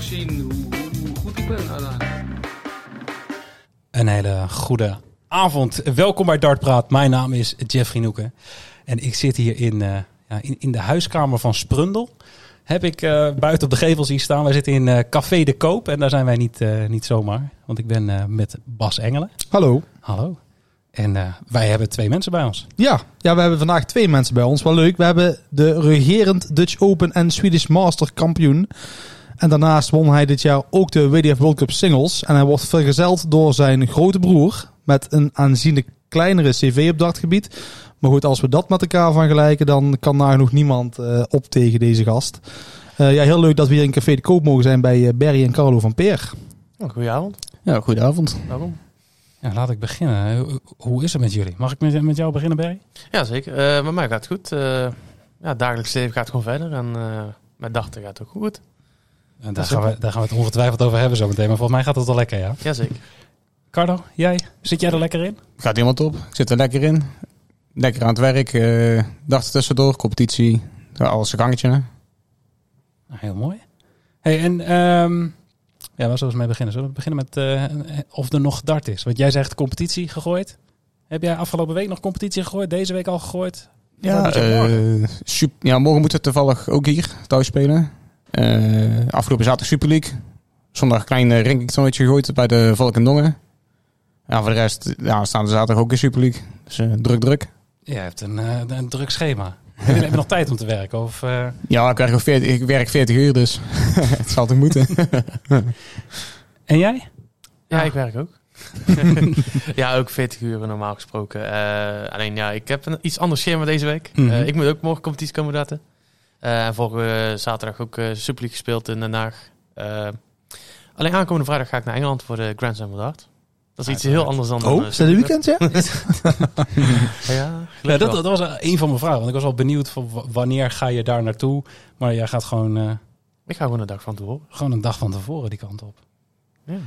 ook zien hoe, goed ik ben uiteindelijk. Een hele goede avond. Welkom bij Dartpraat. Mijn naam is Jeffrey Noeken. En ik zit hier in, eh, ja, in, in de huiskamer van Sprundel. Heb ik eh, buiten op de gevel zien staan. Wij zitten in eh, Café de Koop. En daar zijn wij niet, eh, niet zomaar. Want ik ben eh, met Bas Engelen. Hallo. Hallo. En eh, wij hebben twee mensen bij ons. Ja, ja, we hebben vandaag twee mensen bij ons. Wel leuk. We hebben de regerend Dutch Open en Swedish Master kampioen. En daarnaast won hij dit jaar ook de WDF World Cup Singles. En hij wordt vergezeld door zijn grote broer met een aanzienlijk kleinere cv op dartgebied. Maar goed, als we dat met elkaar vergelijken, dan kan nagenoeg niemand eh, op tegen deze gast. Eh, ja, heel leuk dat we hier in Café de Koop mogen zijn bij eh, Barry en Carlo van Peer. Oh, goedenavond. Ja, goedenavond. Welkom. Ja, laat ik beginnen. Hoe- is het met jullie? Mag ik met, met jou beginnen, Barry? Ja, zeker. Eh met mij gaat het goed. Eh ja, dagelijks leven gaat gewoon verder en eh met dachten gaat het ook goed. En daar, gaan we, daar gaan we het ongetwijfeld over hebben zo meteen. Maar volgens mij gaat het wel lekker, ja. Jazeker. Carlo, jij? Zit jij er lekker in? Gaat iemand op? Ik zit er lekker in. Lekker aan het werk. eh dag tussendoor, competitie. Alles een gangetje. hè? Nou, heel mooi. Hey, en ehm, ja, waar zullen we mee beginnen? Zullen we beginnen met eh, of er nog dart is? Want jij zegt competitie gegooid. Heb jij afgelopen week nog competitie gegooid? Deze week al gegooid? Ja, morgen? eh, sup- ja, morgen moeten we toevallig ook hier thuis spelen. Eh, afgelopen zaterdag Super League. Zondag een klein uh, rankingtoernooitje gegooid bij de Volk en Dongen. Ja, voor de rest ja, staan de zaterdag ook in Super League. Dus eh, druk, druk. Jij hebt een, eh, een druk schema. heb, je, heb je nog tijd om te werken? Of, eh, Ja, ik werk, ook 40, ik werk 40 uur, dus het zal toch moeten. En jij? Ja, ik werk ook. ja, ook 40 uur normaal gesproken. Eh, alleen ja, ik heb een iets ander schema deze week. Mhm. Eh, ik moet ook morgen competitie komen daten. Eh, en vorige zaterdag ook eh Super League gespeeld in Den Haag. Eh, alleen aankomende vrijdag ga ik naar Engeland voor de Grand Slam Dart. Dat is iets heel anders dan... Oh, eh, is dat de weekend, ja? Ja, dat, was een van mijn vragen. Want ik was wel benieuwd van wanneer ga je daar naartoe. Maar jij gaat gewoon, eh, Ik ga gewoon een dag van tevoren. gewoon een dag van tevoren die kant op. Ja.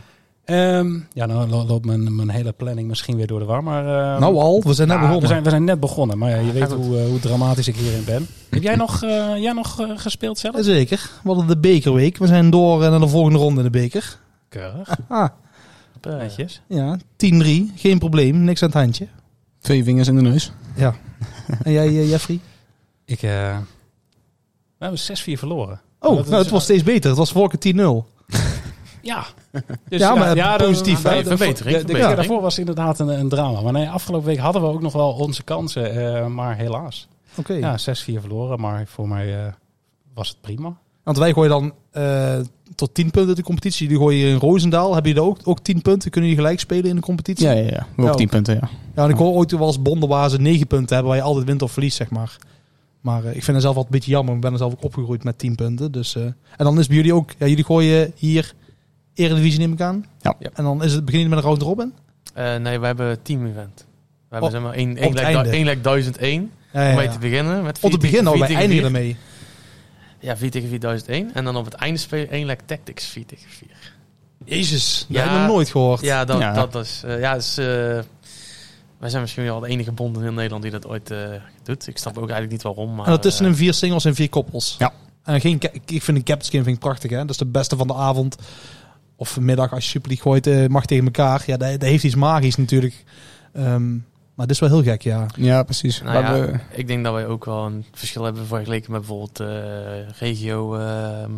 Ehm, ja, nou lo- loopt mijn, mijn hele planning misschien weer door de war. Maar, ehm, Nou al, we zijn net ja, begonnen. We zijn, we zijn net begonnen, maar ja, je Ja, weet hoe, eh, hoe dramatisch ik hierin ben. Heb jij nog, eh, jij nog eh, gespeeld zelf? Zeker. We hadden de bekerweek. We zijn door naar de volgende ronde in de beker. Keurig. Ah, ja. 10-3. Geen probleem. Niks aan het handje. Twee vingers in de neus. Ja. En jij, Jeffrey? Ik, eh, we hebben 6-4 verloren. Oh, nou, het was steeds beter. Het was vorige 10-0. Ja. Dus Ja, maar de- positief, de- Verbetering, De, de keer verbetering. daarvoor was het inderdaad een, een drama. Maar nee, afgelopen week hadden we ook nog wel onze kansen. eh, maar helaas. Oké. Ja, 6-4 verloren. Maar voor mij eh, was het prima. Want wij gooien dan eh, tot 10 punten de competitie. Die gooien in Roosendaal. Heb je daar ook, ook 10 punten? Kunnen jullie gelijk spelen in de competitie? Ja, ja, ja. We ook Ja, 10 punten, ja. Ja, en ik hoor ooit wel eens bonden waar ze 9 punten hebben. Waar je altijd wint of verliest, zeg maar. Maar eh, ik vind het zelf altijd een beetje jammer. Ik ben er zelf ook opgegroeid met 10 punten. Dus, eh, en dan is bij jullie ook... Ja, jullie gooien hier Eredivisie neem ik aan. Ja. Ja. En dan is het beginnen met een round robin. Eh, nee, we hebben een team-event. We hebben zeg maar één, één, lek 1001 Ja, om mee te beginnen. Met Op het begin al, wij eindigen ermee. Ja, 4 tegen 4001. En dan op het einde speel je één lek Tactics 4 tegen 4. Jezus, dat Ja. heb ik nog nooit gehoord. Ja, dat, Ja. dat is... eh, ja, dus, eh, wij zijn misschien wel de enige bond in Nederland die dat ooit eh, doet. Ik snap ook eigenlijk niet waarom. Maar, en daartussen eh, een vier singles en vier koppels. Ja. En geen, ik vind een captain skin vind ik prachtig. Hè? Dat is de beste van de avond. Of middag als je Super League gooit, eh, mag tegen elkaar. Ja, dat, dat heeft iets magisch natuurlijk. Ehm, maar dit is wel heel gek, ja. Ja, precies. Nou ja, ik denk dat wij ook wel een verschil hebben vergeleken met bijvoorbeeld eh, regio ehm,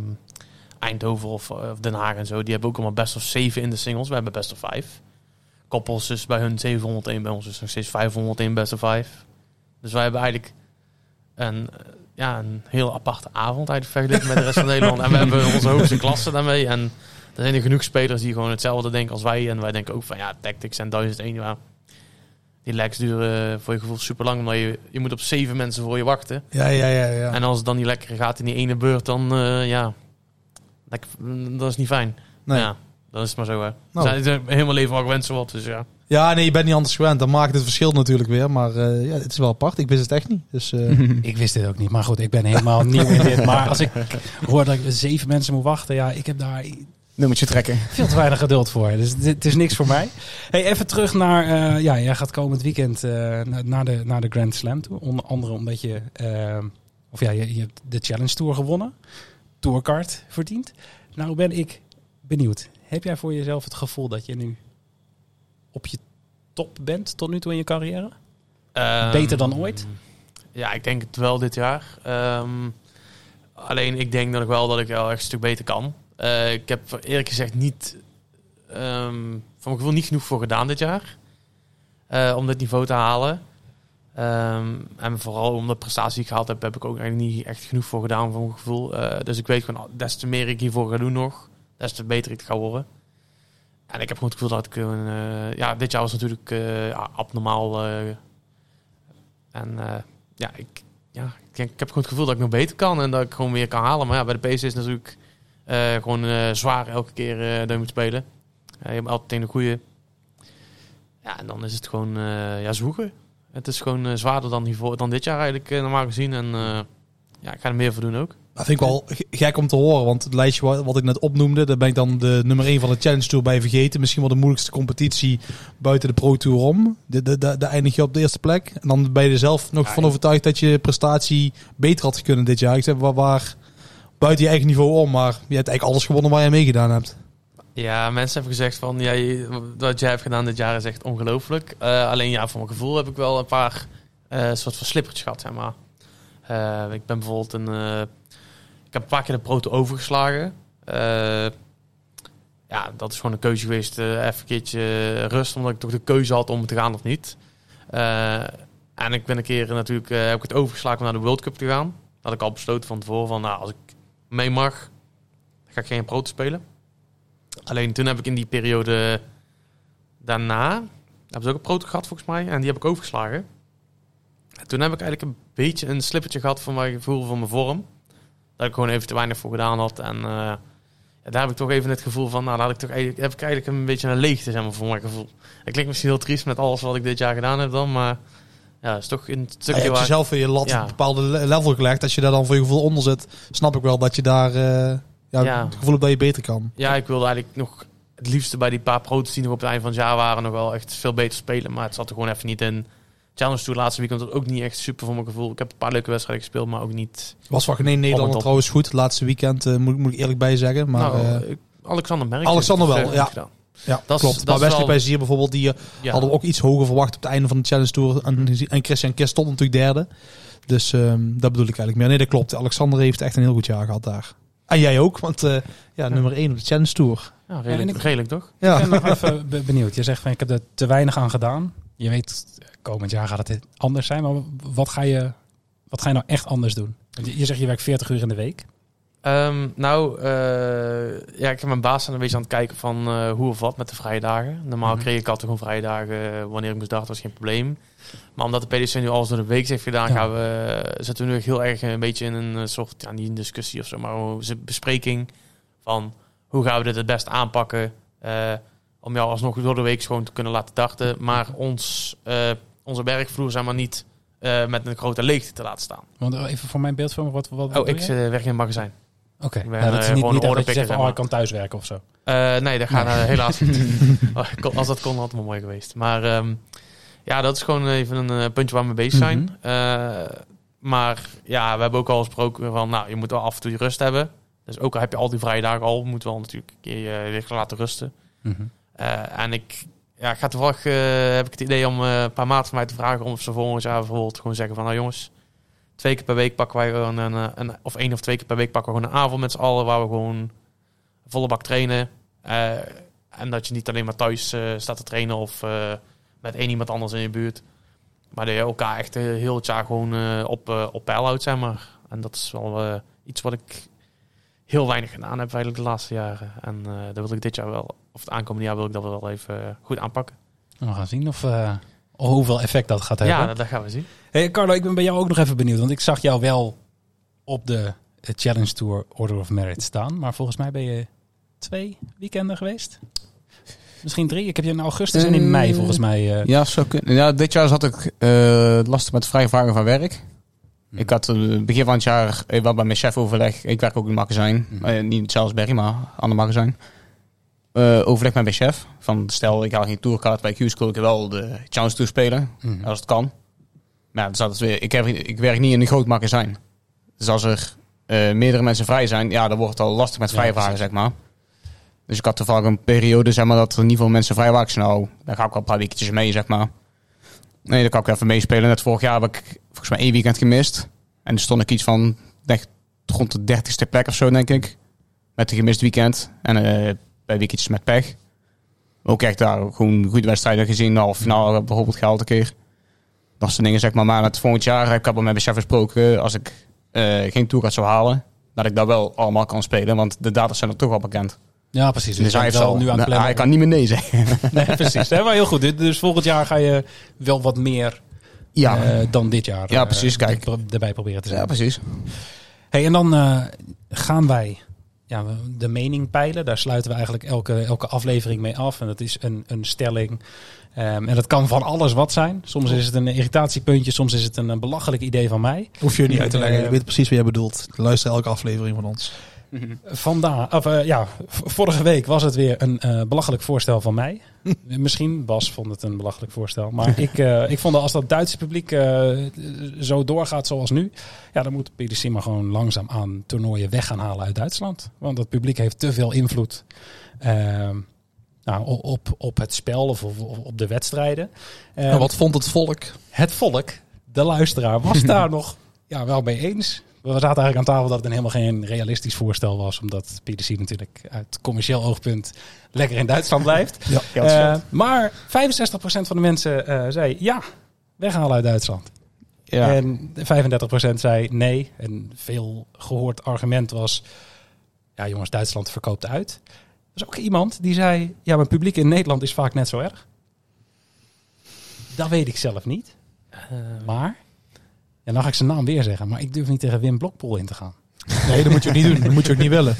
Eindhoven of, eh, of Den Haag en zo. Die hebben ook allemaal best of 7 in de singles. We hebben best of 5. Koppels dus bij hun 701, bij ons is nog steeds 501 best of 5. Dus wij hebben eigenlijk een, ja, een heel aparte avond eigenlijk vergeleken met de rest van Nederland. En we hebben onze hoogste klasse daarmee. En er zijn er genoeg spelers die gewoon hetzelfde denken als wij. En wij denken ook van ja, Tactics en 1001, ja, die legs duren voor je gevoel super lang. Omdat je, je moet op zeven mensen voor je wachten. Ja, ja, ja. ja. En als het dan niet lekker gaat in die ene beurt, dan eh, ja, dat, dat is niet fijn. nee. Ja, dan is het maar zo hè. Nou. We zijn helemaal leven al gewend zo wat, dus ja. Ja, nee, je bent niet anders gewend. Dan maakt het verschil natuurlijk weer. Maar eh, ja, het is wel apart. Ik wist het echt niet. Dus eh, Ik wist dit ook niet. Maar goed, ik ben helemaal nieuw in dit. Maar als ik hoor dat ik zeven mensen moet wachten. Ja, ik heb daar nummertje trekken. veel te weinig geduld voor. Dus dit is niks voor mij. Hey, even terug naar... eh, ja, jij gaat komend weekend eh, na- naar, de, naar de Grand Slam toe. Onder andere omdat je... eh, of ja, je, je hebt de Challenge Tour gewonnen. tourcard verdient. Nou ben ik benieuwd. Heb jij voor jezelf het gevoel dat je nu op je top bent tot nu toe in je carrière? Ehm, Beter dan ooit? Ja, ik denk het wel dit jaar. Ehm, alleen ik denk dat ik wel dat ik wel echt een stuk beter kan. Eh, ik heb eerlijk gezegd niet, ehm van mijn gevoel niet genoeg voor gedaan dit jaar. eh, om dit niveau te halen. Ehm, en vooral om de prestatie die ik gehaald heb, heb ik ook eigenlijk niet echt genoeg voor gedaan van mijn gevoel. Eh, dus ik weet gewoon, des te meer ik hiervoor ga doen nog, des te beter ik ga worden. En ik heb gewoon het gevoel dat ik, ja, dit jaar was natuurlijk abnormaal. en ja, ik, ja ik, ik heb gewoon het gevoel dat ik nog beter kan en dat ik gewoon meer kan halen. Maar ja, bij de PC is natuurlijk gewoon eh, zwaar elke keer eh, dat je moet spelen. Eh, je hebt altijd tegen de goede. Ja, en dan is het gewoon eh, ja, zoeken. Het is gewoon eh, zwaarder dan, hiervoor, dan dit jaar eigenlijk eh, normaal gezien. En eh, ja, ik ga er meer voor doen ook. Dat vind ik wel gek om te horen, want het lijstje wat, ik net opnoemde, daar ben ik dan de nummer 1 van de Challenge Tour bij vergeten. Misschien wel de moeilijkste competitie buiten de Pro Tour om. Daar eindig je op de eerste plek. En dan ben je er zelf nog Ja, van overtuigd dat je prestatie beter had kunnen dit jaar. Ik zeg, waar, waar buiten je eigen niveau om, maar je hebt eigenlijk alles gewonnen waar je mee gedaan hebt. Ja, mensen hebben gezegd van ja, wat jij hebt gedaan dit jaar is echt ongelooflijk. Eh, alleen ja, voor mijn gevoel heb ik wel een paar eh soort van slippertjes gehad, maar. Eh, ik ben bijvoorbeeld een. ik heb een paar keer de proto overgeslagen. Ja, dat is gewoon een keuze geweest. even een keertje rust, omdat ik toch de keuze had om te gaan of niet. En ik ben een keer natuurlijk heb ik het overgeslagen om naar de World Cup te gaan. Dat had ik al besloten van tevoren van nou, als ik mee mag, ga ik geen proto spelen. Alleen toen heb ik in die periode daarna, hebben ze ook een proto gehad volgens mij, en die heb ik overgeslagen. En toen heb ik eigenlijk een beetje een slippertje gehad van mijn gevoel van mijn vorm. Dat ik gewoon even te weinig voor gedaan had. En eh, ja, daar heb ik toch even het gevoel van, nou, had ik toch eigenlijk, heb ik eigenlijk een beetje een leegte, zeg maar, voor mijn gevoel. Dat klinkt misschien heel triest met alles wat ik dit jaar gedaan heb dan, maar ja, is toch een Ja, stukje je hebt waar... jezelf in je lat Ja. een bepaalde le- level gelegd. Als je daar dan voor je gevoel onder zit, snap ik wel dat je daar eh, ja, Ja. het gevoel hebt dat je beter kan. Ja, ik wilde eigenlijk nog het liefste bij die paar proto's die nog op het eind van het jaar waren nog wel echt veel beter spelen. Maar het zat er gewoon even niet in. Challenge Tour laatste weekend was ook niet echt super voor mijn gevoel. Ik heb een paar leuke wedstrijden gespeeld, maar ook niet... Was van geen Nederlander top. trouwens goed. Laatste weekend eh, moet, moet ik eerlijk bij zeggen. Maar nou, eh, Alexander Merk. Alexander wel, ja. gedaan. Ja, dat is- klopt. dat maar Wesley wel- Plezier bijvoorbeeld, die eh, Ja. hadden we ook iets hoger verwacht op het einde van de Challenge Tour. En, en Christian Kist stond natuurlijk derde. Dus ehm, dat bedoel ik eigenlijk meer. Nee, dat klopt. Alexander heeft echt een heel goed jaar gehad daar. En jij ook, want eh, ja, nummer 1 op de Challenge Tour. Ja, redelijk, ik- redelijk toch? Ik ben nog even be- benieuwd. Je zegt van ik heb er te weinig aan gedaan. Je weet, komend jaar gaat het anders zijn. Maar wat ga je, wat ga je nou echt anders doen? Je zegt je werkt 40 uur in de week. Ehm, nou, eh, ja, ik heb mijn baas aan een beetje aan het kijken van eh, hoe of wat met de vrije dagen. Normaal Mhm. kreeg ik altijd gewoon vrije dagen eh, wanneer ik moest dachten, was geen probleem. Maar omdat de PDC nu alles door de week heeft gedaan, Ja. gaan we, zitten we nu echt heel erg een beetje in een soort, ja, niet een discussie of zo, maar een bespreking van hoe gaan we dit het best aanpakken. om jou alsnog door de week gewoon te kunnen laten dachten. Maar ons, onze werkvloer zeg maar niet met een grote leegte te laten staan. Want even voor mijn beeldvorming, wat, wat, wat Oh, ik werk in een magazijn. Oké, ja, dat is niet, niet dat je zegt van oh, ik kan thuiswerken of zo. Eh, nee, dat gaat eh, helaas niet. Oh, Als dat kon, had het wel mooi geweest. Maar ehm, ja, dat is gewoon even een eh, puntje waar we mee bezig zijn. Mhm. Maar ja, we hebben ook al gesproken van, nou, je moet wel af en toe je rust hebben. Dus ook al heb je al die vrije dagen al, moet wel natuurlijk een keer je weer laten rusten. Mhm. En ik, ja, ik ga toevallig, heb ik het idee om een paar maten van mij te vragen of ze volgend jaar bijvoorbeeld gewoon zeggen van, nou jongens, twee keer per week pakken wij gewoon een, eh, een of één of twee keer per week pakken we gewoon een avond met z'n allen waar we gewoon volle bak trainen. Eh, en dat je niet alleen maar thuis eh, staat te trainen of met één iemand anders in je buurt. Maar dat je elkaar echt heel het jaar gewoon op, op peil houdt, zeg maar. En dat is wel iets wat ik heel weinig gedaan heb eigenlijk de laatste jaren. En dat wil ik dit jaar wel, of het aankomende jaar wil ik dat wel even goed aanpakken. We gaan zien of, hoeveel effect dat gaat hebben. Ja, dat, dat gaan we zien. Hey Carlo, ik ben bij jou ook nog even benieuwd. Want ik zag jou wel op de eh, Challenge Tour Order of Merit staan. Maar volgens mij ben je twee weekenden geweest. Misschien drie. Ik heb je in augustus en in Eh, mei volgens mij. eh, Ja, kunnen. Ja, dit jaar zat ik eh, lastig met vrijvragen van werk. Hm. Ik had eh, begin van het jaar eh, wel bij mijn chef overleg. Ik werk ook in een magazijn. Mhm. Eh, niet in Salisbury, maar ander magazijn. Eh, overleg met mijn chef. Van stel, ik haal geen tourkaart bij Q wil ik wel de Challenge Tour spelen. mhm. Als het kan. Maar ja, dan zat het weer, ik, heb, ik werk niet in een groot magazijn. Dus als er eh, meerdere mensen vrij zijn, ja, dan wordt het al lastig met vrijvragen, zeg maar. Dus ik had toevallig een periode, zeg maar, dat er in ieder geval mensen vrij waren. Nou, daar ga ik wel een paar weekjes mee, zeg maar. Nee, dan kan ik even meespelen. Net vorig jaar heb ik volgens mij één weekend gemist. En toen stond ik iets van, denk, rond de dertigste plek of zo, denk ik. Met een gemist weekend. En eh, bij weekendjes met pech. Ook echt daar gewoon goede wedstrijden gezien. De halve finale bijvoorbeeld gehaald een keer. Dat soort dingen, zeg maar. Maar het volgend jaar heb ik al met mijn chef gesproken. Als ik eh, geen tour zou halen, dat ik dat wel allemaal kan spelen. Want de data zijn er toch al bekend. Ja, precies. Dus, Dus, hij, heeft al, nu aan het plannen. hij kan niet meer nee zeggen. Nee, precies. hè, maar heel goed. Dus- volgend jaar ga je wel wat meer ja. eh, dan dit jaar. Ja, eh, precies, kijk. er- erbij proberen te zijn. ja, precies. Hey, en dan eh, gaan wij ja, de mening peilen. Daar sluiten we eigenlijk elke, elke aflevering mee af. En dat is een, een stelling. Ehm, en dat kan van alles wat zijn. Soms is het een irritatiepuntje, soms is het een, een belachelijk idee van mij. Hoef je niet uit te leggen. Je weet precies wat jij bedoelt. Luister elke aflevering van ons. Vandaag, of eh, ja, vorige week was het weer een eh, belachelijk voorstel van mij. Misschien Bas vond het een belachelijk voorstel, maar ik, eh, ik vond dat als dat Duitse publiek zo doorgaat zoals nu, ja, dan moet PDC maar gewoon langzaam aan toernooien weg gaan halen uit Duitsland, want dat publiek heeft te veel invloed. ehm, nou, op, op het spel of op, op de wedstrijden. En wat vond het volk? het volk, de luisteraar, was daar nog ja, wel mee eens. We zaten eigenlijk aan tafel dat het een helemaal geen realistisch voorstel was. Omdat PDC natuurlijk uit commercieel oogpunt lekker in Duitsland blijft. Ja. Eh, maar 65% van de mensen eh, zei ja, weghalen uit Duitsland. Ja. En 35% zei nee. En veel gehoord argument was... Ja jongens, Duitsland verkoopt uit. Er was ook iemand die zei... Ja, mijn publiek in Nederland is vaak net zo erg. Dat weet ik zelf niet. Eh, Maar... Ja, dan ga ik zijn naam weer zeggen. Maar ik durf niet tegen Wim Blokpool in te gaan. Nee, dat moet je ook niet doen. Dat moet je ook niet willen.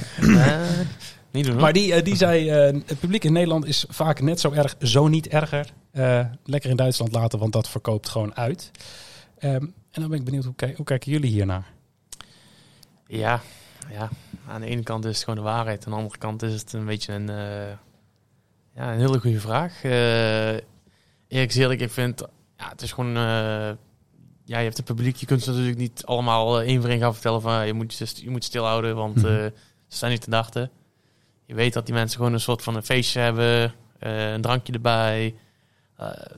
niet doen hoor. Maar die, eh, die zei... eh, het publiek in Nederland is vaak net zo erg, zo niet erger. Eh, lekker in Duitsland laten, want dat verkoopt gewoon uit. Ehm, en dan ben ik benieuwd, hoe, kijk- hoe kijken jullie hiernaar? Ja, ja, aan de ene kant is het gewoon de waarheid. Aan de andere kant is het een beetje een, eh, ja, een hele goede vraag. Eh eerlijk gezegd, ik vind, ja, het is gewoon, eh, ja, je hebt het publiek, je kunt ze natuurlijk niet allemaal eh, één voor één gaan vertellen van, eh, je moet, je, je moet stilhouden, want Mhm. eh, ze staan niet te dachten. Je weet dat die mensen gewoon een soort van een feestje hebben, een drankje erbij.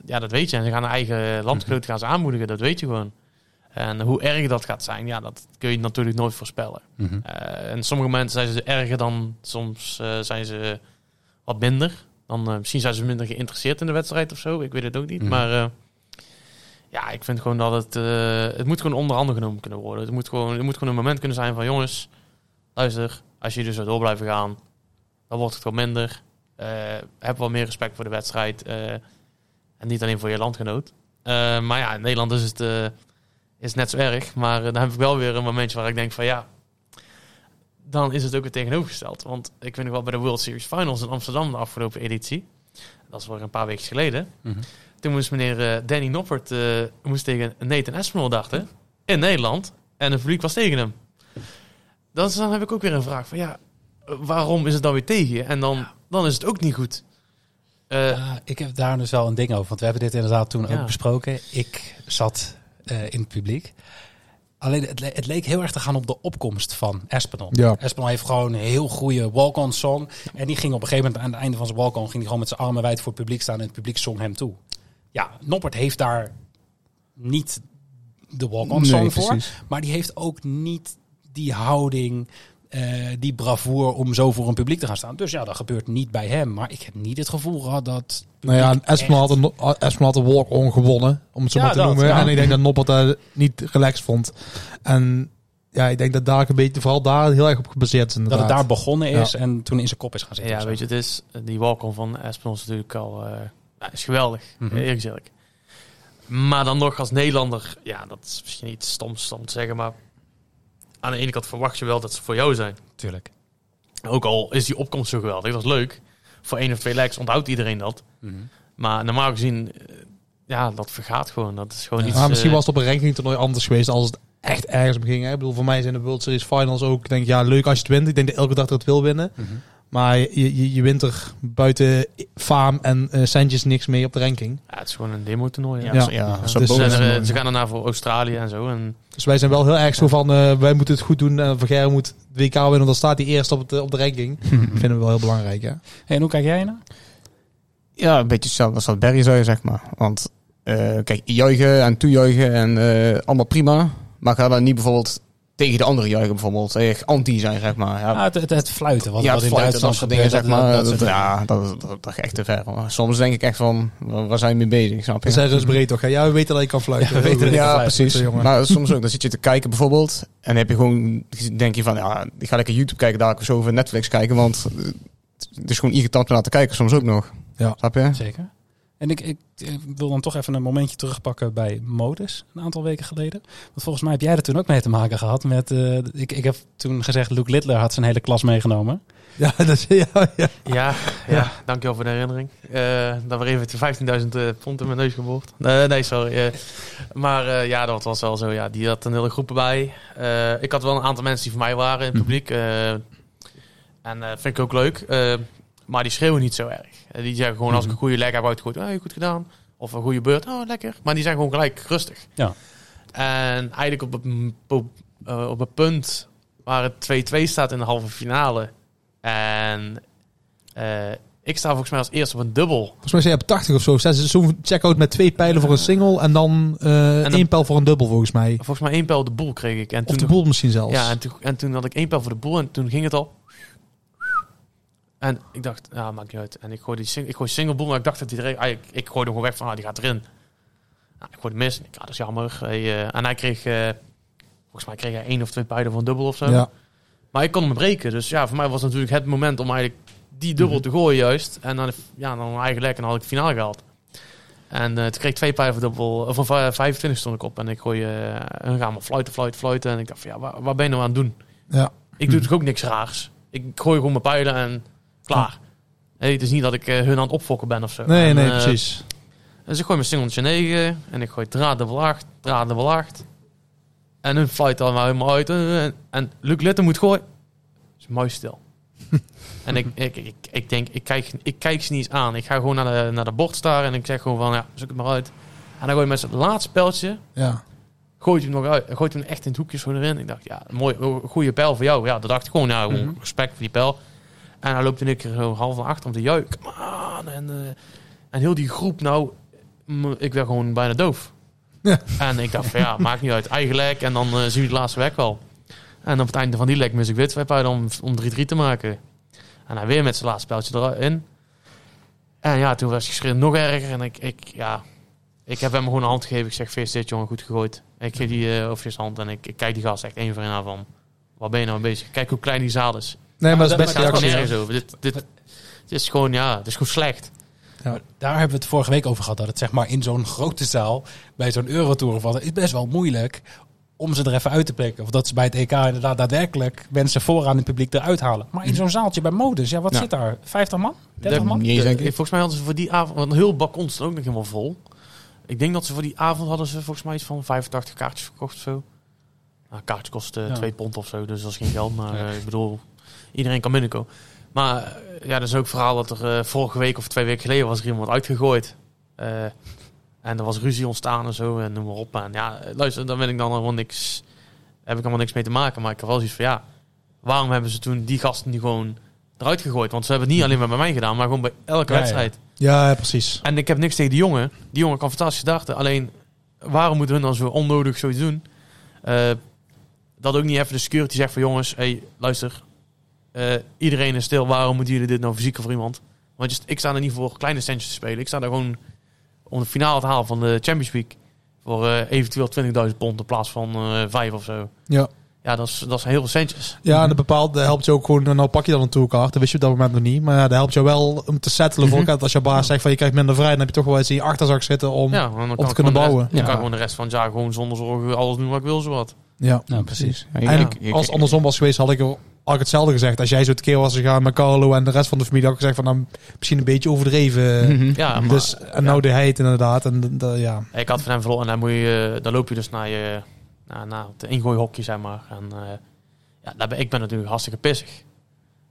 Ja, dat weet je. En ze gaan hun eigen landgenoten gaan ze aanmoedigen, dat weet je gewoon. En hoe erg dat gaat zijn, ja, dat kun je natuurlijk nooit voorspellen. Eh, en sommige mensen zijn ze erger dan, soms zijn ze wat minder. Dan, misschien zijn ze minder geïnteresseerd in de wedstrijd of zo, ik weet het ook niet. Mhm. Maar eh, ja, ik vind gewoon dat het, eh, het moet gewoon onder handen genomen kunnen worden. Het moet, gewoon, het moet gewoon een moment kunnen zijn van jongens, luister, als jullie zo door blijven gaan, dan wordt het gewoon minder. Eh, heb wat meer respect voor de wedstrijd eh, en niet alleen voor je landgenoot. Maar ja, in Nederland is het, is net zo erg. Maar dan heb ik wel weer een momentje waar ik denk van ja, dan is het ook weer tegenovergesteld. Want ik weet nog wel bij de World Series Finals in Amsterdam de afgelopen editie. Dat is wel een paar weken geleden. Mhm. Toen moest meneer eh, Danny Noppert eh, moest tegen Nathan Espinol dachten in Nederland. En het publiek was tegen hem. Dan, dan heb ik ook weer een vraag van ja, waarom is het dan weer tegen je? En dan, dan is het ook niet goed. Eh, Ja, ik heb daar dus wel een ding over. Want we hebben dit inderdaad toen Ja. ook besproken. Ik zat eh, in het publiek. Alleen het, le- het leek heel erg te gaan op de opkomst van Espinol. Ja. Espinol heeft gewoon een heel goede walk-on song. En die ging op een gegeven moment aan het einde van zijn walk-on... ging hij gewoon met zijn armen wijd voor het publiek staan... en het publiek zong hem toe. Ja, Noppert heeft daar niet de walk-on Nee, song voor. Maar die heeft ook niet die houding, eh, die bravoure om zo voor een publiek te gaan staan. Dus ja, dat gebeurt niet bij hem. Maar ik heb niet het gevoel gehad dat... Nou ja, Espinal had, een, Espinal had een walk-on gewonnen, om het zo Ja, maar te dat, noemen. ja. En ik denk dat Noppert dat niet relaxed vond. En ja, ik denk dat daar een beetje, vooral daar heel erg op gebaseerd is Dat het daar begonnen is en toen in zijn kop is gaan zitten. ja, weet je, het is, die walk-on van Espinol is natuurlijk al eh, ja, is geweldig. Mhm. Eerlijk gezegd. Maar dan nog als Nederlander, ja, dat is misschien iets stoms om te zeggen, maar aan de ene kant verwacht je wel dat ze voor jou zijn. Tuurlijk. Ook al is die opkomst zo geweldig, dat is leuk. Voor één of twee likes onthoudt iedereen dat. Mhm. Maar normaal gezien, eh, ja, dat vergaat gewoon. Dat is gewoon Ja. iets... Maar misschien eh, was het op een ranking toernooi anders geweest als het echt ergens om ging. Hè? Ik bedoel, voor mij zijn de World Series Finals ook, ik denk ja, leuk als je het wint. Ik denk dat elke dag dat het wil winnen. Mhm. Maar je, je, je wint er buiten faam en eh, centjes niks mee op de ranking. Ja, het is gewoon een demo-toernooi. Ja, Ja. Dus, Ze, er, eh, ze gaan daarna voor Australië en zo. En Dus wij zijn wel heel erg zo van, eh, wij moeten het goed doen. En Van Gerwen moet het WK winnen, want dan staat hij eerst op, het, op de ranking. vinden we wel heel belangrijk, ja. Hey, en hoe kijk jij naar? Ja, een beetje hetzelfde als wat Barry zei, zeg maar. Want eh, kijk, juichen en toejuichen en eh, allemaal prima. Maar ga dan niet bijvoorbeeld tegen de andere juichen bijvoorbeeld. Echt anti zijn, zeg maar. Ja, Ja, het, het, het fluiten, wat, ja, wat in fluiten, Duitsland dat soort dingen, zeg maar. dat- dat Dat, soort- ja, dat, dat, dat gaat echt te ver. hoor. Soms denk ik echt van, waar zijn we mee bezig, snap je? Zeggen ze breed toch, ja, we weten dat je kan fluiten. Ja, we weten Ja, fluiten, precies. jongen. Maar soms ook, dan zit je te kijken bijvoorbeeld. En dan heb je gewoon, denk je van, ja, ik ga lekker YouTube kijken, daar of zo Netflix kijken. Want het is gewoon irritant om naar te kijken, soms ook nog. Ja. Snap je? Zeker. En ik, ik, ik wil dan toch even een momentje terugpakken bij Modus, een aantal weken geleden. Want volgens mij heb jij er toen ook mee te maken gehad met... eh, ik, ik heb toen gezegd, Luke Littler had zijn hele klas meegenomen. Ja, dat is, ja, ja. ja, ja, dankjewel voor de herinnering. Eh dat weer even 15.000 eh, pond in mijn neus geboord. Nee, nee, sorry. eh. maar eh, ja, dat was wel zo. Ja, die had een hele groep erbij. Eh, ik had wel een aantal mensen die voor mij waren in het publiek. eh, en eh vind ik ook leuk. Maar die schreeuwen niet zo erg. Eh, die zeggen gewoon als ik een goede leg heb uitgegooid, oh, goed gedaan. Of een goede beurt, oh lekker. Maar die zijn gewoon gelijk rustig. Ja. En eigenlijk op het, op, eh, op het punt waar het 2-2 staat in de halve finale. En eh, ik sta volgens mij als eerste op een dubbel. Volgens mij zijn je op 80 of zo. Zo'n checkout met twee pijlen voor een single en dan eh dan- één pijl voor een dubbel volgens mij. Volgens mij één pijl op de boel kreeg ik. En Of toen, de boel misschien zelfs. Ja, en toen, en toen had ik één pijl voor de boel en toen ging het al. En ik dacht, ja, maakt niet uit. En ik gooi die sing ik gooi single boel, maar ik dacht dat hij erin... ah, ik, ik gooi hem gewoon weg van, ah, die gaat erin. Nou, ik gooi hem mis. En ik, dat is jammer. Hij, eh, en hij kreeg, eh, volgens mij kreeg hij één of twee pijlen een dubbel of zo. Ja. Maar ik kon hem breken. Dus ja, voor mij was het natuurlijk het moment om eigenlijk die dubbel te gooien juist. En dan, ja, dan eigenlijk dan had ik finale gehaald. En eh toen kreeg ik twee pijlen voor dubbel, of van vijf- 25 stond ik op. En ik gooi, eh en gaan fluiten, fluiten, fluiten. En ik dacht van, ja, waar, waar ben je nou aan het doen? Ja. Ik doe toch ook niks raars. Ik gooi gewoon mijn pijlen en klaar. Hey, het is niet dat ik eh, hun aan het opfokken ben of zo. Nee, En, nee, eh, precies. dus ik gooi mijn singeltje 9 en ik gooi draad dubbel 8, draad dubbel 8. En hun fluit dan maar helemaal uit. En, en Luc moet gooien. is mooi stil. en ik, ik, ik, ik denk, ik kijk, ik kijk ze niet eens aan. Ik ga gewoon naar de, naar de bord staren en ik zeg gewoon van, ja, zoek het maar uit. En dan gooi je met zijn laatste pijltje, Ja. gooit hem nog uit. Gooit hem echt in het hoekje zo erin. Ik dacht, ja, mooi, goede pijl voor jou. Ja, dat dacht ik gewoon, Mhm. respect voor die pijl. En hij loopt een keer zo half naar achter om te juichen. Man, en, eh, en heel die groep, nou, ik werd gewoon bijna doof. Ja. En ik dacht van ja, maakt niet uit. Eigen lek en dan eh, zien we de laatste weg wel. En op het einde van die lek mis ik twee pijlen om, om 3-3 te maken. En hij weer met zijn laatste pijltje erin. En ja, toen was hij geschreven nog erger. En ik, ik, ja, ik heb hem gewoon een hand gegeven. Ik zeg, feest jongen, goed gegooid. Ik geef die over zijn hand en ik, ik kijk die gast echt één voor één aan van... Waar ben je nou mee bezig? Kijk hoe klein die zaal is. Nee, maar dat is best reactie. gewoon nergens over. Dit, dit, het is gewoon, ja, het is gewoon slecht. Maar Daar hebben we het vorige week over gehad. Dat het zeg maar in zo'n grote zaal, bij zo'n Eurotour of wat, is best wel moeilijk om ze er even uit te prikken. Of dat ze bij het EK inderdaad daadwerkelijk mensen vooraan het publiek eruit halen. Maar in zo'n zaaltje bij Modus, ja, wat Ja. zit daar? 50 man? 30 De- man? Niet denk ik. volgens mij hadden ze voor die avond, want een heel balkon stond ook nog helemaal vol. Ik denk dat ze voor die avond hadden ze volgens mij iets van 85 kaartjes verkocht of zo. Nou, een kaartje kost eh Ja. 2 pond of zo, dus dat is geen geld. Maar eh, ik bedoel, iedereen kan binnenkomen. Maar ja, er is ook verhaal dat er eh, vorige week of twee weken geleden was er iemand uitgegooid. Eh, en er was ruzie ontstaan en zo en noem maar op. En ja, eh, luister, daar ben ik dan helemaal niks, heb ik helemaal niks mee te maken. Maar ik heb wel zoiets van ja, waarom hebben ze toen die gasten die gewoon eruit gegooid? Want ze hebben het niet alleen maar bij mij gedaan, maar gewoon bij elke Ja, wedstrijd. Ja, ja, precies. En ik heb niks tegen die jongen. Die jongen kan fantastisch darten. Alleen, waarom moeten hun dan zo onnodig zoiets doen? Dat ook niet even de security zegt van jongens, hey, luister. Eh, iedereen is stil. Waarom moeten jullie dit nou fysiek voor iemand? Want ik sta er niet voor kleine centjes te spelen. Ik sta er gewoon om de finale te halen van de Champions League. Voor eh, eventueel 20.000 pond in plaats van eh 5 of zo. Ja. Ja, dat is, dat is heel veel centjes. Ja, en dat bepaalt, dat helpt je ook gewoon, nou pak je dan een tourkaart, dat wist je op dat moment nog niet. Maar ja, dat helpt je wel om te settelen voor Mhm. elkaar. Als je baas zegt van je krijgt minder vrij, dan heb je toch wel iets in je achterzak zitten om... Ja, te kunnen de rest- bouwen. Dan kan ik gewoon de rest van het jaar gewoon zonder zorgen alles doen wat ik wil, zowat. Ja, Ja, precies. Ja, En ik- ik- als het andersom was geweest, had ik, had ik hetzelfde gezegd. Als jij zo tekeer was gegaan met Carlo en de rest van de familie, had ik gezegd van nou, misschien een beetje overdreven. Mhm. Ja, maar, dus, en nou de heid inderdaad. En d- d- ja. Ik had van hem verloren en dan, moet je, eh, dan loop je dus naar, je, naar, naar het ingooihokje, zeg maar. En eh, ja, daar ben, ik ben natuurlijk hartstikke pissig.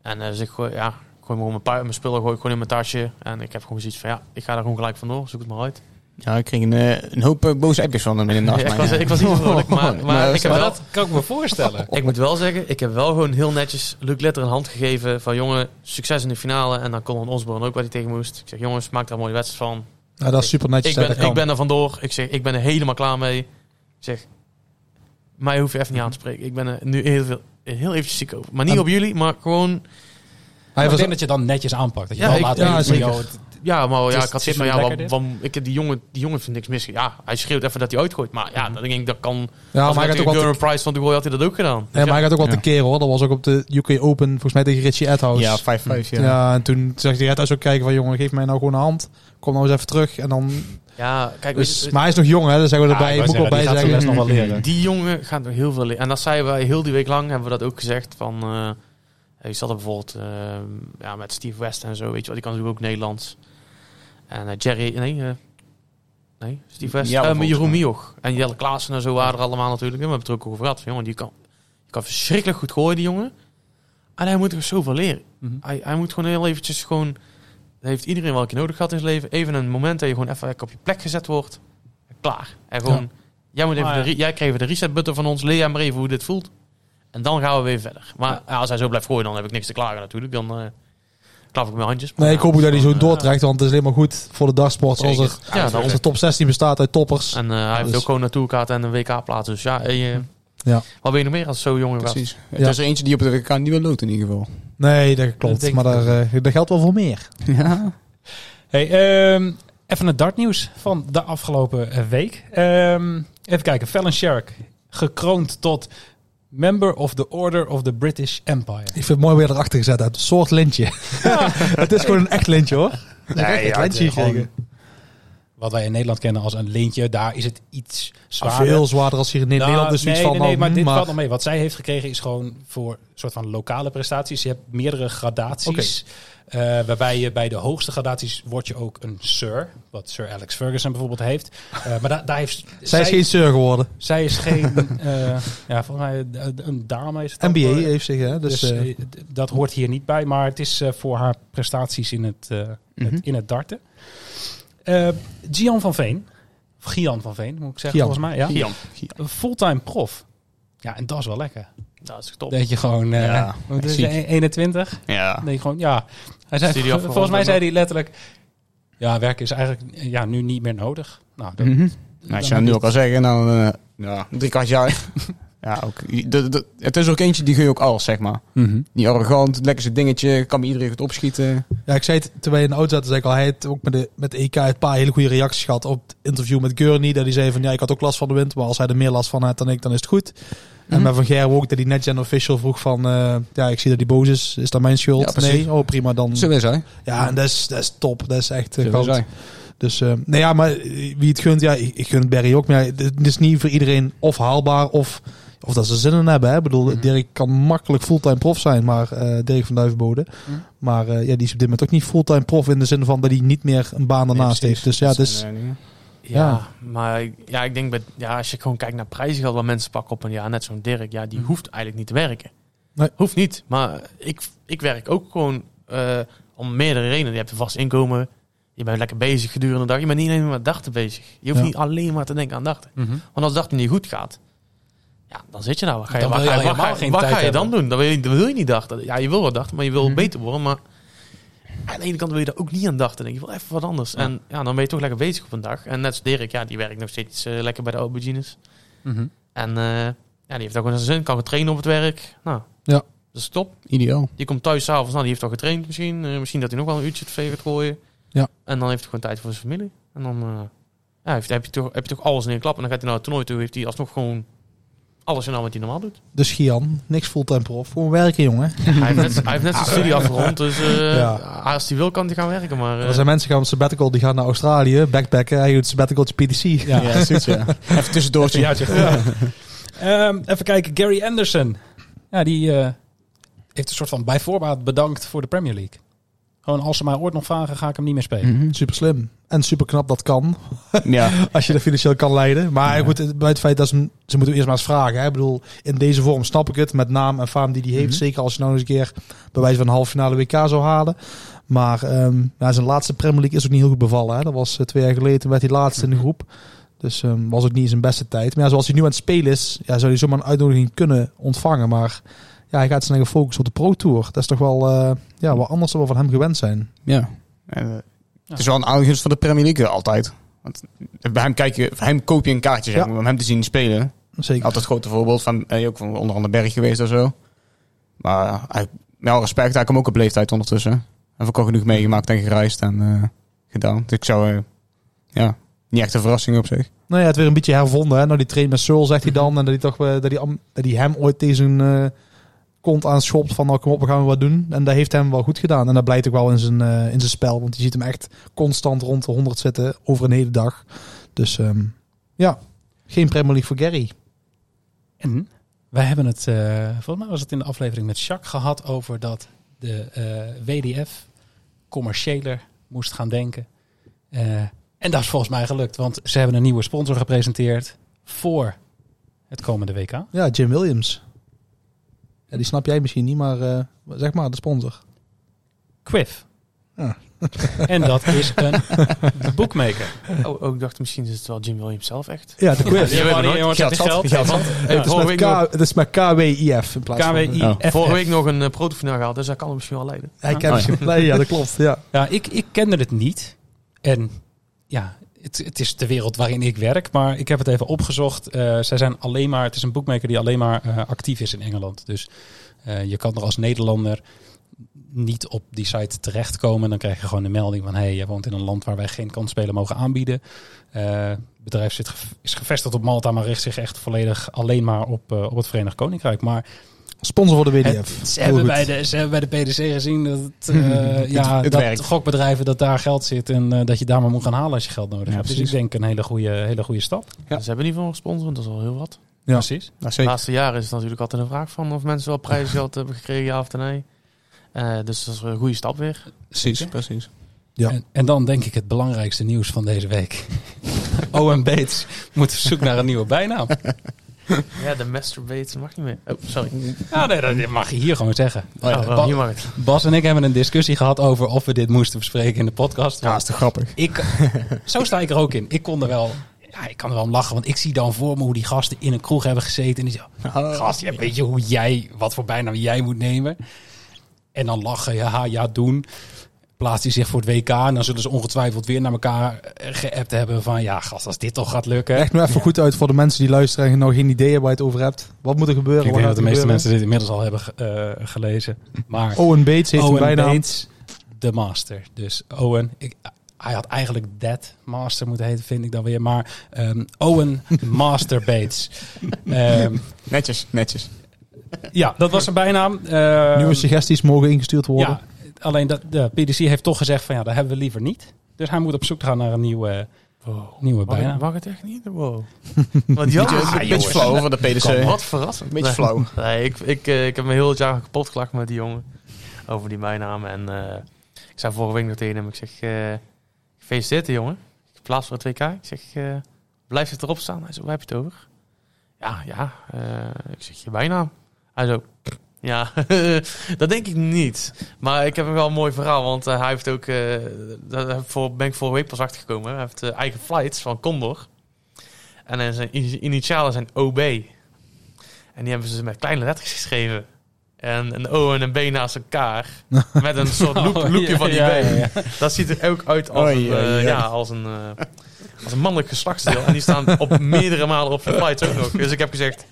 En eh, dus ik gooi, ja, gooi gewoon mijn, mijn spullen gooi ik gewoon in mijn tasje. En ik heb gewoon zoiets van, ja, ik ga daar gewoon gelijk vandoor. Zoek het maar uit. Ja, ik kreeg een, eh, een hoop eh, boze appjes van hem in de nacht. Ja, ik was- ik was niet vrolijk, maar- maar ik heb Maar wel- dat kan ik me voorstellen. Ik moet wel zeggen, ik heb wel gewoon heel netjes Luc Litter een hand gegeven van jongen, succes in de finale. En dan Colin Osborne ook waar hij tegen moest. Ik zeg jongens, maak daar een mooie wedstrijd van. Ja, dat is super netjes. Ik ben, ik ben er vandoor. Ik zeg, ik ben er helemaal klaar mee. Ik zeg, mij hoef je even niet aan te spreken. Ik ben er nu heel, veel, heel eventjes ziek over. Maar niet En- op jullie, maar gewoon... Hij Maar ik was, denk dat je dan netjes aanpakt. Dat je Ja, wel ik- laat ja, weten Ja, maar ja, ik had het zoiets van, ja, lekker wat, wat- ik heb die jongen, die jongen vindt niks mis. Ja, hij schreeuwt even dat hij uitgooit. Maar ja, dan denk ik, dat kan... ja, als maar hij gaat ook wel Gurren Price van de had hij dat ook gedaan. Dus Ja, maar hij gaat ook wel Ja. te keren hoor. Dat was ook op de UK Open, volgens mij tegen Richie Edhouse. Ja, 5-5. Ja. ja. en toen zegt hij Edhouse ook kijken van jongen, geef mij nou gewoon een hand. Kom nou eens even terug. En dan, Ja, kijk, dus, je- maar hij is nog jong hè, dat zeggen we Ja, erbij. ik moet wel bij die zeggen. zijn les nog wel leren. Die jongen gaat nog heel veel leren. En dat zeiden wij heel die week lang, hebben we dat ook gezegd. Van, eh je zat er bijvoorbeeld eh, ja, met Steve West en zo, weet je wat, die kan natuurlijk ook Nederlands. En eh, Jerry, nee, eh, nee, Steve West, Ja, Eh, Jeroen. Mioch. En Jelle Klaassen en zo waren er allemaal natuurlijk. En we hebben het er ook over gehad. Van, jongen, die kan, die kan verschrikkelijk goed gooien, die jongen. En hij moet er zoveel leren. Mhm. Hij, hij moet gewoon heel eventjes gewoon... Dat heeft iedereen wel een keer nodig gehad in zijn leven. Even een moment dat je gewoon even op je plek gezet wordt. Klaar. En gewoon... Jij, moet even ja. de, jij kreeg even de reset button van ons. Leer jij maar even hoe dit voelt. En dan gaan we weer verder. Maar ja, als hij zo blijft gooien, dan heb ik niks te klagen natuurlijk. Dan klap ik mijn handjes. Nee, ik hoop ook dat hij zo eh, doortrekt, want het is alleen maar goed voor de dagsport als er, Ja, als de top 16 bestaat uit toppers. En eh, hij heeft Dus- ook gewoon een tourkaart en een WK-plaats. Dus ja, hey, eh, Ja. wat wil je nog meer als zo jong was? Precies. Het Ja. is er eentje die op de WK niet wil loten in ieder geval. Nee, dat klopt. maar daar, eh, dat geldt wel voor meer. Ja. Hey, ehm, even het dartnieuws van de afgelopen week. Ehm, even kijken. Fallon Sherrick, gekroond tot Member of the Order of the British Empire. Ik vind het mooi weer erachter gezet hebt. Een soort lintje. het is gewoon een echt lintje hoor. Nee, echt ja, een lintje gekregen. Wat wij in Nederland kennen als een leentje, daar is het iets Ah, zwaarder. Veel zwaarder als hier in Nou, Nederland zoiets nee, van, nee, nee, maar dit maar- valt nog mee. Wat zij heeft gekregen is gewoon voor een soort van lokale prestaties. Je hebt meerdere gradaties. eh, waarbij je bij de hoogste gradaties word je ook een Sir. Wat Sir Alex Ferguson bijvoorbeeld heeft. Eh, maar da- daar heeft Zij is geen sir geworden. zij is geen, eh, ja, volgens mij een dame is het voor- heeft zich, hè. Dus, Dus, dat hoort hier niet bij, maar het is voor haar prestaties in het, Mhm. het- in het darten. Eh Gian van Veen, of Gian van Veen moet ik zeggen Gian. volgens mij, ja. Gian. Een fulltime prof. Ja, en dat is wel lekker. Dat is top. Dat je gewoon, eh Ja, wat is ziek. het, 21? Ja. Nee, gewoon, ja. Hij zei, Studie volgens mij zei hij letterlijk, ja, werken is eigenlijk ja, nu niet meer nodig. Nou, dat, Mhm. dan Nou, je dat nu je ook al zeggen, dan eh, ja, drie kwart jaar. Ja, ook, de, de, het is ook eentje die gun je ook alles, zeg maar. Mhm. Niet arrogant, lekker zijn dingetje, kan bij iedereen goed opschieten. ja, ik zei het, terwijl je in de auto zat, zei ik al, hij heeft ook met de, met de EK een paar hele goede reacties gehad op het interview met Gurney. Dat hij zei van, ja, ik had ook last van de wind, maar als hij er meer last van had dan ik, dan is het goed. En Mhm. met Van Gerwen ook, dat hij net Gen Official vroeg van, eh, ja, ik zie dat hij boos is. Is dat mijn Ja, schuld? precies. nee? Oh, prima, dan... Zo is hij. Ja, en dat is, dat is top. Dat is echt eh, goud. Dus, eh nee, ja, maar wie het gunt, ja, ik, ik gun het Barry ook. Maar ja, het is niet voor iedereen of haalbaar of, of dat ze zin in hebben. Hè. Ik bedoel, Mhm. Dirk kan makkelijk fulltime prof zijn, maar eh Dirk van Duivenbode. Mhm. Maar eh, ja, die is op dit moment ook niet fulltime prof in de zin van dat hij niet meer een baan daarnaast heeft. Dus ja, dus. Ja, Ja. maar ik- ja, ik denk, bij, ja, als je gewoon kijkt naar prijzengeld wat mensen pakken op een jaar, net zo'n Dirk, ja, die Mhm. hoeft eigenlijk niet te werken. Nee. Hoeft niet, maar ik, ik werk ook gewoon eh, om meerdere redenen. Je hebt een vast inkomen, je bent lekker bezig gedurende de dag. Je bent niet alleen maar met dachten bezig. Je hoeft Ja. niet alleen maar te denken aan dachten. Want als dachten niet goed gaat, ja, dan zit je nou. Wat ga je, je ga je, geen tijd ga dan doen? Dan wil, je, dan wil je niet dachten. Ja, je wil wat dachten, maar je wil Mhm. beter worden. Maar aan de ene kant wil je daar ook niet aan dachten. Dan denk je wel even wat anders. Ja. En ja, dan ben je toch lekker bezig op een dag. En net als Dirk, ja, die werkt nog steeds eh, lekker bij de aubergines. Mhm. En eh, ja, die heeft ook gewoon zijn zin. Kan trainen op het werk. Nou, Ja. dat is top. Ideaal. Die komt thuis s'avonds. Nou, die heeft al getraind misschien. Eh, misschien dat hij nog wel een uurtje twee gaat gooien. Ja. En dan heeft hij gewoon tijd voor zijn familie. En dan ja, heeft, heb, je toch, heb je toch alles in een klap. En dan gaat hij naar het toernooi toe. Heeft hij alsnog gewoon alles in al wat hij normaal doet. Dus Gian, niks fulltime prof. Gewoon werken, jongen. hij heeft net, hij heeft net zijn studie afgerond. Dus eh, Ja. als hij wil, kan hij gaan werken. Maar eh, Er zijn mensen gaan op sabbatical, die gaan naar Australië, backpacken. Hij doet sabbaticaltje PTC. Ja. Ja, zoiets, ja. Even tussendoortje. Ja, ja. Ehm, even kijken, Gary Anderson. Ja, die eh, heeft een soort van bij voorbaat bedankt voor de Premier League. Gewoon als ze mij ooit nog vragen, ga ik hem niet meer spelen. Mhm. Super slim. En super knap dat kan. Ja, Als je dat financieel kan leiden. Maar Ja. goed, het- bij het feit dat ze, ze moeten eerst maar eens vragen. Hè? Ik bedoel, in deze vorm snap ik het. Met naam en faam die hij heeft. Mhm. Zeker als je nou eens een keer bij wijze van een halve finale WK zou halen. Maar ehm, ja, zijn laatste Premier League is ook niet heel goed bevallen. Hè? Dat was eh, twee jaar geleden. Werd hij laatste in de groep. Dus ehm, was ook niet zijn beste tijd. Maar ja, zoals hij nu aan het spelen is, ja, zou hij zomaar een uitnodiging kunnen ontvangen. Maar ja, hij gaat snel gefocust op de Pro Tour. Dat is toch wel, eh, ja, wel anders dan we van hem gewend zijn. ja. En, eh, Het is wel een aangunst van de Premier League eh, altijd. Want bij hem, kijk je, bij hem koop je een kaartje zeg Ja. om hem te zien spelen. Zeker. Altijd het grote voorbeeld van, eh, ook van onder andere Berg geweest of zo. Maar hij, met alle respect, hij komt ook op leeftijd ondertussen. Hij heeft ook al genoeg meegemaakt en gereisd en eh, gedaan. Dus ik zou, eh, ja, niet echt een verrassing op zich. Nou ja, het weer een beetje hervonden. Hè? Nou, die traint met Searle, zegt hij dan. En dat hij, toch, dat hij, am- dat hij hem ooit tegen zijn kont aanschopt van... Nou, kom op, we gaan wat doen. En dat heeft hem wel goed gedaan. En dat blijkt ook wel in zijn, eh, in zijn spel. Want je ziet hem echt constant rond de 100 zitten over een hele dag. Dus ehm, ja, geen Premier League voor Gary. En wij hebben het, eh, volgens mij was het in de aflevering met Jacques gehad over dat de eh, WDF commerciëler moest gaan denken. En dat is volgens mij gelukt, want ze hebben een nieuwe sponsor gepresenteerd voor het komende WK. Ja, Jim Williams. Ja, die snap jij misschien niet, maar eh, zeg maar de sponsor. Quiff. Ja. En dat is een boekmaker. Oh, oh, ik dacht misschien is het wel Jim Williams zelf echt. Ja, de quiz. Geld geld. geld zat. Ja. Het is K- het is met KWIF in plaats van... Oh. Vorige week nog een uh, protofinale gehaald, dus dat kan hem misschien wel leiden. Hij kent ja. misschien... Ja, dat klopt. Ja. Ja, ik, ik kende het niet. En ja, het, is de wereld waarin ik werk. Maar ik heb het even opgezocht. Eh, zij zijn alleen maar, het is een boekmaker die alleen maar eh, actief is in Engeland. Dus eh, je kan er als Nederlander niet op die site terechtkomen. Dan krijg je gewoon de melding van... hey, je woont in een land waar wij geen kansspelen mogen aanbieden. Het bedrijf zit, is gevestigd op Malta, maar richt zich echt volledig alleen maar op, op het Verenigd Koninkrijk. Maar Sponsor voor de WDF. het- ze, hebben bij de, ze hebben bij de PDC gezien dat, het, eh, ja, het dat werkt. gokbedrijven dat daar geld zit en eh, dat je daar maar moet gaan halen als je geld nodig Ja, hebt. Dus ik denk een hele goede, hele goede stap. Ja. Ze hebben in ieder geval gesponsord, dat is al heel wat. Ja. Precies. Nou, De laatste jaren is het natuurlijk altijd een vraag van of mensen wel prijzengeld hebben gekregen, ja of nee. Eh, dus dat is een goede stap weer. Precies, precies. Ja. En, en dan denk ik het belangrijkste nieuws van deze week. Owen Bates moet op zoek naar een nieuwe bijnaam. Ja, de masturbate mag niet meer. Oh, sorry. Ja, nee, dat mag je hier gewoon zeggen. Oh, ja, mag het. Bas en ik hebben een discussie gehad over of we dit moesten bespreken in de podcast. Ja, dat is toch grappig. Ik, zo sta ik er ook in. Ik kon er wel, ja, ik kan er wel om lachen, want ik zie dan voor me hoe die gasten in een kroeg hebben gezeten. En die zo, gast, ja, weet je hoe jij, wat voor bijnaam jij moet nemen? En dan lachen, ja, ja, doen. Plaatst hij zich voor het WK en dan zullen ze ongetwijfeld weer naar elkaar eh, geappt hebben van, ja, gast, als dit toch gaat lukken. Echt nou even goed uit voor de mensen die luisteren en nog geen idee hebben waar je het over hebt. Wat moet er gebeuren? Ik denk dat de meeste gebeuren? mensen dit inmiddels al hebben eh, gelezen. Maar Owen Bates heeft Owen een bijnaam. Bates, de master. Dus Owen, ik, hij had eigenlijk Dead Master moeten heten, vind ik dan weer. Maar ehm, Owen Master Bates. Ehm, Netjes, netjes. ja, dat was zijn bijnaam. Ehm, Nieuwe suggesties mogen ingestuurd worden. Ja, alleen dat, de PDC heeft toch gezegd van ja, dat hebben we liever niet. Dus hij moet op zoek gaan naar een nieuwe, Wow. nieuwe Mag, bijnaam. het- mag het echt niet? Wow. Want ja, beetje, beetje jongens. flauw van de PDC. Wat verrassend. Beetje Nee. flauw. Nee, ik, ik, eh, ik heb me heel het jaar kapot gelachen met die jongen. Over die bijnaam. En eh, ik zei vorige week nog tegen hem. Ik zeg, eh gefeliciteerd jongen. Ik plaats voor het WK. Ik zeg, eh blijf het erop staan. Hij zo, waar heb je het over? Ja, ja. eh, ik zeg, je bijnaam. Hij zo, ja, dat denk ik niet. Maar ik heb wel een mooi verhaal. Want eh, hij heeft ook, eh daar voor, ben ik vorige week pas achtergekomen. Hij heeft eh, eigen flights van Condor. En zijn ini- initialen zijn OB. En die hebben ze met kleine letters geschreven. En een O en een B naast elkaar. Met een soort loop, Oh, loopje ja, van die ja, B. ja. Dat ziet er ook uit als, een, ja, als, een, als een mannelijk geslachtsdeel. En die staan op meerdere malen op je flights ook nog. Dus ik heb gezegd,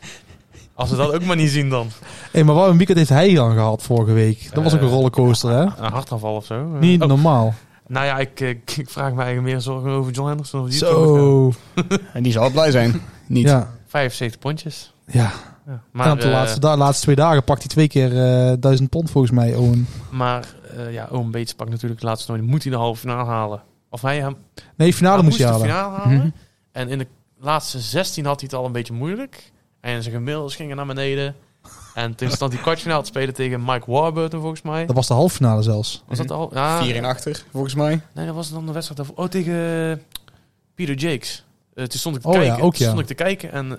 als we dat ook maar niet zien dan. Hey, maar wat een weekend heeft hij dan gehad vorige week? Dat was ook een Eh, rollercoaster, hè? Een hartaanval of zo. Niet Oh, normaal. nou ja, ik, ik, ik vraag me eigenlijk meer zorgen over John Henderson. Of die. Zo. En die zal blij zijn. Niet. Ja. 75 pondjes. Ja. Ja. Maar op de eh, laatste, da- laatste twee dagen pakt hij twee keer eh duizend pond volgens mij, Owen. maar eh, ja, Owen Bates pakt natuurlijk de laatste nooit. Moet hij de halve finale halen? Of hij hem Nee, finale hij moest je de halen. finale halen. Mhm. En in de laatste 16 had hij het al een beetje moeilijk. En zijn gemiddels gingen naar beneden. En toen stond hij kwartfinale te spelen tegen Mike Warburton volgens mij. Dat was de halve finale zelfs. Was dat al? Ja, 4 in achter, volgens mij. Nee, dat was dan de wedstrijd daarvoor. Oh, tegen Peter Jakes. Eh, toen stond ik te Oh ja, kijken. ook Toen ja. stond ik te kijken en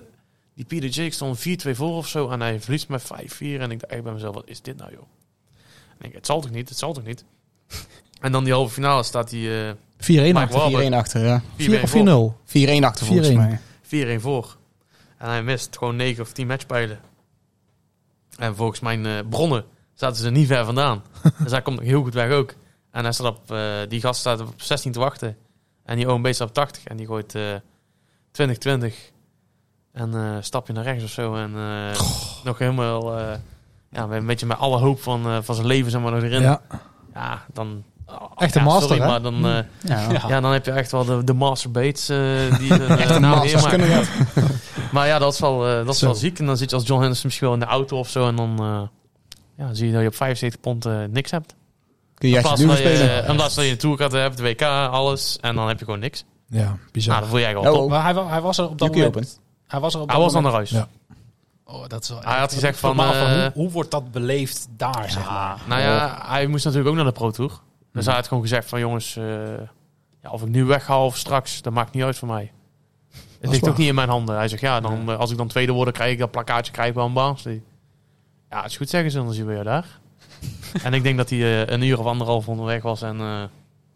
die Peter Jakes stond 4-2 voor of zo. En hij verliest met 5-4. En ik dacht bij mezelf, wat is dit nou joh? En ik denk, het zal toch niet, het zal toch niet? en dan die halve finale staat hij eh 4-1 Mike achter. Warburton 4-1 achter, ja. 4 of 4-1 4-0. 4-1 achter, volgens 4-1. mij. 4-1 voor. En hij mist gewoon 9 of 10 matchpijlen. En volgens mijn eh, bronnen zaten ze er niet ver vandaan. dus hij komt heel goed weg ook. En hij staat op, eh, die gast staat op 16 te wachten. En die OMB staat op 80. En die gooit eh 20-20. En eh stapje naar rechts of zo. En eh, nog helemaal, eh, ja, een beetje met alle hoop van, eh, van zijn leven zeg maar, nog erin. Ja, Ja. dan... oh, Echt een ja, master, sorry, hè? maar dan, eh, Ja. Ja. dan heb je echt wel de, de master Bates eh, die Echt uh, een masters weer kunnen. Maar ja, dat is wel, eh, dat is Zo. wel ziek. En dan zit je als John Henderson misschien wel in de auto of zo. En dan eh, ja, zie je dat je op 75 pond niks hebt. Kun je echt van dat je, spelen. in plaats van dat je een tourkaart hebt, de WK, alles. En dan heb je gewoon niks. Ja, bizar. Nou, dan voel je eigenlijk al Oh, top. Maar hij, hij was er op dat UK moment... Open. Hij was er op Hij dat was dan moment... naar huis. Ja. Oh, dat is wel Hij had gezegd van, eh, hoe, hoe wordt dat beleefd daar, zeg maar? Nou ja, hij moest natuurlijk ook naar de Pro Tour. Dus Mhm. hij had gewoon gezegd van jongens, eh, ja, of ik nu wegga of straks, dat maakt niet uit voor mij. Het ligt waar. ook niet in mijn handen. Hij zegt ja, dan, eh, als ik dan tweede word, dan krijg ik dat plakkaatje, krijg ik wel een baan. Die- Ja, het is goed zeggen ze, dan zien we jou daar. en ik denk dat hij eh, een uur of anderhalf onderweg was en eh,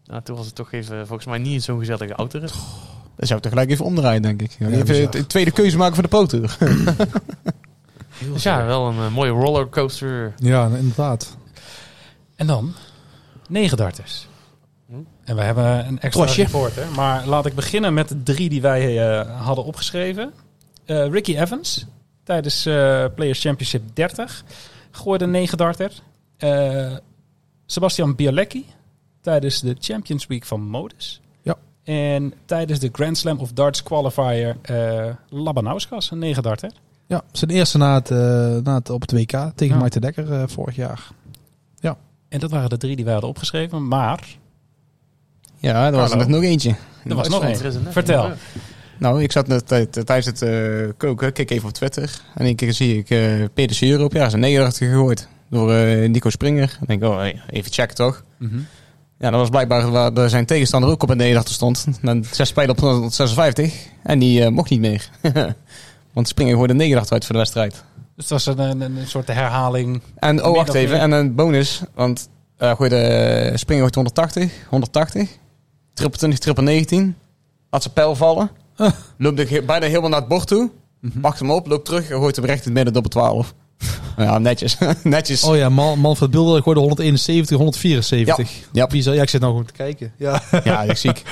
ja, toen was het toch even, volgens mij niet in zo'n gezellige autorit. Dan zou ik toch gelijk even omdraaien, denk ik. even de tweede keuze maken voor de poter. Dus ja, wel een eh, mooie rollercoaster. Ja, inderdaad. En dan, negen darters. Hm. En we hebben een extra reporter. Maar laat ik beginnen met de drie die wij eh, hadden opgeschreven. Eh, Ricky Evans, tijdens eh, Players Championship 30, gooide een negen darter. Eh, Sebastian Bialecki, tijdens de Champions Week van Modus. Ja. En tijdens de Grand Slam of Darts Qualifier uh, Labanauskas, een negen darter. Ja, zijn eerste na het, na het op het WK tegen Ja. Maarten Dekker vorig jaar. En dat waren de drie die wij hadden opgeschreven. Maar, Ja, er was er nog nog eentje. er was nog Er één. is een- Vertel. Nou, ik zat net tijd- tijdens het eh, koken, keek even op Twitter. En een keer zie ik eh Peter Sierup, ja, zijn 89 gegooid. Door eh, Nico Springer. En denk ik, oh, even checken toch. Mhm. Ja, dat was blijkbaar waar zijn tegenstander ook op een 89 stond. Dan zes spelen op 156. En die mocht niet meer. Want Springer gooide een 89 uit voor de wedstrijd. Dus dat was een, een, een soort herhaling. En oh, wacht even. En een bonus. Want uh, gooide Springer gooit 180. 180. Triple 20, triple 19. Had zijn pijl vallen. Ah. Loopt bijna helemaal naar het bord toe. Mhm. Pakt hem op, loopt terug en gooit hem recht in het midden dubbel 12. ja, netjes. netjes. Oh ja, Man, Manfred Bilder gooide 171, 174. Ja. Bizar. Ja, ik zit nou gewoon te kijken. Ja, Ja, ik ziek.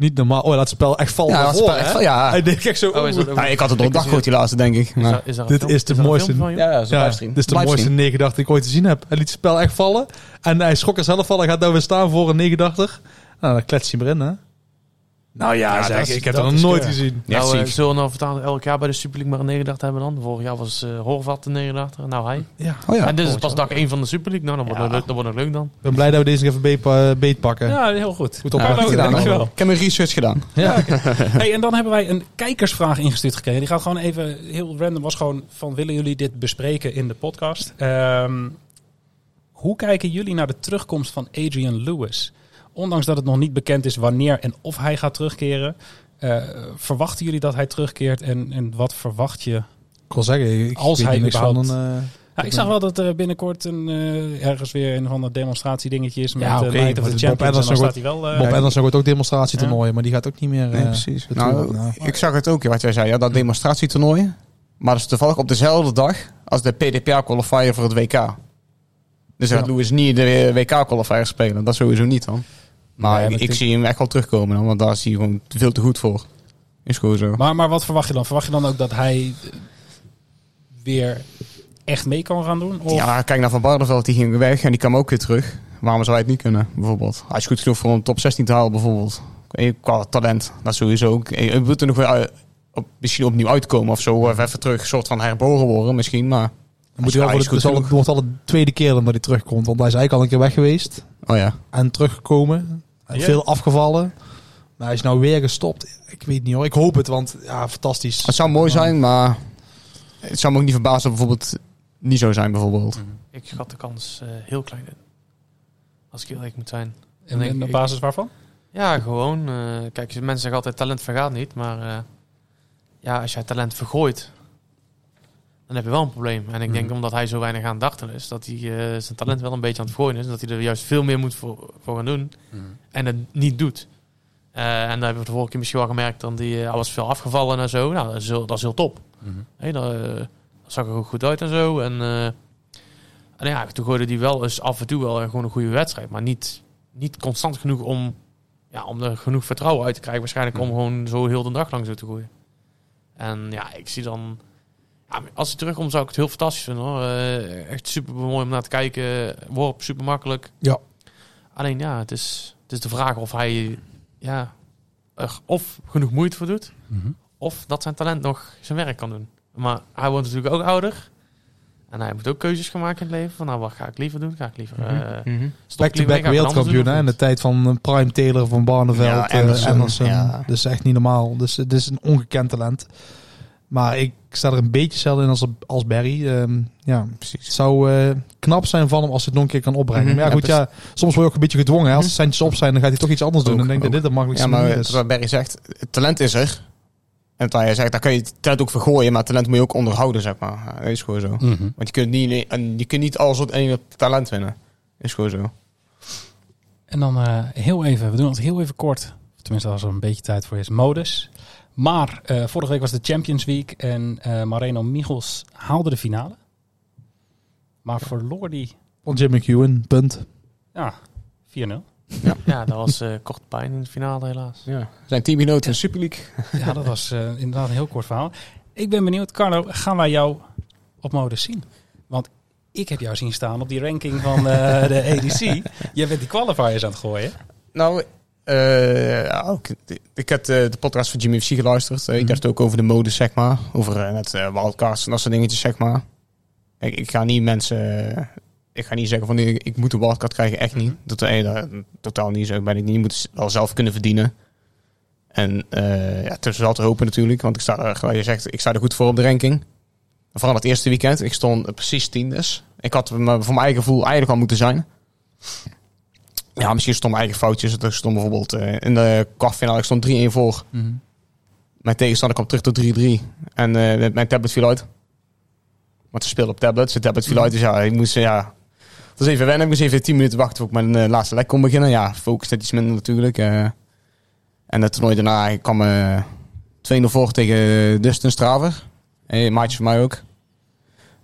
niet normaal. Oh, hij laat het spel echt vallen Ja, echt hè? ja. Hij denkt echt zo... Oh, is dat ook Ja, ik had het de dag gegooid die laatste, denk ik. Is daar- is daar Dit film- is de daar mooiste- van, ja, Ja, livestream. dit is de mooiste 89 die ik ooit gezien heb. Hij liet het spel echt vallen. En hij schrok er zelf van. Hij gaat nou weer staan voor een 89. Nou, dan klets hij hem erin, hè? Nou ja, Ja, zeg, dat is- ik heb dat nog nooit keur. gezien. Ja, nou, eh, ziek. zullen we nou voortaan elk jaar bij de Super League maar een 89 hebben dan? Vorig jaar was eh Horvat de 89, nou hij. Ja. Oh ja. en dit is pas dag 1 van de Super League. Nou, dan wordt, het leuk, dan wordt het leuk dan. Ik ben blij dat we deze even beet, pa- beet pakken. Ja, heel goed. Goed goed gedaan. dankjewel. Ik heb mijn research gedaan. Ja. Hey, en dan hebben wij een kijkersvraag ingestuurd gekregen. Die gaat gewoon even heel random. Was gewoon van willen jullie dit bespreken in de podcast? Ehm, hoe kijken jullie naar de terugkomst van Adrian Lewis? Ondanks dat het nog niet bekend is wanneer en of hij gaat terugkeren. eh, verwachten jullie dat hij terugkeert en, en wat verwacht je? Ik wil zeggen, ik Als hij niks van überhaupt- een... eh, Ja, ik zag wel dat er binnenkort een, eh, ergens weer een van de demonstratiedingetje is met Ja, de oké, Night of the Bob Champions. En dan Anderson staat hij wel... eh, Bob Anderson wordt ook demonstratietoernooien, maar die gaat ook niet meer... Nee, precies. Nou. Nou. ik zag het ook, wat jij zei, ja, dat demonstratietoernooi. Maar dat is toevallig op dezelfde dag als de PDPA-qualifier voor het WK. Dus Ja. gaat Lewis niet de WK-qualifier spelen. Dat sowieso niet dan. Maar Nee, ik, zie hem echt wel terugkomen dan, want daar is hij gewoon veel te goed voor. Is gewoon zo. Maar, maar wat verwacht je dan? Verwacht je dan ook dat hij eh, weer echt mee kan gaan doen? Of? Ja, kijk naar Van Barneveld, die ging weg en die kwam ook weer terug. Waarom zou hij het niet kunnen, bijvoorbeeld? Hij is goed genoeg voor een top 16 te halen, bijvoorbeeld. Eh, Qua talent, dat sowieso ook. Eh, Hij moet er nog weer uit- op, misschien opnieuw uitkomen of zo. Of even terug, een soort van herboren worden misschien, maar... Dan moet hij wel voor de, goed het, wordt al de tweede keer dan dat hij terugkomt. Want hij is eigenlijk al een keer weg geweest. Oh ja. En teruggekomen. Ja. Veel afgevallen. Maar hij is nou weer gestopt. Ik weet niet hoor. Ik hoop het, want ja, fantastisch. Het zou mooi zijn, maar het zou me ook niet verbazen dat bijvoorbeeld niet zo zijn bijvoorbeeld. Ik schat de kans eh, heel klein in. Als ik heel eerlijk moet zijn. En, en op ik- basis waarvan? Ja, gewoon. eh, kijk, mensen zeggen altijd talent vergaat niet. Maar eh, ja, als jij talent vergooit, dan heb je wel een probleem. En ik denk Mhm. omdat hij zo weinig aan dachten is, dat hij eh, zijn talent wel een beetje aan het vergooien is. En dat hij er juist veel meer moet voor, voor gaan doen. En het niet doet. Eh, en dat hebben we de vorige keer misschien wel gemerkt. Dan die, hij was veel afgevallen en zo. Nou, dat is heel, dat is heel top. Dat zag er ook goed uit en zo. En, en ja, toen gooide hij wel eens af en toe wel gewoon een goede wedstrijd. Maar niet, niet constant genoeg om, ja, om er genoeg vertrouwen uit te krijgen. Waarschijnlijk om gewoon zo heel de dag lang zo te gooien. En ja, ik zie dan... Ja, als hij terugkomt zou ik het heel fantastisch vinden hoor. Eh, echt super mooi om naar te kijken. Worp super makkelijk. Ja. Alleen ja, het is, het is de vraag of hij ja, er of genoeg moeite voor doet. Of dat zijn talent nog zijn werk kan doen. Maar hij wordt natuurlijk ook ouder. En hij moet ook keuzes gaan maken in het leven. Van nou, wat ga ik liever doen? Ga ik liever... eh? Back-to-back ik wat anders wereldkampioen doen hè, in de tijd van eh, Prime Taylor, van Barneveld, Ja, eh, Anderson. ja. Dus echt niet normaal. Dus het is een ongekend talent. Maar ik sta er een beetje hetzelfde in als, als Barry. Ehm, ja, Precies. het zou eh, knap zijn van hem als hij het nog een keer kan opbrengen. Mhm, Maar ja, goed, ja, soms word je ook een beetje gedwongen. Hè. Als de centjes op zijn, dan gaat hij toch iets anders doen. Ook, en denk dat dit de makkelijkste Ja, maar manier is. wat Barry zegt, het talent is er. En wat hij zegt, daar kan je het talent ook vergooien, maar talent moet je ook onderhouden, zeg maar. Ja, dat is gewoon zo. Mhm. Want je kunt niet, en je kunt niet alles op één talent winnen. is gewoon zo. En dan eh, heel even, we doen het heel even kort. Tenminste, als er een beetje tijd voor is. Modus. Maar eh, vorige week was de Champions Week en eh Mareno Michels haalde de finale. Maar verloor die, Van Jim McEwen, punt. ja, 4-0. Ja, dat was eh, kort pijn in de finale helaas. Ja. Zijn teamgenoten in de Super League. Ja, dat was eh, inderdaad een heel kort verhaal. Ik ben benieuwd, Carlo, gaan wij jou op modus zien? Want ik heb jou zien staan op die ranking van eh, de ADC. Jij bent die qualifiers aan het gooien. Nou, ja, ook, ik heb de, de podcast van Jimmy FC geluisterd. Eh, Ik Mhm. had het ook over de mode, zeg maar. Over eh, net uh, wildcards en dat soort dingetjes, zeg maar. Ik, ik ga niet mensen... eh, ik ga niet zeggen van ik, ik moet een wildcard krijgen, echt niet. Dat, eh, dat, totaal niet zo ben ik niet. Je moet het wel zelf kunnen verdienen. En eh ja, het is wel te hopen natuurlijk, want ik sta er, je zegt, ik sta er goed voor op de ranking. Vooral het eerste weekend. Ik stond precies tiendes. Ik had me voor mijn eigen gevoel eigenlijk al moeten zijn. Ja, misschien stond mijn eigen foutjes. Er stond bijvoorbeeld eh, in de kwartfinale, ik stond 3-1 voor. Mijn tegenstander kwam terug tot 3-3. En eh, mijn tablet viel uit. Want ze speelde op tablet. Zijn tablet viel uit. Dus ja, ik moest, ja... Het was even wennen. Ik moest even 10 minuten wachten voor ik mijn eh, laatste lek kon beginnen. Ja, focus net iets minder natuurlijk. en het toernooi daarna, ik kwam eh 2-0 voor tegen Dustin Straver. Een maatje van mij ook.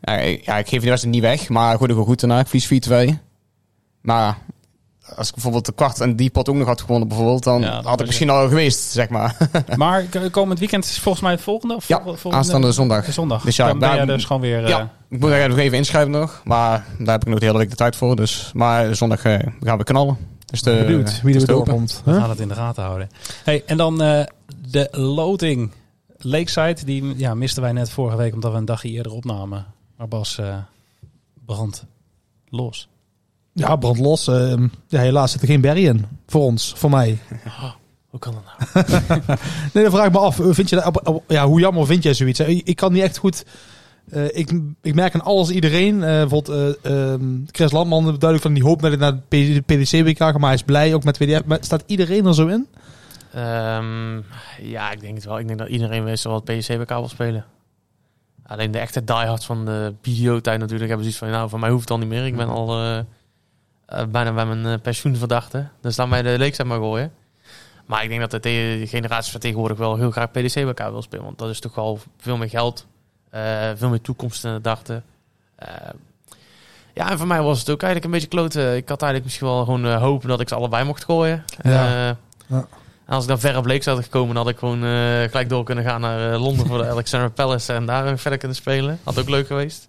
Ja, ik, ja, ik geef die wedstrijd niet weg. Maar ik goede wel goed daarna. Ik verlies 4-2. Maar als ik bijvoorbeeld de kwart en die pot ook nog had gewonnen bijvoorbeeld, dan Ja, had je- ik misschien al geweest, zeg maar. Maar komend weekend is volgens mij het volgende? Of Ja, volgende- aanstaande zondag. Zondag. Dus ja, dan ben daar- jij dus gewoon weer... eh, Ja. Ik moet er nog even inschrijven nog, maar daar heb ik nog de hele week de tijd voor. Dus, maar zondag eh, gaan we knallen. Dus de, Benieuwd wie dus er doorkomt. We gaan het in de gaten houden. Hey, en dan eh, de loting Lakeside. Die ja, misten wij net vorige week omdat we een dagje eerder opnamen. Maar Bas eh brand los. Ja, brand los. Ehm, ja, helaas zit er geen Barry in. Voor ons, voor mij. Oh, hoe kan dat nou? Nee, dan vraag ik me af. Vind je dat, ja, hoe jammer vind jij zoiets? Ik, kan niet echt goed... eh, ik, ik merk aan alles iedereen. eh, bijvoorbeeld eh, ehm, Chris Landman duidelijk van die hoop dat ik naar de PDC-WK ga. Maar hij is blij ook met WDF. Maar staat iedereen er zo in? Ehm, ja, ik denk het wel. Ik denk dat iedereen wist wat PSC-WK wil spelen. Alleen de echte diehards van de BDO-tijd natuurlijk hebben zoiets van... Nou, van mij hoeft het al niet meer. Ik ben al eh, eh, bijna bij mijn eh, pensioenverdachte. Dus laat mij de leeftijd maar gooien. Maar ik denk dat de, de generatie van tegenwoordig wel heel graag PDC-WK wil spelen. Want dat is toch wel veel meer geld. eh, veel meer toekomst in de dachten. Eh, ja, en voor mij was het ook eigenlijk een beetje kloten. Ik had eigenlijk misschien wel gewoon eh, hopen dat ik ze allebei mocht gooien. Ja. Eh, Ja. en als ik dan ver op Leek zou gekomen, had ik gewoon eh, gelijk door kunnen gaan naar eh, Londen voor de Alexander Palace en daar verder kunnen spelen. Had ook leuk geweest.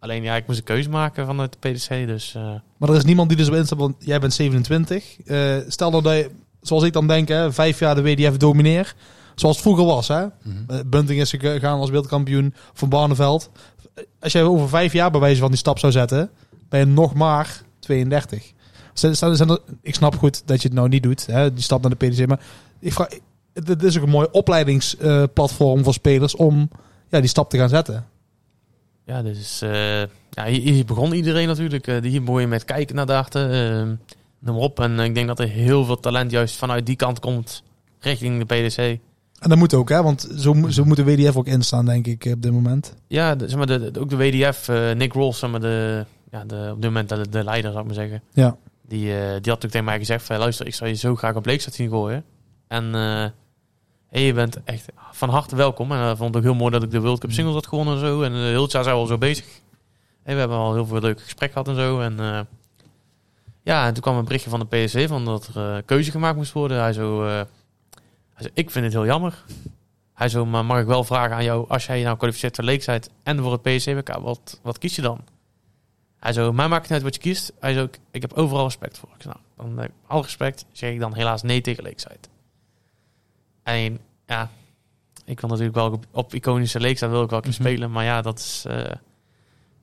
Alleen ja, ik moest een keuze maken vanuit de PDC, dus eh, Maar er is niemand die er zo in staat, want jij bent 27. Eh, stel nou dat je, zoals ik dan denk, hè, vijf jaar de WDF domineer. Zoals het vroeger was. Hè? Eh, Bunting is gegaan als wereldkampioen van Barneveld. Als jij over vijf jaar bij wijze van die stap zou zetten, ben je nog maar 32. Zijn, zijn, zijn er- ik snap goed dat je het nou niet doet, hè, die stap naar de PDC. Maar ik vraag, het het is ook een mooi opleidingsplatform voor spelers om ja, die stap te gaan zetten. Ja, dus eh, ja, hier, hier begon iedereen natuurlijk. Eh, hier je met kijken naar dachten. eh noem op. En ik denk dat er heel veel talent juist vanuit die kant komt richting de PDC. En dat moet ook, hè? Want zo, zo moet de WDF ook instaan, denk ik, op dit moment. Ja, de, zeg maar, de, de- ook de WDF, Nick Rolls, zeg maar, de, ja, de, op dit moment de, de leider, zou ik maar zeggen. Ja. Die, die had ook tegen mij gezegd van, luister, ik zou je zo graag op Leekstad zien gooien. En hey, je bent echt van harte welkom. En hij vond het ook heel mooi dat ik de World Cup Singles had gewonnen en zo. En uh, heel het jaar zijn al zo bezig. Hey, we hebben al heel veel leuke gesprekken gehad en zo. En eh, ja, en toen kwam een berichtje van de PSC van dat er eh, keuze gemaakt moest worden. Hij zo, eh, hij zo, ik vind het heel jammer. Hij zo, maar mag ik wel vragen aan jou, als jij nou kwalificeert voor Lakeside en voor het PSC-WK, wat, wat kies je dan? Hij zo, mij maakt niet uit wat je kiest. Hij zo, ik, ik heb overal respect voor. Ik nou, dan eh, al respect zeg ik dan helaas nee tegen Lakeside. En ja, ik wil natuurlijk wel op, op iconische Lakeside wil ik wel keer Mhm. spelen, maar ja, dat is... eh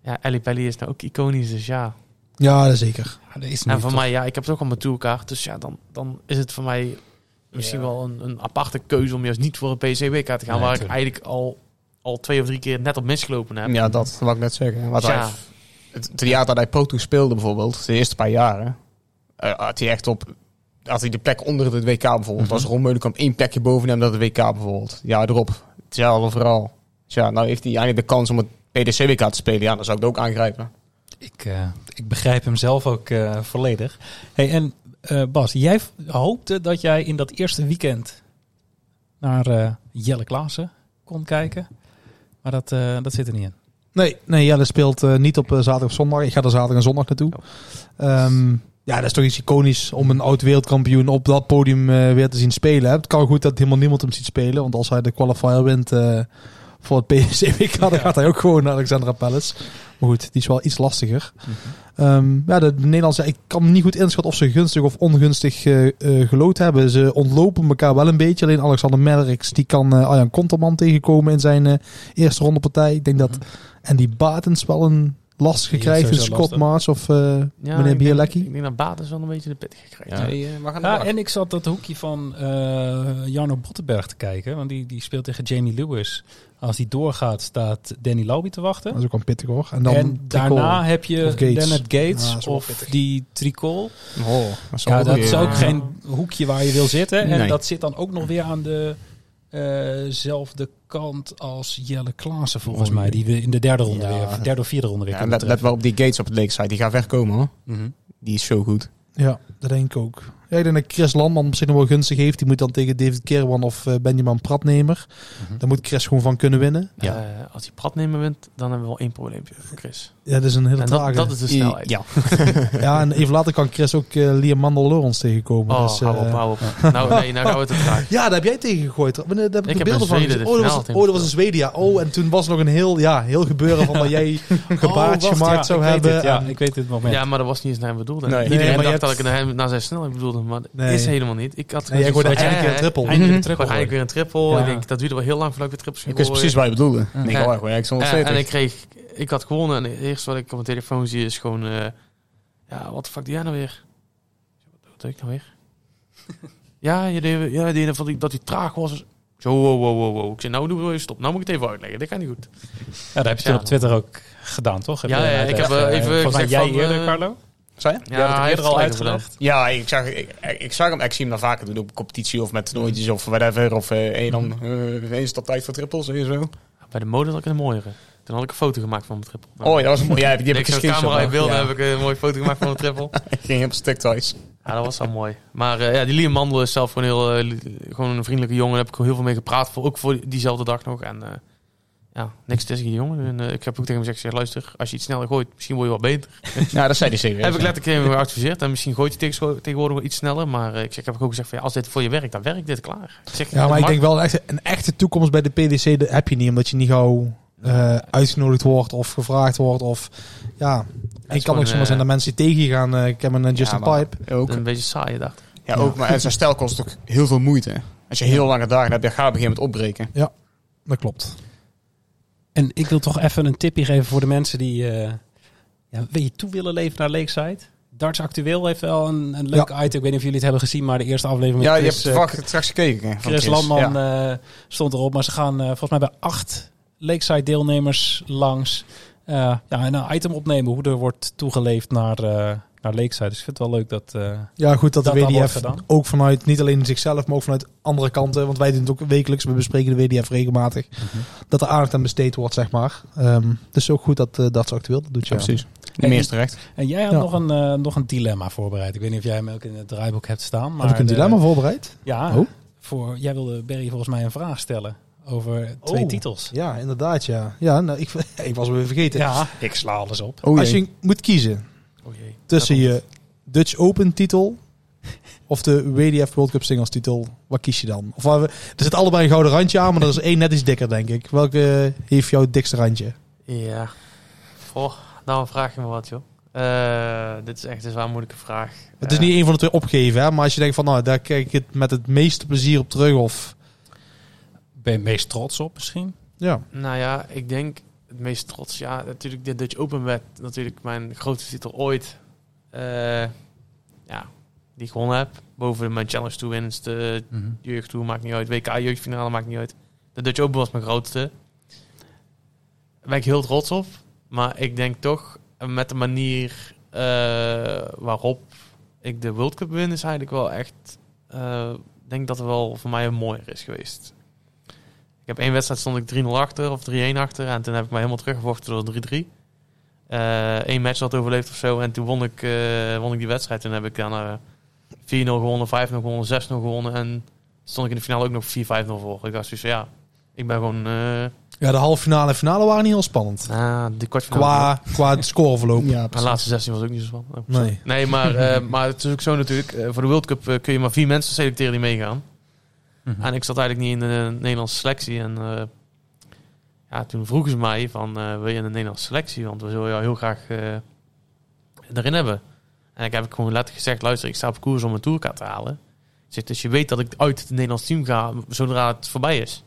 ja, Ellie Pelly is nou ook iconisch, dus ja. Ja, zeker. Ja, dat is En voor toch- mij, ja, ik heb het ook al mijn tourkaart. Dus ja, dan, dan is het voor mij misschien Ja. wel een, een aparte keuze om juist niet voor een PC-WK te gaan. Nee, waar tuurlijk. ik eigenlijk al, al twee of drie keer net op misgelopen heb. Ja, dat wou ik net zeggen. Dus hij, het, het jaar dat hij Pro Tour speelde bijvoorbeeld, de eerste paar jaren, eh, had hij echt op... Had hij de plek onder het WK bijvoorbeeld. Mhm. Als Ron Meulenkamp één plekje boven hem dan het WK bijvoorbeeld. Ja, erop. Hetzelfde verhaal. Dus ja, nou heeft hij eigenlijk de kans om het PDC-WK te spelen. Ja, dan zou ik het ook aangrijpen. Ik, eh, ik begrijp hem zelf ook eh, volledig. Hey, en eh, Bas, jij hoopte dat jij in dat eerste weekend naar eh, Jelle Klaassen kon kijken. Maar dat, eh, dat zit er niet in. Nee, nee Jelle speelt eh, niet op zaterdag of zondag. Ik ga er zaterdag en zondag naartoe. Ehm, ja, dat is toch iets iconisch om een oud wereldkampioen op dat podium eh, weer te zien spelen. Het kan goed dat helemaal niemand hem ziet spelen. Want als hij de qualifier wint eh, voor het PSC-WK, dan gaat hij ook gewoon naar Alexandra Palace. Maar goed, die is wel iets lastiger. Ehm, ja, de, de Nederlandse, ik kan niet goed inschatten of ze gunstig of ongunstig eh eh, gelood hebben. Ze ontlopen elkaar wel een beetje. Alleen Alexander Merks, die kan Arjan Konterman tegenkomen in zijn eerste ronde partij. Ik denk dat en die Batens wel een is krijgt. sowieso Scott. Maas of eh, ja, meneer ik denk- Bielecki. Ik denk dat Bates wel een beetje de pittige krijgt. Ja, die, eh, mag aan de Ja, bak. en ik zat dat hoekje van eh Jarno Bottenberg te kijken. Want die, die speelt tegen Jamie Lewis. Als die doorgaat, staat Danny Lauby te wachten. Dat is ook wel pittig hoor. En dan en daarna heb je Of Gates. Ja, of pittig. die Tricol. Oh, dat is Ja, een dat is ook geen hoekje waar je wil zitten. En Nee. dat zit dan ook nog weer aan dezelfde kant als Jelle Klaassen volgens Oh, mij. Die we in de derde ronde Ja. weer, of derde of vierde ronde weer Ja, kunnen let, wel op die Gates op het Lakeside. Die gaat ver komen hoor. Mhm. Die is zo goed. Ja, dat denk ik ook. Ja, ik denk dat Chris Landman zich nog wel gunstig heeft. Die moet dan tegen David Kerwan of eh, Benjamin Pratnemer. Mhm. Daar moet Chris gewoon van kunnen winnen. Ja. Eh, als hij Prat nemen wint, dan hebben we wel één probleempje voor Chris. Ja, dat is een hele En dat, trage. dat is de snelheid. Ja. Ja, en even later kan Chris ook uh, Liam Mandel Lawrence tegenkomen. Oh, dus, hou op, eh, hou op. Nou, nee, nou gaan we te traag. Ja, daar heb jij tegen gegooid. Wanneer- Daar heb ik, Ik de heb beelden van Zweden Oh, dat was, oh, dat was in Zweden, ja. Oh, en toen was nog een heel, ja, heel gebeuren van dat jij een gebaartje Oh, gemaakt ja, zou ik weet hebben. het, ja, En- ik weet het moment. Ja, maar dat was niet eens naar hem bedoeld. Nee. Iedereen Nee, dacht dat ik naar, hem, naar zijn snelheid bedoelde, maar dat Nee. is helemaal niet. Ik had Nee, jij gooide weer een triple. Eindelijk een Gewoon triple eigenlijk weer een triple. Ja. Ik denk, dat duurde wel heel lang voordat ik weer trippels ging Ik wist precies waar je bedoelde. Ik denk, oh, ik stond En, 40. en ik kreeg, ik had gewonnen en het eerste wat ik op mijn telefoon zie is gewoon, eh, ja, wat de fuck doe jij nou weer? Wat doe ik nou weer? ja, je deed, ja, je deed van die, dat hij traag was. Zo, wow, wow, wow, wow. Ik zei, nou doe je stop. Nou moet ik het even uitleggen. Dit gaat niet goed. Ja, dat heb je Ja. op Twitter ook gedaan, toch? Heb Ja, ik heb, eh, even Volgens mij jij van, eerder, eh, Carlo? Zei je? Ja, dat heb je hij eerder al uitgelegd. Ja, ik zag, ik, ik zag hem. Ik zie hem dan vaker doen op competitie of met toernooitjes of whatever. Of eh dan eh, is het tijd voor trippels en zo. Bij de mode had ik een mooiere. Toen had ik een foto gemaakt van mijn triple. Oh, ja, dat was een mooie. Ja, die heb ik camera in beeld ja. heb ik een mooie foto gemaakt van mijn triple. Ik ging helemaal stuk thuis. Ja, dat was wel mooi. Maar eh, ja, die Liam Mandel is zelf gewoon heel, eh, gewoon een vriendelijke jongen. Daar heb ik gewoon heel veel mee gepraat. Voor, ook voor diezelfde dag nog. En eh, ja, niks tegen die jongen. En, eh, ik heb ook tegen hem gezegd, zeg, luister, als je iets sneller gooit, misschien word je wel beter. Ja, dat zei hij serieus. heb ik ja. letterlijk hem geadviseerd. En misschien gooit hij tegen- tegenwoordig wel iets sneller. Maar eh, ik, zeg, ik heb ook gezegd, van, ja, als dit voor je werkt, dan werkt dit klaar. Ik zeg, Ja, maar ik denk wel echt een echte toekomst bij de PDC dat heb je niet, omdat je niet gauw eh, uitgenodigd wordt of gevraagd wordt of ja. En is kan ook zomaar zijn dat mensen tegen je gaan. ik heb een Justin Ja, Pipe. Ook, een beetje saai, dacht ik. ja, ook, maar en zijn stijl kost ook heel veel moeite. Als je heel lange dagen hebt, dan ga je op een gegeven moment opbreken. Dat klopt. En ik wil toch even een tipje geven voor de mensen die eh ja, beetje toe willen leven naar Lakeside. Darts Actueel heeft wel een, een leuk item. Ik weet niet of jullie het hebben gezien, maar de eerste aflevering met Ja, je Chris, hebt eh, toevallig straks gekeken. van Chris Landman Ja. eh, stond erop. Maar ze gaan volgens mij bij acht Lakeside deelnemers langs. ja, en een item opnemen hoe er wordt toegeleefd naar, naar Lakeside. Dus ik vind het wel leuk dat... eh, Ja, goed dat de Dat WDF ook vanuit, niet alleen zichzelf, maar ook vanuit andere kanten. Want wij doen het ook wekelijks, we bespreken de WDF regelmatig. Dat er aandacht aan besteed wordt, zeg maar. Ehm dus ook goed dat eh, dat zo actueel dat doet. Ja, Ja, precies. En- meer is terecht. En jij had Ja. nog, een, eh, nog een dilemma voorbereid. Ik weet niet of jij hem ook in het draaiboek hebt staan. Maar Heb ik een de- dilemma voorbereid? Ja, Oh. voor, jij wilde Berry volgens mij een vraag stellen over twee Oh. titels. Ja, inderdaad, ja. Ja, nou, ik, ik was weer vergeten. Ja, ik sla alles op. Oh Als je moet kiezen Oh jee. Tussen je Dutch Open titel of de WDF World Cup Singles titel, wat kies je dan? Of waar we- er zit allebei een gouden randje aan, maar er is één net iets dikker, denk ik. Welke heeft jouw dikste randje? Ja. Nou vraag je me wat, joh. Eh, dit is echt een zwaar moeilijke vraag. Het is Eh, niet één van de twee opgegeven, hè? maar als je denkt van, nou, daar kijk ik het met het meeste plezier op terug, of... Ben je het meest trots op misschien? Ja, Nou ja, ik denk het meest trots. Ja, natuurlijk de Dutch Open werd natuurlijk mijn grootste titel ooit. Eh, ja, die ik gewonnen heb. Boven mijn Challenge Tour wins, de jeugd Tour maakt niet uit. WK jeugdfinale maakt niet uit. De Dutch Open was mijn grootste. Daar ben ik heel trots op. Maar ik denk toch met de manier eh, waarop ik de World Cup win is eigenlijk wel echt... Ik denk dat het wel voor mij een mooier is geweest. Ik heb één wedstrijd stond ik 3-0 achter of 3-1 achter. En toen heb ik mij helemaal teruggevochten door 3-3. Eén match had overleefd of zo. En toen won ik, eh, won ik die wedstrijd. Toen heb ik dan eh 4-0 gewonnen, 5-0 gewonnen, 6-0 gewonnen. En stond ik in de finale ook nog 4-5-0 voor. Ik dacht zoiets van, ja, ik ben gewoon... eh ja de halve finale en finale waren niet heel spannend. ah, de. Qua, qua het scoreverloop. Ja, De laatste 16 was ook niet zo spannend. Oh. Nee. Nee, maar, eh, maar het is ook zo natuurlijk. eh, voor de World Cup eh, kun je maar vier mensen selecteren die meegaan. Mhm. En ik zat eigenlijk niet in de Nederlandse selectie. En eh, ja, toen vroegen ze mij van, eh, wil je in de Nederlandse selectie? Want we zullen jou heel graag eh, erin hebben. En ik heb ik gewoon letterlijk gezegd, luister, ik sta op koers om een tourkaart te halen. Zeg, dus je weet dat ik uit het Nederlands team ga zodra het voorbij is.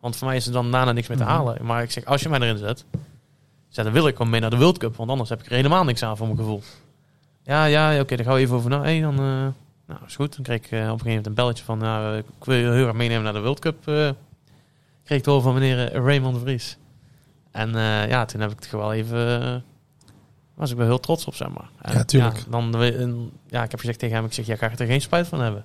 Want voor mij is er dan daarna niks meer te Mhm. halen. Maar ik zeg, als je mij erin zet, zeg, dan wil ik gewoon mee naar de World Cup. Want anders heb ik er helemaal niks aan voor mijn gevoel. Ja, ja, oké, daar gaan we even over na. Hey, dan, eh, nou, is goed. Dan kreeg ik op een gegeven moment een belletje van, nou, ik wil je heel erg meenemen naar de World Cup. Kreeg ik te horen van meneer eh, Raymond Vries. En eh, ja, toen heb ik het gewoon even, eh, was ik wel heel trots op, zeg maar. En, Ja, tuurlijk. Ja, dan, en, ja, ik heb gezegd tegen hem, ik zeg, ja, ga je er geen spijt van hebben?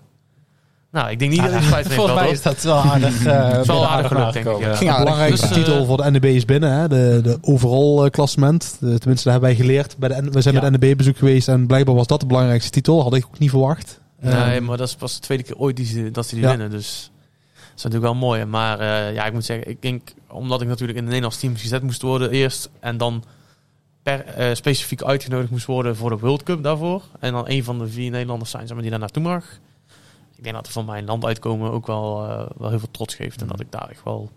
Nou, ik denk niet dat ik spijt van heb. Volgens mij is dat wel aardig. eh Het is wel aardig gelukt, denk ik, ja. Ging de belangrijkste Dus, eh, titel voor de NDB is binnen. Hè? De, de overall klassement. De- tenminste, daar hebben wij geleerd. Bij de, we zijn Ja. met NDB bezoek geweest. En blijkbaar was dat de belangrijkste titel. Had ik ook niet verwacht. Nee, Ehm, maar dat is pas de tweede keer ooit die ze, dat ze die Ja. winnen. Dus is natuurlijk wel mooi. Maar eh, ja, ik moet zeggen, ik denk, omdat ik natuurlijk in het Nederlands team gezet moest worden eerst. En dan per, eh, specifiek uitgenodigd moest worden voor de World Cup daarvoor. En dan een van de vier Nederlanders zijn zeg maar, die daar naartoe mag. Ik denk dat er van mijn land uitkomen ook wel, eh, wel heel veel trots geeft. En dat ik daar echt wel,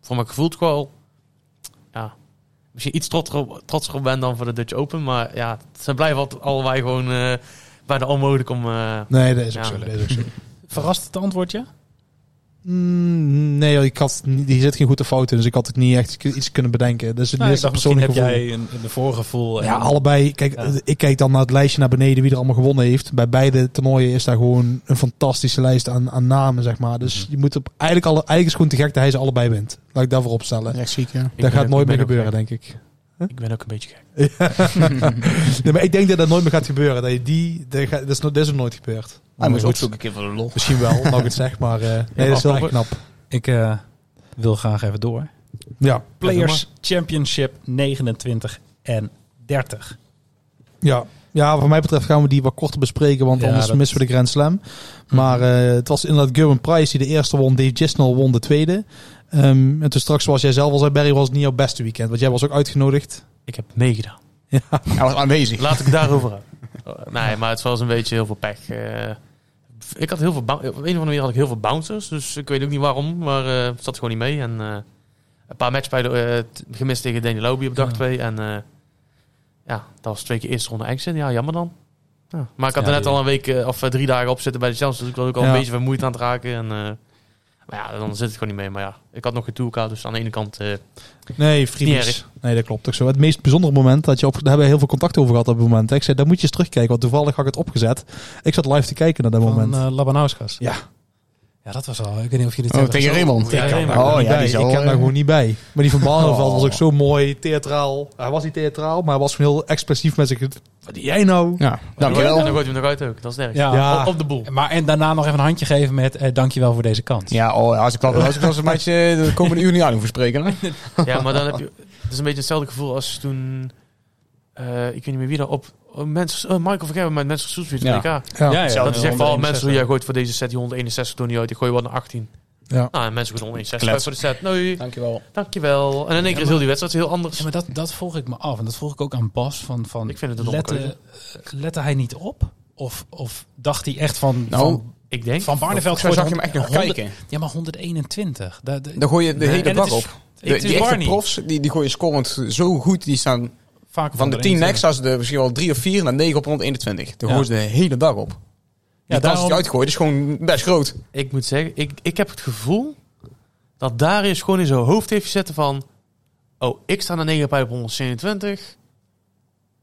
voor mijn gevoel toch wel, ja, misschien iets trotser op, trotser op ben dan voor de Dutch Open. Maar ja, ze blijven altijd allebei gewoon eh, bij de onmogelijk om... eh, nee, dat is ook Ja. zo. Dat is ook zo. Verrast het antwoordje? Mm, nee, ik had, die zit geen goede fout in. Dus ik had het niet echt iets kunnen bedenken. Dus het Nou, een misschien heb jij een, een voorgevoel. en- Ja, allebei. Kijk, Ja. ik kijk dan naar het lijstje naar beneden wie er allemaal gewonnen heeft. Bij beide toernooien is daar gewoon een fantastische lijst aan, aan namen, zeg maar. Dus Mhm. je moet op eigenlijk alle, eigenlijk is gewoon te gek dat hij ze allebei wint. Laat ik daarvoor opstellen. Echt ziek, ja. Dat gaat nooit meer gebeuren, gek. denk ik. Ik ben ook een beetje gek. nee, maar ik denk dat dat nooit meer gaat gebeuren. Dat je die, dat, gaat, dat, is, no- dat is ook nooit gebeurd. Hij moest goed, ook zoeken een keer voor de lol. Misschien wel, ik het zeg, maar eh, nee, dat is wel echt knap. Ik eh, wil graag even door. Ja, Players Championship 29 en 30. ja. ja, wat mij betreft gaan we die wat korter bespreken, want Ja, anders dat- missen we de Grand Slam. Maar eh, het was inderdaad Gerben Price die de eerste won, Dave Gisnell won de tweede. Ehm, en toen straks, zoals jij zelf al zei, Barry, was het niet jouw beste weekend, want jij was ook uitgenodigd. Ik heb meegedaan. Ja, Hij was aanwezig. Laat ik het daarover hebben. Oh, nee, maar het was een beetje heel veel pech. Eh, ik had heel veel, op een of andere manier had ik heel veel bouncers. Dus ik weet ook niet waarom, maar eh, het zat gewoon niet mee. En eh, een paar matches bij de, eh, t- gemist tegen Danny Lobby op dag Ja. 2. En eh, ja, dat was twee keer eerste ronde exit. Ja, jammer dan. Ja. Maar ik had Ja, er net al een week of drie dagen op zitten bij de Challenge. Dus ik was ook al Ja. een beetje vermoeid aan het raken. En, eh, maar ja, dan zit het gewoon niet mee. Maar ja, ik had nog geen toolkaart. Dus aan de ene kant... eh, Nee, vriendjes. Nee, dat klopt ook zo. Het meest bijzondere moment dat je op, daar hebben we heel veel contact over gehad op het moment. hè. Ik zei, daar moet je eens terugkijken, want toevallig had ik het opgezet. Ik zat live te kijken naar dat Van moment. eh Labanauskas. ja. Ja, dat was al. Ik weet niet of jullie het Oh, tegen. Raymond. Ja, Ik kan Raymond. daar gewoon Oh, niet ja, die ik kan daar eh, gewoon niet bij. Maar die van Barneveld was Oh. ook zo mooi theatraal. Hij was niet theatraal, maar hij was gewoon heel expressief met zich. Wat doe jij nou? Ja, En dankjewel. dan gooit hij hem nog uit ook. Dat is nergens. Ja. Ja. Op, op de boel. Maar en daarna nog even een handje geven met eh, dankjewel voor deze kans. Ja, oh, als ik dat als ik dat een beetje de komende uur niet aan hoef spreken. Hè? Ja, maar dan heb je... Het is een beetje hetzelfde gevoel als toen... eh, ik weet niet meer wie daar op... Oh, mensen, oh, Michael Vergeven met mensen Soesvliet Ja. WK. Ja. ja, ja, Hetzelfde Dat is echt van 161. mensen, ja, gooit voor deze set die 161 door niet uit. Ik gooi wat naar 18. Ja. Nou, en mensen gooien 161 Klets. voor de set. Nee, Dankjewel. dankjewel. En in één keer is heel die wedstrijd heel anders. Ja, maar dat, dat vroeg ik me af. En dat vroeg ik ook aan Bas. Van, van, Ik vind het een lette, lette hij niet op? Of, of dacht hij echt van... Nou, van, Ik denk... van Barneveld Zo zag je hem gooit echt nog 100 kijken. Ja, maar 121. Da- da- Dan gooi je de Nee. hele bak op. De, die echte profs, die, die gooien scorend zo goed. Die staan van de 10 121. next, als ze er misschien wel 3 of 4 naar 9 op rond 21. Dan Ja. ze de hele dag op. Die Ja, daarom- je uitgooit is gewoon best groot. Ik moet zeggen, ik, ik heb het gevoel dat Darius gewoon in zijn hoofd heeft gezet van... Oh, ik sta naar 9 bij op 127.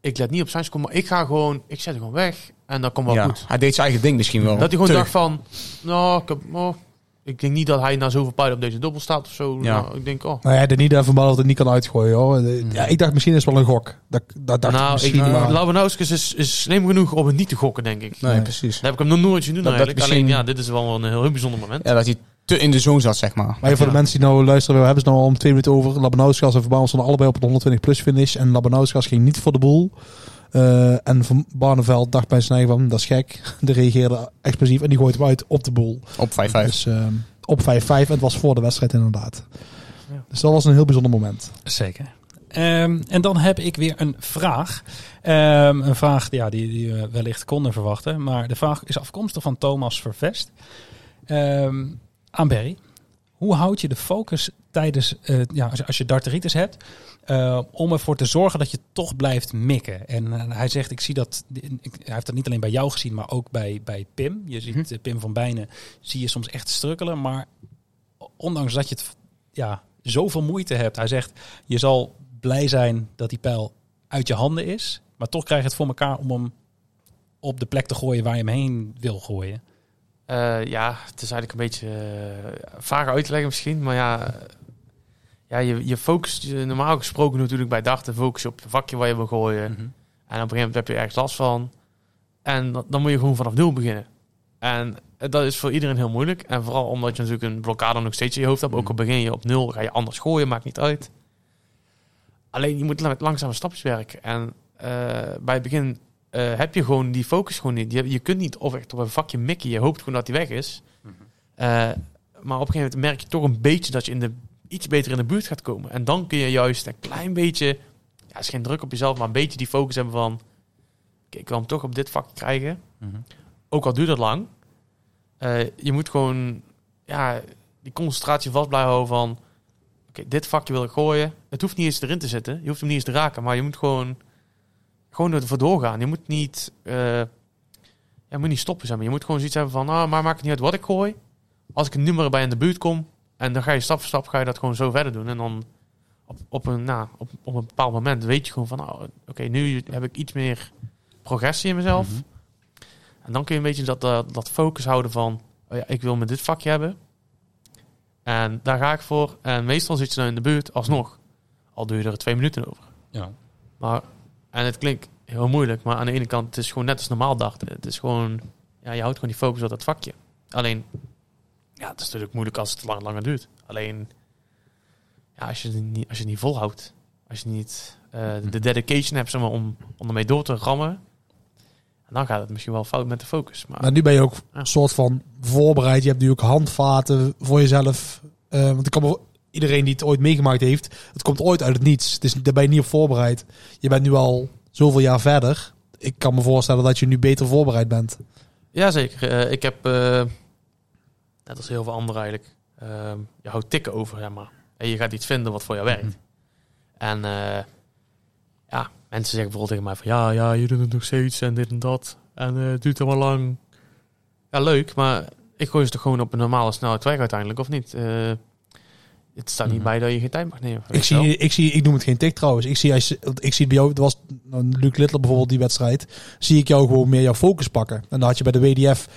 Ik let niet op zijn score, maar ik ga gewoon... Ik zet hem gewoon weg en dat komt wel Ja, goed. hij deed zijn eigen ding misschien wel. Dat hij gewoon dacht van... Nou, ik, heb, oh, ik denk niet dat hij na zoveel pijlen op deze dubbel staat of zo. Ja. Nou, ik denk, oh... Nou ja, de niet van dat het niet kan uitgooien hoor. De- Ja, ik dacht misschien is het wel een gok. Dat, dat dacht ik nou, misschien. ik, maar- Labanowskis is, is slim genoeg om het niet te gokken, denk ik. Nee, Nee. precies. Dat heb ik hem nog nooit zien doen Dat- dat eigenlijk. misschien- Alleen, ja, dit is wel een heel, heel bijzonder moment. Ja, dat hij te in de zone zat, zeg maar. Maar voor de mensen die nou luisteren, we hebben ze nou al om twee minuten over. Labanauskas en Verbouwen stonden allebei op een 120 plus finish. En Labanauskas ging niet voor de boel. Eh, en Van Barneveld dacht bij zijn eigen van, dat is gek. De reageerde explosief en die gooit hem uit op de boel. Op 5-5. Dus eh, op 5-5 en het was voor de wedstrijd inderdaad. Ja. Dus dat was een heel bijzonder moment. Zeker. Ehm, en dan heb ik weer een vraag. Ehm, een vraag ja, die, die we wellicht konden verwachten. Maar de vraag is afkomstig van Thomas Vervest. Ehm, aan Berry. Hoe houd je de focus tijdens, eh, ja, als, je- als je darteritis hebt, eh, om ervoor te zorgen dat je toch blijft mikken? En eh, hij zegt, ik zie dat, ik, hij heeft dat niet alleen bij jou gezien, maar ook bij, bij Pim. Je ziet eh, Pim van Bijnen, zie je soms echt strukkelen. Maar ondanks dat je het ja, zoveel moeite hebt, hij zegt, je zal blij zijn dat die pijl uit je handen is. Maar toch krijg je het voor elkaar om hem op de plek te gooien waar je hem heen wil gooien. Ja, het is eigenlijk een beetje uh, vager uit te leggen misschien. Maar ja, ja je, je focust je normaal gesproken natuurlijk bij dachten focus je op je vakje waar je wil gooien. En op een gegeven moment heb je ergens last van. En dan, dan moet je gewoon vanaf nul beginnen. En dat is voor iedereen heel moeilijk. En vooral omdat je natuurlijk een blokkade nog steeds in je hoofd hebt. Ook al begin je op nul, ga je anders gooien, maakt niet uit. Alleen je moet met langzame stapjes werken. En uh, bij het begin uh, heb je gewoon die focus gewoon niet. Je, je kunt niet of echt op een vakje mikken. Je hoopt gewoon dat die weg is. Uh, maar op een gegeven moment merk je toch een beetje dat je in de, iets beter in de buurt gaat komen. En dan kun je juist een klein beetje, ja, is geen druk op jezelf, maar een beetje die focus hebben van, okay, ik wil hem toch op dit vak krijgen. Mm-hmm. Ook al duurt dat lang. Uh, je moet gewoon, ja, die concentratie vast blijven houden van, oké, okay, dit vakje wil ik gooien. Het hoeft niet eens erin te zitten. Je hoeft hem niet eens te raken, maar je moet gewoon gewoon ervoor doorgaan. Je moet niet, uh, ja, moet niet stoppen. Zeg maar. Je moet gewoon zoiets hebben van, ah, maar maakt het niet uit wat ik gooi. Als ik een nummer bij in de buurt kom, en dan ga je stap voor stap ga je dat gewoon zo verder doen. En dan op, op, een, nou, op, op een bepaald moment weet je gewoon van, oh, oké, okay, nu heb ik iets meer progressie in mezelf. Mm -hmm. En dan kun je een beetje dat, dat, dat focus houden van, oh ja, ik wil met dit vakje hebben. En daar ga ik voor. En meestal zit je dan in de buurt alsnog. Al doe je er twee minuten over. Ja. Maar en het klinkt heel moeilijk, maar aan de ene kant het is gewoon net als normaal dachten. Het is gewoon, ja, je houdt gewoon die focus op dat vakje. Alleen, ja, het is natuurlijk moeilijk als het lang, langer duurt. Alleen, ja, als je het niet, als je het niet volhoudt, als je niet uh, de dedication hebt zeg maar, om, om ermee door te rammen, dan gaat het misschien wel fout met de focus. Maar, maar nu ben je ook een soort van voorbereid. Je hebt nu ook handvaten voor jezelf. Uh, want ik kan me iedereen die het ooit meegemaakt heeft, het komt ooit uit het niets. Dus daar ben je niet op voorbereid. Je bent nu al zoveel jaar verder. Ik kan me voorstellen dat je nu beter voorbereid bent. Jazeker. Uh, ik heb, uh, net als heel veel anderen eigenlijk, uh, je houdt tikken over, zeg maar. En je gaat iets vinden wat voor jou werkt. Mm. En uh, ja, mensen zeggen bijvoorbeeld tegen mij van, ja, ja, je doet het nog steeds en dit en dat. En het duurt allemaal lang. Ja, leuk, maar ik gooi ze toch gewoon op een normale snelheid weg uiteindelijk, of niet? Het staat niet Mhm. bij dat je geen tijd mag nemen. Ik zie, ik zie, ik noem het geen tik trouwens. Ik zie, als ik zie bij jou, het was Luc Littler bijvoorbeeld die wedstrijd, zie ik jou gewoon meer jouw focus pakken. En dan had je bij de WDF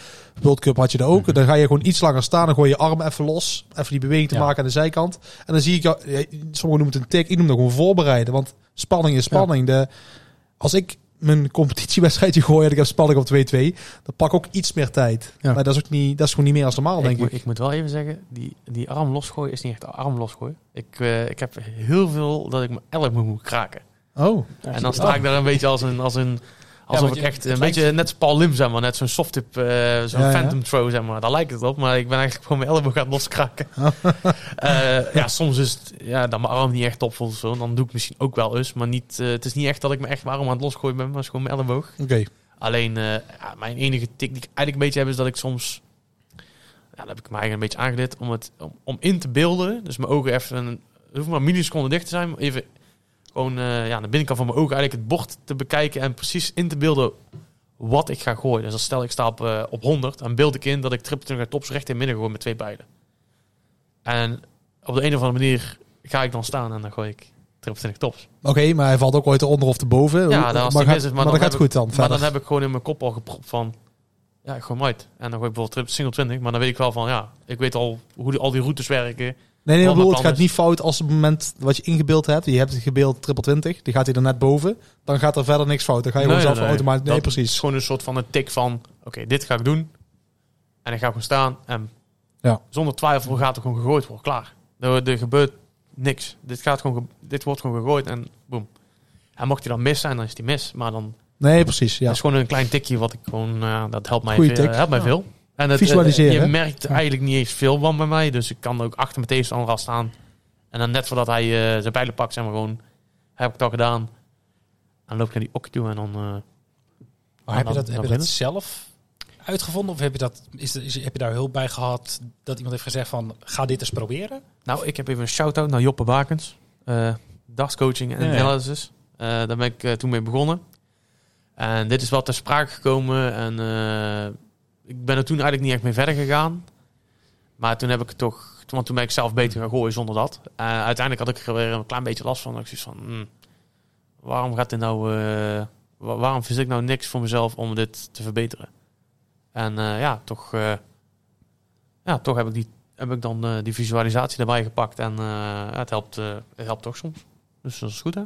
World Cup had je dat ook. Dan ga je gewoon iets langer staan, dan gooi je arm even los, even die beweging te Ja. maken aan de zijkant. En dan zie ik jou, sommigen noemen het een tik, ik noem dat gewoon voorbereiden, want spanning is spanning. De, als ik mijn competitiewedstrijdje gooi en ik heb spanning op 2-2, dan pak ik ook iets meer tijd. Ja. Maar dat is ook niet, dat is gewoon niet meer als normaal, ik, denk moet- ik. ik moet wel even zeggen, die, die arm losgooien is niet echt arm losgooien. Ik, eh, ik heb heel veel dat ik mijn elleboog moet kraken. Oh, en dan sta ik daar een beetje als een... Als een Alsof want ik je- echt een beetje net als Paul Lim, zeg maar. Net zo'n soft tip, eh, zo'n Ja, ja. phantom throw, zeg maar. Daar lijkt het op, maar ik ben eigenlijk gewoon mijn elleboog aan het loskraken. Eh, ja, soms is het ja, dat mijn arm niet echt of zo. Dan doe ik misschien ook wel eens, maar niet, eh, het is niet echt dat ik me echt waarom aan het losgooien ben, maar het is gewoon mijn elleboog. oké. Alleen, eh, ja, mijn enige tik die ik eigenlijk een beetje heb, is dat ik soms... Ja, dat heb ik me eigenlijk een beetje aangeleerd om, het, om, om in te beelden. Dus mijn ogen even... Een, het hoeft maar een milliseconde dicht te zijn. maar Even gewoon eh, ja, aan de binnenkant van mijn ogen eigenlijk het bord te bekijken. En precies in te beelden wat ik ga gooien. Dus als stel ik sta op, eh, op 100, dan beeld ik in dat ik triple twintig tops recht in midden gooi met twee pijlen. En op de een of andere manier ga ik dan staan en dan gooi ik triple tops. Oké, maar hij valt ook ooit eronder of erboven. Ja, Hoe- dan als maar gaat, is, maar maar dan gaat heb goed dan. Maar dan heb ik gewoon in mijn kop al gepropt van... Ja, ik gooi hem uit. En dan gooi ik bijvoorbeeld single 20. Maar dan weet ik wel van, ja, ik weet al hoe die, al die routes werken. Nee, nee, bedoel, het gaat niet fout als op het moment wat je ingebeeld hebt. Je hebt het gebeeld triple 20, die gaat hij er net boven. Dan gaat er verder niks fout. Dan ga je Nee, gewoon nee, zelf nee. automatisch. Nee, Dat is precies. gewoon een soort van een tik van... Oké, dit ga ik doen. En ik ga gewoon staan. En Ja. zonder twijfel gaat er gewoon gegooid worden. Klaar. Er, er gebeurt niks. Dit, gaat gewoon ge- dit wordt gewoon gegooid en boem. En mocht hij dan mis zijn, dan is hij mis. Maar dan Nee, precies. Ja. Dat is gewoon een klein tikje wat ik gewoon, dat helpt mij, Goeie veel, helpt mij Ja. veel. En het, Visualiseren, hè? je merkt eigenlijk niet eens veel van bij mij, dus ik kan ook achter mijn tegenstander al staan. En dan net voordat hij eh, zijn pijlen pakt, zeg maar gewoon, heb ik het al gedaan. Dan loop ik naar die okkie toe en dan... eh, Maar heb je dat, heb je dat zelf uitgevonden? Of heb je, dat, is, is, heb je daar hulp bij gehad dat iemand heeft gezegd van ga dit eens proberen? Nou, ik heb even een shout-out naar Joppe Bakens. eh dagscoaching en Ja, ja. analysis. Eh, daar ben ik toen mee begonnen. En dit is wel ter sprake gekomen. En eh, ik ben er toen eigenlijk niet echt mee verder gegaan. Maar toen heb ik het toch... Want toen ben ik zelf beter gaan gooien zonder dat. Eh, uiteindelijk had ik er weer een klein beetje last van. Ik zoiets van... hmm, waarom gaat dit nou... eh, wa- waarom vind ik nou niks voor mezelf om dit te verbeteren? En eh, ja, toch... eh, ja, toch heb ik die heb ik dan eh, die visualisatie erbij gepakt. En eh, ja, het, helpt, eh, het helpt toch soms. Dus dat is goed, hè?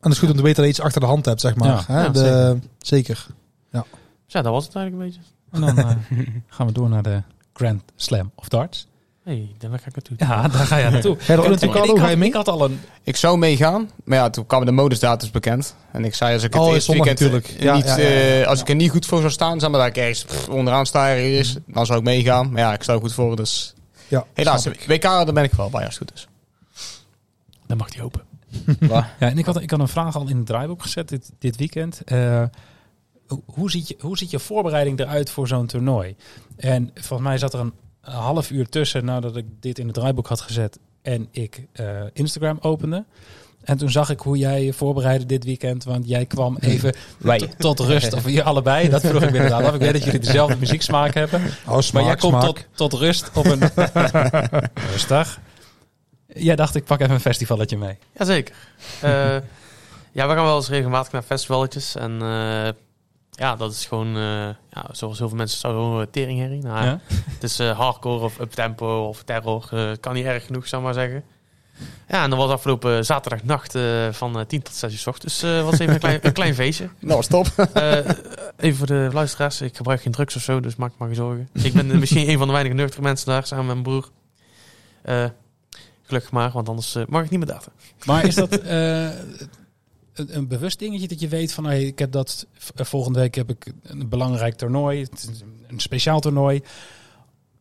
En het is goed om te weten dat je iets achter de hand hebt, zeg maar. Ja, Hè? ja, de, zeker. Dus ja, dat was het eigenlijk een beetje. En dan eh, gaan we door naar de Grand Slam of Darts. hey, daar ga ik naartoe. Ja, daar ga je naartoe. Er ook naartoe, En Carlo? ik, had, ik had al een... Ik zou meegaan, maar ja, toen kwamen de modusdatus bekend. En ik zei, als ik het Oh, eerste weekend natuurlijk. eh, Ja, niet, ja, ja, ja. eh, als ik er niet goed voor zou staan, zeg maar dat ik ergens pff, onderaan sta ergens, dan zou ik meegaan. Maar ja, ik sta er goed voor, dus Ja, helaas. WK, daar ben ik wel bij als het goed is. Dan mag die open. Ja, en ik had, ik had een vraag al in het draaiboek gezet dit, dit weekend. Eh, hoe- ziet je, hoe ziet je voorbereiding eruit voor zo'n toernooi? En volgens mij zat er een, half uur tussen nadat ik dit in het draaiboek had gezet en ik eh, Instagram opende. En toen zag ik hoe jij je voorbereidde dit weekend. Want jij kwam even Wij. tot, rust. Of je allebei. Dat vroeg ik me inderdaad af. Ik weet dat jullie dezelfde muzieksmaak hebben. Oh, smaak, maar jij komt tot, tot rust op een... Rustig. Jij dacht, ik pak even een festivalletje mee. Jazeker. Eh ja, we gaan wel eens regelmatig naar festivaletjes. En eh, ja, dat is gewoon, eh, ja, zoals heel veel mensen zouden horen, teringherrie. Nou, Ja? Het is eh, hardcore of uptempo of terror. eh, kan niet erg genoeg, zou ik maar zeggen. Ja, en dat was afgelopen zaterdagnacht van eh, 10 tot 6 uur 's ochtends. Dus eh, was even een klein, een klein feestje. Nou, stop. Eh, even voor de luisteraars. Ik gebruik geen drugs of zo, dus maak maar geen zorgen. Ik ben misschien een van de weinige nuchtere mensen daar, samen met mijn broer. Eh, gelukkig maar, want anders mag ik niet meer daten. Maar is dat eh, een, een bewust dingetje dat je weet van hey, ik heb dat v- volgende week heb ik een belangrijk toernooi, een speciaal toernooi.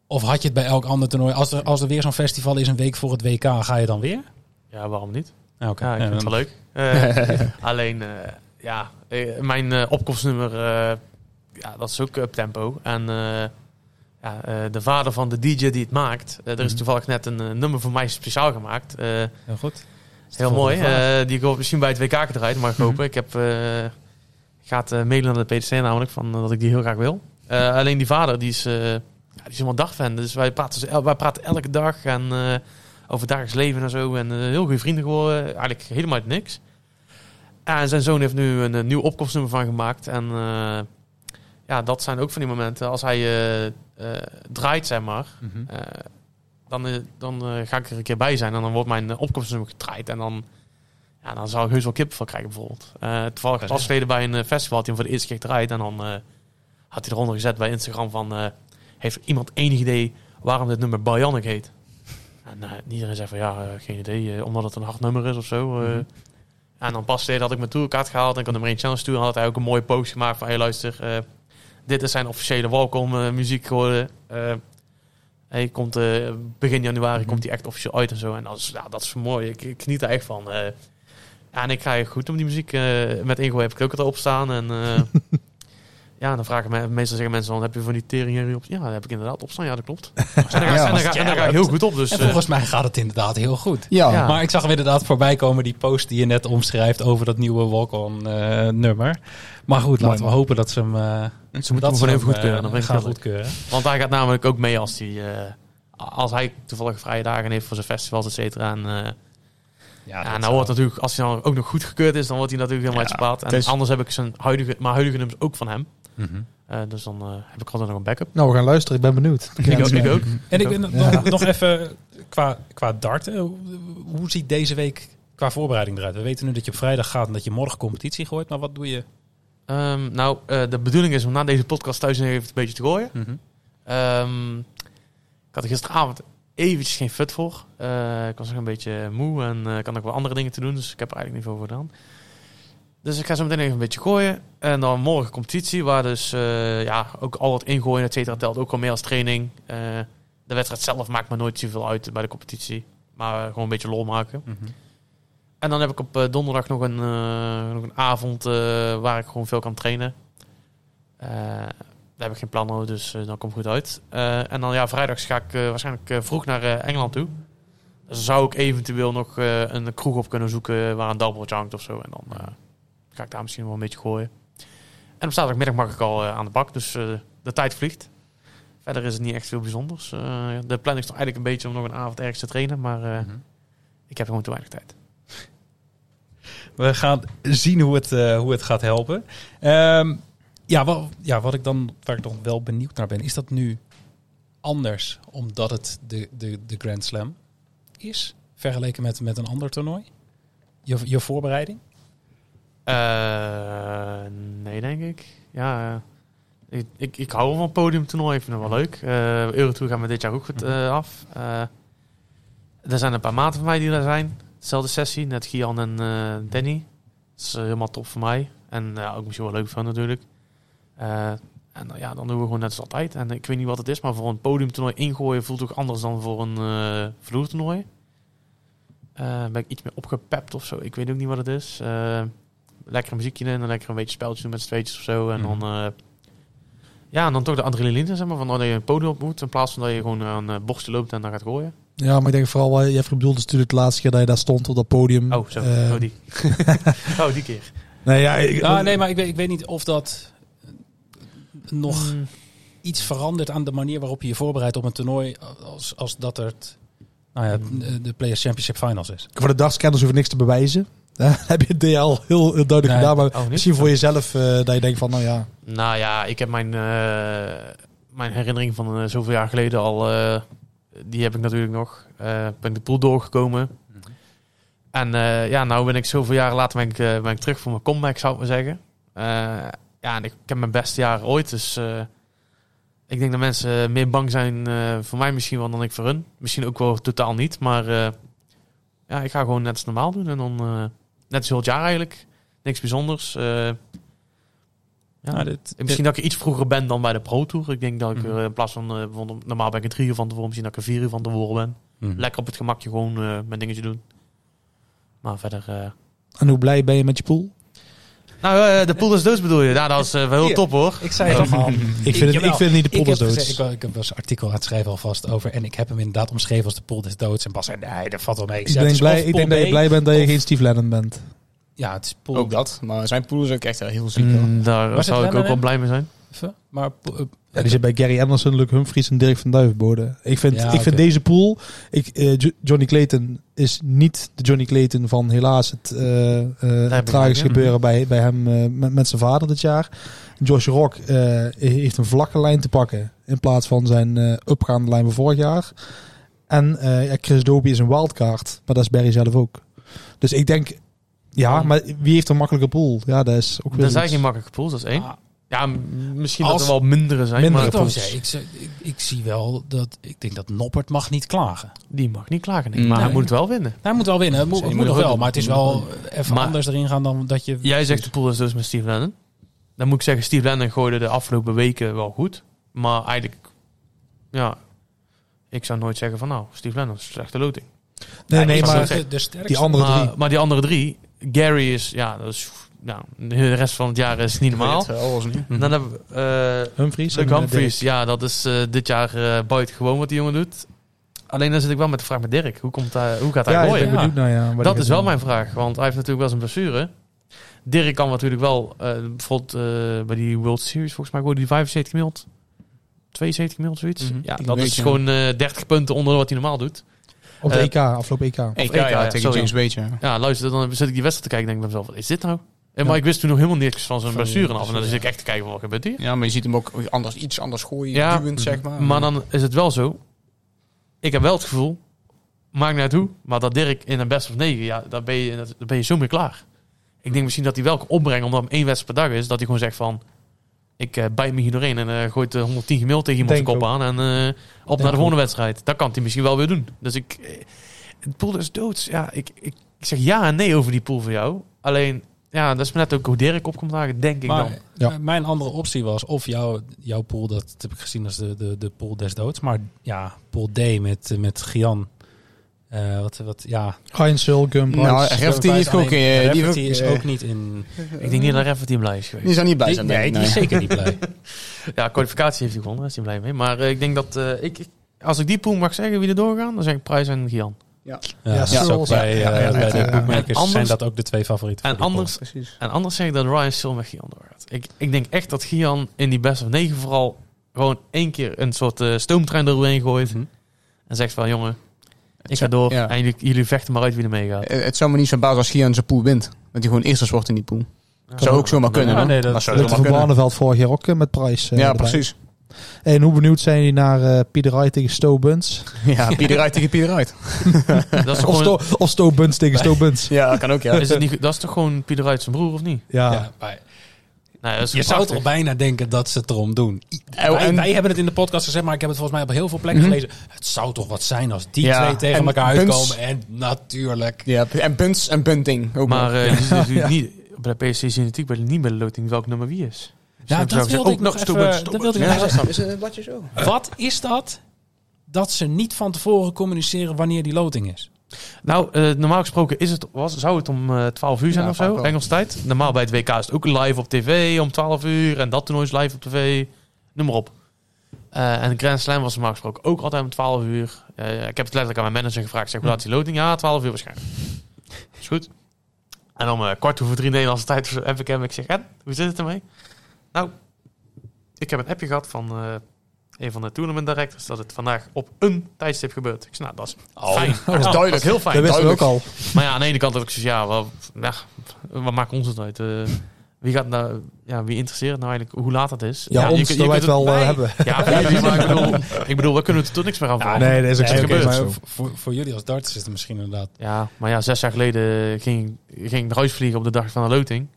Of had je het bij elk ander toernooi? Als er, als er weer zo'n festival is een week voor het WK, ga je dan weer? Ja, waarom niet? Oké. Ja, ik vind het wel leuk. Eh, alleen, eh, ja, eh, mijn eh, opkomstnummer, eh, ja, dat is ook up tempo. En eh, ja, eh, de vader van de DJ die het maakt, eh, er is Mhm. toevallig net een eh, nummer voor mij speciaal gemaakt. Eh, Heel goed. Heel mooi. eh, die ik misschien bij het WK gedraaid, mag ik Mhm. hopen. Ik heb, eh, ik ga het eh, mailen naar de PDC namelijk, van, dat ik die heel graag wil. Eh, alleen die vader, die is, ja, die is helemaal dagfan. Dus wij praten, wij praten elke dag en, over dagelijks leven en zo. En heel goede vrienden geworden. Eigenlijk helemaal uit niks. En zijn zoon heeft nu een, nieuw opkomstnummer van gemaakt. En ja, dat zijn ook van die momenten. Als hij draait, zeg maar. Mhm. Dan eh, dan eh, ga ik er een keer bij zijn. En dan wordt mijn eh, opkomstnummer gedraaid. En dan, ja, dan zou ik heus wel kippenvel krijgen bijvoorbeeld. Toevallig pas geleden bij een festival had hij hem voor de eerste keer gedraaid. En dan had hij eronder gezet bij Instagram van... heeft iemand enig idee waarom dit nummer Bionic heet? En eh, iedereen zei van ja, geen idee. omdat het een hard nummer is of zo. eh. En dan pas geleden had ik mijn tourkaart gehaald. En ik had nummer 1 challenge toe. En had hij ook een mooie post gemaakt van... Hey luister, dit is zijn officiële welkom muziek geworden. Hij komt eh, begin januari komt hij echt officieel uit en zo. En dat is, ja, dat is mooi. Ik, ik geniet er echt van. ja, en ik ga goed om die muziek. eh, met Ingo heb ik ook erop staan. En ja, dan vragen me, meestal zeggen mensen dan, heb je van die tering hier op? Ja, daar heb ik inderdaad op staan. Ja, dat klopt. En daar ga, Ja, en daar ga, en daar ga ik heel goed op. Dus, En eh, volgens mij gaat het inderdaad heel goed. Ja, Ja. Maar ik zag hem inderdaad voorbij komen, die post die je net omschrijft over dat nieuwe walk-on eh, nummer. Maar goed, laten we hopen dat ze hem, eh ze dat moeten hem ze gewoon even hem, goedkeuren. Dan ben ik gaan goedkeuren. Want hij gaat namelijk ook mee als hij... eh, als hij toevallig vrije dagen heeft voor zijn festivals, et cetera. En, eh, Ja, Ja, nou wordt natuurlijk, als hij dan ook nog goed gekeurd is, dan wordt hij natuurlijk helemaal Ja. En anders heb ik zijn huidige, maar huidige nummers ook van hem. Mhm. Eh, dus dan eh, heb ik altijd nog een backup. Nou, we gaan luisteren. Ik ben benieuwd. Ik ook, ik ook. En ik ben Ja. nog, nog even qua, qua darten. Hoe, hoe ziet deze week qua voorbereiding eruit? We weten nu dat je op vrijdag gaat en dat je morgen competitie gooit. Maar wat doe je? Ehm, nou, eh, de bedoeling is om na deze podcast thuis nog even een beetje te gooien. Ehm, ik had er gisteravond eventjes geen fut voor. Eh, ik was nog een beetje moe en eh, ik had nog wel andere dingen te doen. Dus ik heb er eigenlijk niet veel voor gedaan. Dus ik ga zo meteen even een beetje gooien. En dan morgen competitie, waar dus eh, ja, ook al wat ingooien, et cetera, telt ook wel mee als training. Eh, de wedstrijd zelf maakt me nooit zoveel uit bij de competitie. Maar gewoon een beetje lol maken. En dan heb ik op eh, donderdag nog een, nog een avond waar ik gewoon veel kan trainen. Daar heb ik geen plan over, dus dan komt het goed uit. En dan ja, vrijdags ga ik waarschijnlijk vroeg naar Engeland toe. Dus zou ik eventueel nog een kroeg op kunnen zoeken waar een double hangt of zo. En dan ga ik daar misschien wel een beetje gooien. En op zaterdagmiddag mag ik al eh, aan de bak, dus eh, de tijd vliegt. Verder is het niet echt veel bijzonders. Eh, de planning is nog eigenlijk een beetje om nog een avond ergens te trainen, maar Mhm. ik heb gewoon te weinig tijd. We gaan zien hoe het, hoe het gaat helpen. Ehm, ja, wat, ja, wat ik dan, waar ik dan wel benieuwd naar ben, is dat nu anders omdat het de, de, de Grand Slam is, vergeleken met, met een ander toernooi? Je, je voorbereiding? Eh, nee, denk ik. Ja, eh, ik, ik, ik hou wel van podiumtoernooi. Ik vind het wel leuk. Eh Eurotour gaat me dit jaar ook goed eh, af. Er zijn een paar maten van mij die daar zijn. Dezelfde sessie, net Gian en Danny. Dat is helemaal top voor mij. En ja, ook misschien wel leuk van natuurlijk. En dan- ja, dan doen we gewoon net als altijd. En ik weet niet wat het is, maar voor een podiumtoernooi ingooien voelt ook anders dan voor een vloertoernooi. Ben ik iets meer opgepept of zo. Ik weet ook niet wat het is. Eh, lekker een muziekje in en lekker een beetje speltjes doen met z'n tweetjes of zo. En Mhm. dan, eh, ja, en dan toch de adrenaline, zeg maar, van dat je een podium op moet. In plaats van dat je gewoon aan uh, borsten loopt en dan gaat gooien. Ja, maar ik denk vooral, wat Jeffrey bedoelde is natuurlijk de laatste keer dat je daar stond op dat podium. Oh, zo. Eh, oh, die. oh, die keer. Nee, ja, ik, Nou, nee, maar ik weet, ik weet niet of dat nog Mm, iets verandert aan de manier waarop je je voorbereidt op een toernooi als, als dat het nou ja, de- de Players Championship Finals is. Voor de dagscanners hoef je niks te bewijzen. Daar heb je het DL heel, heel duidelijk Nee. gedaan. Maar Oh, misschien voor jezelf eh, dat je denkt van, nou ja. Nou ja, ik heb mijn, eh, mijn herinnering van eh, zoveel jaar geleden al, eh, die heb ik natuurlijk nog. Eh ben ik de pool doorgekomen. En eh, ja, nou ben ik zoveel jaren later ben ik, eh, ben ik terug voor mijn comeback, zou ik maar zeggen. Eh, ja, en ik, ik heb mijn beste jaren ooit, dus eh, ik denk dat mensen meer bang zijn eh, voor mij misschien wel dan ik voor hun. Misschien ook wel totaal niet, maar eh, ja, ik ga gewoon net als normaal doen. En dan eh, net als heel het jaar eigenlijk. Niks bijzonders. Eh, ja. Nou, dit- En Misschien dat ik iets vroeger ben dan bij de Pro Tour. Ik denk dat ik Mhm. er in plaats van, eh, normaal ben ik een drie uur van tevoren, misschien dat ik er vier uur van tevoren ben. Mhm. Lekker op het gemakje gewoon eh, mijn dingetje doen. Maar verder... eh, En hoe blij ben je met je pool? Nou, eh, de pool is dood bedoel je? Nou, dat is eh, wel heel Hier. top hoor. Ik zei het al. ik, vind het, ik vind niet de pool is dood. gezegd, ik, ik heb was een artikel aan het schrijven alvast over. En ik heb hem inderdaad omschreven als de pool des doods. En Bas zei, nee, dat valt wel mee. Ik is blij, ik denk dat je blij bent dat je of- geen Steve Lennon bent. Ja, het is pool. Ook dat. Maar zijn pool is ook echt heel ziek. Mm, daar zou ik ook wel blij mee zijn. Even. Maar Ja, die zit bij Gary Anderson, Luc Humphries en Dirk van Duivenbode. Ik vind, Ja, ik vind deze pool... Ik, eh, Jo- Johnny Clayton is niet de Johnny Clayton van helaas het eh eh, tragisch gebeuren bij, bij hem met, met zijn vader dit jaar. Josh Rock eh, heeft een vlakke lijn te pakken in plaats van zijn eh opgaande lijn van vorig jaar. En eh, ja, Chris Dobie is een wildcard, maar dat is Barry zelf ook. Dus ik denk, ja, maar wie heeft een makkelijke pool? Ja, dat is ook weer Er zijn iets. geen makkelijke pools, dat is één. ah, Ja, misschien Als- dat er wel mindere zijn, Mindere maar ik, zeggen, ik, ik, ik zie wel dat ik denk dat Noppert mag niet klagen. die mag niet klagen. nee. Nee. Maar hij moet wel winnen. Hij moet wel winnen, het moet, moet nog wel, maar het is wel even Maar- anders erin gaan dan dat je. Jij zegt de pool is dus met Steve Lennon. Dan moet ik zeggen, Steve Lennon gooide de afgelopen weken wel goed. Maar eigenlijk, ja, ik zou nooit zeggen van nou, Steve Lennon is een slechte loting. Nee, nee, maar de, de sterkste. die andere maar, drie. maar die andere drie, Gary is, ja, dat is, nou, de rest van het jaar is niet normaal. Niet. En dan hebben we eh, Humphries. Luke eh, Humphries, ja, dat is eh, dit jaar eh buitengewoon wat die jongen doet. Alleen dan zit ik wel met de vraag met Dirk. Hoe, komt hij, hoe gaat hij Ja, ik gooien? ben benieuwd naar ja, Dat is wel doen. mijn vraag, want hij heeft natuurlijk wel zijn blessure. Dirk kan natuurlijk wel, eh, bijvoorbeeld eh, bij die World Series, volgens mij gooide hij 75 mild. 72 mild, zoiets. Mhm. Ja, Ik dat is gewoon eh 30 punten onder wat hij normaal doet. Op de EK, afgelopen EK. EK, EK, ja, ja, tegen. James. Ja, luister, dan zit ik die wedstrijd te kijken en denk ik bij mezelf, wat is dit nou? En maar Ja. ik wist toen nog helemaal niks van zijn blessure af. En dan zit ik echt te kijken, van, wat gebeurt hier? Ja, maar je ziet hem ook anders, iets anders gooien, Ja, duwend, zeg maar. Maar dan is het wel zo. Ik heb wel het gevoel, maakt niet uit hoe, maar dat Dirk in een best of negen, ja, dan ben je, dan ben je zo meer klaar. Ik denk misschien dat hij wel kan opbrengen, omdat hem één wedstrijd per dag is, dat hij gewoon zegt van, ik eh bijt me hier doorheen en eh gooit eh, 110 gemiddeld tegen iemand zijn kop aan en eh, op naar de ook. volgende wedstrijd. Dat kan hij misschien wel weer doen. Dus ik, eh, het pool is dood. Ja, ik, ik, ik zeg ja en nee over die pool voor jou. Alleen, ja, dat is net ook hoe Dirk op komt dagen, denk ik dan. Ja. eh, mijn andere optie was of jouw, jouw pool, dat heb ik gezien als de, de, de pool des doods. Maar ja, pool D met, met Gian. Eh, wat, wat, ja. Ryan Sulgum, Nou. Rafferty heeft ook, eh, die Rafferty is ook niet in... Ik denk niet dat even team blij is geweest. Die zou niet blij Die, zijn, nee, die is zeker niet blij. Ja, kwalificatie heeft hij gewonnen, daar is hij blij mee. Maar eh, ik denk dat, eh, ik, ik- als ik die pool mag zeggen wie er doorgaan, dan zeg ik Prijs en Gian. Ja, Ja, zoals- bij, ja, eh, ja, bij ja, de ja. boekmakers anders- zijn dat ook de twee favorieten. En anders, Precies. en anders zeg ik dat Ryan Sil met Gian doorgaat. Ik, ik denk echt dat Gian in die best of 9 vooral gewoon één keer een soort eh, stoomtrein eroverheen gooit. Mhm. En zegt van, jongen, ik ga zou- door. ja. En jullie, jullie vechten maar uit wie er meegaat. Eh, Het zou me niet zo bazen als Gian zijn pool wint. Dat hij gewoon eerste wordt in die pool. Zou ook zomaar kunnen, Ja, nee, dat- zou kunnen. Barneveld vorig jaar ook eh, met Price. eh, Ja, erbij. precies. En hoe benieuwd zijn jullie naar eh Pieter Wright tegen Sto Buns? Ja, Pieter uit tegen Pieter uit. Dat is toch Of gewoon, Sto, of Sto Buns tegen Sto Buns. Ja, kan ook, ja. is het niet, dat is toch gewoon Pieter uit zijn broer, of niet? Ja. Ja, dat is je zou toch bijna denken dat ze het erom doen. I- En- wij, en- wij hebben het in de podcast gezegd, maar ik heb het volgens mij op heel veel plekken Mhm. gelezen. Het zou toch wat zijn als die Ja, twee tegen en elkaar Buns- uitkomen. En natuurlijk. ja. En Bunts en Bunting ook Maar eh, natuurlijk niet, bij de PSC zie je natuurlijk niet bij de loting welk nummer wie is. Ja, dat wilde ik nog nog even... Dat wilde ik nog zo? Wat is dat? Dat ze niet van tevoren communiceren wanneer die loting is. Nou, eh, normaal gesproken is het, was, zou het om eh 12 uur zijn Ja, of zo, wel. Engels tijd. Normaal bij het WK is het ook live op tv om 12 uur. En dat toernooi is live op tv. Noem maar op. Eh, en de Grand Slam was normaal gesproken ook altijd om 12 uur. Eh, ik heb het letterlijk aan mijn manager gevraagd. Zeg, hoe laat is die loting? Ja, 12 uur waarschijnlijk. Is goed. En om eh, kwart over drie Nederlandse tijd heb ik hem. Ik zeg, en, hoe zit het ermee? Nou, ik heb een appje gehad van eh, een van de tournament directors dat het vandaag op een tijdstip gebeurt. Ik zeg, nou, dat is fijn. dat is duidelijk. heel fijn. Dat wisten we ook al. Maar ja, aan de ene kant heb ik zoiets, ja, wel, ja, wat maakt ons het uit? Eh, wie gaat nou, ja, wie interesseert nou eigenlijk hoe laat het is? Ja, je ons, wij kunt het wel eh, bij- hebben. Ja, jullie, maar ik bedoel, ik bedoel, we kunnen het er toch niks meer aan veranderen. Nee, dat is ook Nee, maar voor, voor jullie als darters is het misschien inderdaad... Ja, maar ja, zes jaar geleden ging, ging ik naar huis vliegen op de dag van de loting.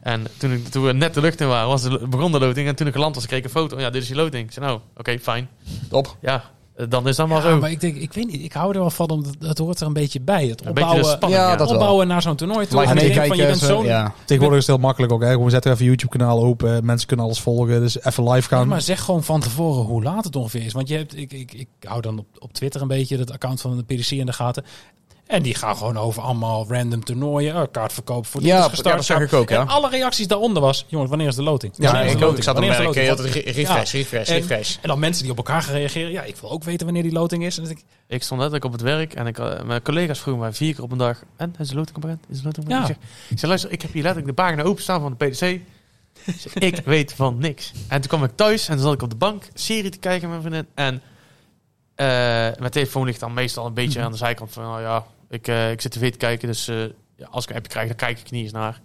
En toen, ik, toen we net de lucht in waren, was de, begon de loting. En toen ik geland was, kreeg ik een foto. Ja, dit is je loting. Ik zei, nou, oké, fijn. Top. Ja, dan is dat maar Ja, zo. maar ik denk, ik weet niet, ik hou er wel van, omdat het hoort er een beetje bij. Het Een beetje de opbouwen, spanning, Ja, ja. dat wel. opbouwen naar zo'n toernooi toe. En ik denk van, je meekijken. bent zo'n Ja. Tegenwoordig is het heel makkelijk ook. Hè. Gewoon zet er even YouTube-kanaal open. Mensen kunnen alles volgen. Dus even live gaan. maar zeg gewoon van tevoren hoe laat het ongeveer is. Want je hebt, ik, ik, ik hou dan op, op Twitter een beetje het account van de PDC in de gaten. En die gaan gewoon over allemaal random toernooien. Oh, kaartverkoop voor dit Ja, is ja, gestart. dat zeg ik ook, ja. En alle reacties daaronder was, jongens, wanneer is de loting? Ja, de ik ook. loting? Ik zat op de eh, altijd re- refresh, refresh, En- refresh. En dan mensen die op elkaar gaan reageren. Ja, ik wil ook weten wanneer die loting is. En ik, Ik stond letterlijk op het werk en ik, eh, mijn collega's vroegen mij vier keer op een dag... En, is de loting bekend? Is de loting bekend? Ja. Ik, zeg, ik zeg, luister, ik heb hier letterlijk de pagina openstaan van de PDC. Ik weet van niks. En toen kwam ik thuis en dan zat ik op de bank serie te kijken met mijn vriendin. En eh, mijn telefoon ligt dan meestal een beetje aan de zijkant van, nou ja, ik, eh, ik zit tv te kijken, dus eh, ja, als ik een appje krijg, dan kijk ik niet eens naar.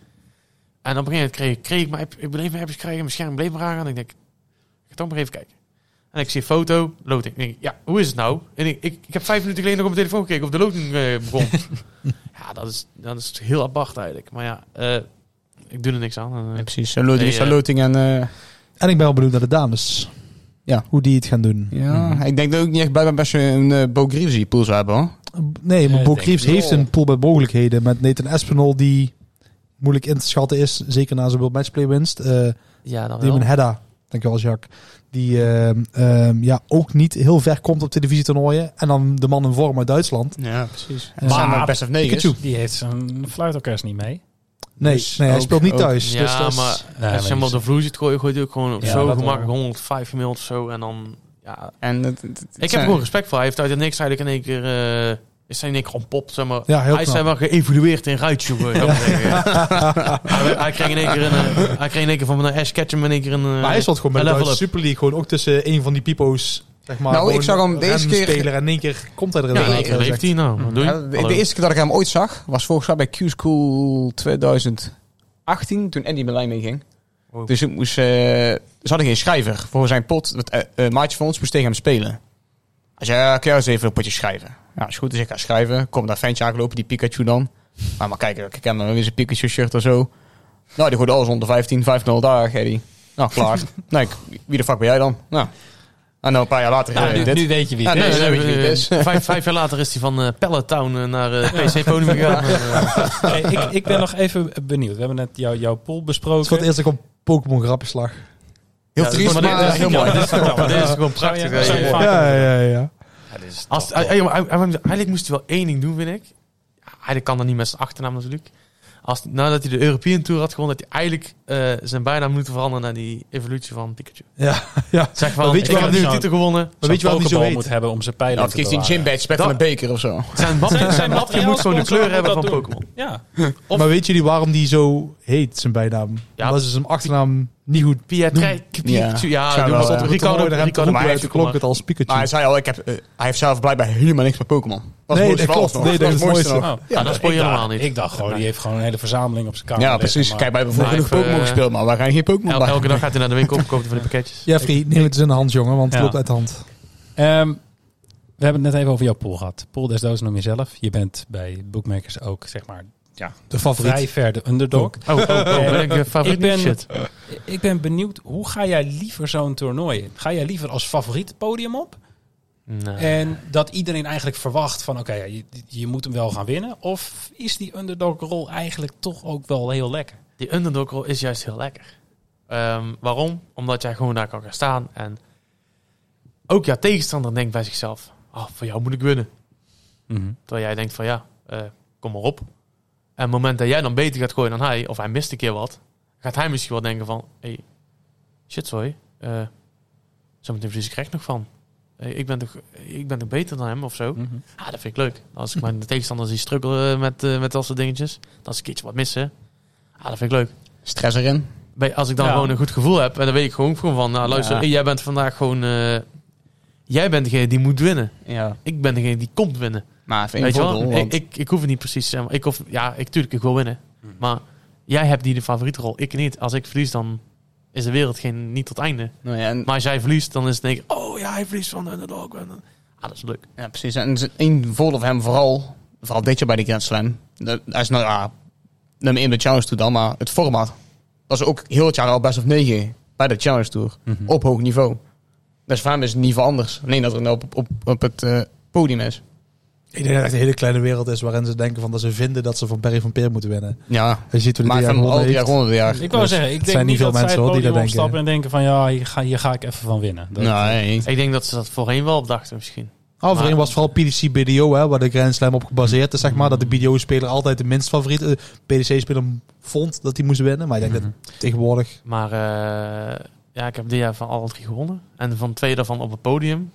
En op een gegeven moment kreeg, ik- kreeg ik mijn app, ik bleef mijn appjes krijgen, mijn scherm bleef maar aan. En ik denk, ik ga toch maar even kijken. En ik zie een foto, loading. Ik denk, ja, hoe is het nou? En ik, ik, ik heb vijf minuten geleden nog op mijn telefoon gekeken of de loading eh, begon. ja, dat is, dat is heel apart eigenlijk. Maar ja, eh, ik doe er niks aan. En, Ja, precies. Eh, loading en... eh, En ik ben wel benieuwd naar de dames. Ja. Hoe die het gaan doen. ja, Mhm. ik denk dat ook niet echt bij mijn best een uh, Bo pool zou hebben, hoor. Nee, maar Bo heeft een pool met mogelijkheden. Met Nathan Espinol die moeilijk in te schatten is. Zeker na zijn World Matchplay winst. Eh ja, dan wel. Hedda, dankjewel Jacques. Die ehm, ehm, ja, ook niet heel ver komt op televisietoernooien. En dan de man in vorm uit Duitsland. Ja, precies. Maar En maar best of negen. Pikachu. Die heeft zijn fluitorkest niet mee. Nee, Dus nee hij speelt niet ook- thuis. Ja, dus dat is- maar Nee, als je hem op de vloer ziet gooien, gooit hij ook gewoon Ja, zo gemakkelijk wel. 105 gemiddeld of zo. En dan, ja... En het, het- het Ik heb zijn- er gewoon respect voor. Hij heeft uit het niks eigenlijk in één keer... eh is in één keer ontpopt, zeg maar. Ja, heel hij is zeg maar geëvolueerd in ik ja. hij, hij kreeg in één keer een... eh, hij kreeg in één keer van een Ash Ketchum in één keer een... eh, Maar hij stond gewoon bij een de. Super League. Gewoon ook tussen een van die pipo's. Zeg maar, Nou, ik gewoon zag hem de eerste keer- speler en in één keer komt hij er Ja, in één uit, keer leeft zegt. hij nou. Wat doe je? Ja, de, eerste keer dat ik hem ooit zag, was volgens mij bij Q-School 2018, toen Andy Berlijn meeging. Wow. Dus ik moest, eh, ze hadden geen schrijver voor zijn pot. Het eh, eh, maatje van ons moest tegen hem spelen. Hij zei, ja, kun jij eens even een potje schrijven? Ja, is goed, dus ik ga schrijven. Kom daar ventje aangelopen, die Pikachu dan. Maar, maar kijk, ik heb hem weer zijn Pikachu shirt of zo. Nou, die gooide alles onder 15, 5-0 daar, Eddie. Nou, klaar. nee, wie de fuck ben jij dan? Nou, en dan een paar jaar later Nou, nu, dit. nu weet je wie het nee, is. nee, weet je wie het is. Vijf, vijf jaar later is hij van eh Pelletown naar eh, PC Podium gegaan. Hey, ik, ik ben nog even benieuwd. We hebben net jou, jouw pool Het is besproken. voor het eerst dat ik op Pokémon grappenslag. Heel Ja, triest, maar maar, dit is- heel mooi. dit is- Vertel, dit is gewoon prachtig. Ja, ja, ja. Als, eigenlijk moest hij wel één ding doen, vind ik. Hij kan dat niet met zijn achternaam natuurlijk. Als, nadat hij de European Tour had gewonnen, dat hij eigenlijk eh, zijn bijnaam moeten veranderen naar die evolutie van Pikachu. Ja, ja. Zeg van, Maar weet je ik heb nu die een titel gewonnen. Maar weet je waarom die zo moet hebben om zijn pijlen Nou, te die bewaren. gym badge spek van een beker of zo. Zijn mapje, zijn mapje moet gewoon de kleur hebben moet van dat. Pokémon. Ja. Of- maar weet jullie waarom die zo heet, zijn bijnaam? Ja. Omdat ze zijn achternaam niet goed Pikachu, ja, doe wel, maar ja. op. Ricardo, Ricardo, maar uit de klonk het als Pikachu. Maar hij zei al, ik heb, eh, hij heeft zelf blijkbaar helemaal niks met Pokémon. Dat Nee, dat klopt. nog. Nee, dat is het mooiste nog. Oh, Ja, dat spoor je helemaal niet. Ik dacht gewoon, die heeft gewoon een hele verzameling op zijn kamer. Ja, precies. Kijk, wij hebben genoeg Pokémon eh, gespeeld, maar wij gaan geen Pokémon bij. elke dag gaat hij naar de winkel, koopt hij van die pakketjes. Jeffrey, neem het eens in de hand, jongen, want het Ja. loopt uit de hand. Ehm, we hebben het net even over jouw pool gehad. Pool des doods noem je zelf. Je bent bij bookmakers ook, zeg maar, ja, De favoriet. vrij ver de underdog. Oh, oh, oh, ben ik eh, favoriet? Ik ben- Shit. Ik ben benieuwd, hoe ga jij liever zo'n toernooi in? Ga jij liever als favoriet het podium op? Nee. En dat iedereen eigenlijk verwacht van, oké, je, je moet hem wel gaan winnen. Of is die underdog-rol eigenlijk toch ook wel heel lekker? Die underdog rol is juist heel lekker. Ehm, waarom? Omdat jij gewoon daar kan gaan staan en ook jouw tegenstander denkt bij zichzelf, oh, voor jou moet ik winnen. Terwijl jij denkt van ja, eh, kom maar op. En op het moment dat jij dan beter gaat gooien dan hij, of hij mist een keer wat, gaat hij misschien wel denken van, hey, shit sorry, eh zometeen verlies ik recht nog van. Eh, ik, ben toch, ik ben toch beter dan hem of zo. Mhm. Ah, dat vind ik leuk. Als ik mijn tegenstander zie struggelen met, eh, met dat soort dingetjes, dat is een keertje wat missen. Ah, dat vind ik leuk. Stress erin. Bij- Als ik dan Ja. gewoon een goed gevoel heb, en dan weet ik gewoon, gewoon van, nou luister, Ja. hey, jij bent vandaag gewoon, eh, jij bent degene die moet winnen. Ja. Ik ben degene die komt winnen. Maar even Weet je wel? Ik, ik, ik hoef het niet precies te zeggen. Ik hoef, ja, ik, tuurlijk, ik wil winnen. Maar jij hebt die de favoriete rol, ik niet. Als ik verlies, dan is de wereld geen, niet tot einde. Nou ja, en, Maar als jij verliest, dan is het denk ik, oh ja, hij verliest van de underdog. Ah, dat is leuk. ja, precies. En één voordeel van hem vooral, vooral dit jaar bij de Grand Slam. Dat- Hij is nou ja, nummer 1 de Challenge Tour dan, maar het format. Dat is ook heel het jaar al best of 9 bij de Challenge Tour. Mhm. Op hoog niveau. Dus voor hem is het niet veel anders. Alleen dat er nou op, op, op het eh, podium is. Ik denk dat het een hele kleine wereld is waarin ze denken van dat ze vinden dat ze van Barry van Peer moeten winnen. Ja, Je ziet hoe die maar van al die jaar. Ik wou Dus zeggen, ik het denk zijn niet veel dat zij mensen, het hoor, die dat denken. en denken van, ja, hier ga, hier ga ik even van winnen. Dat, Nee. Ik denk dat ze dat voorheen wel op dachten misschien. Overeen Maar- was vooral PDC BDO, hè, waar de Grand Slam op gebaseerd is, zeg maar. Dat de BDO-speler altijd de minst favoriete PDC-speler vond dat hij moest winnen. Maar ik denk Mhm. dat tegenwoordig... Maar eh, ja, ik heb dit jaar van alle drie gewonnen. En van twee daarvan op het podium.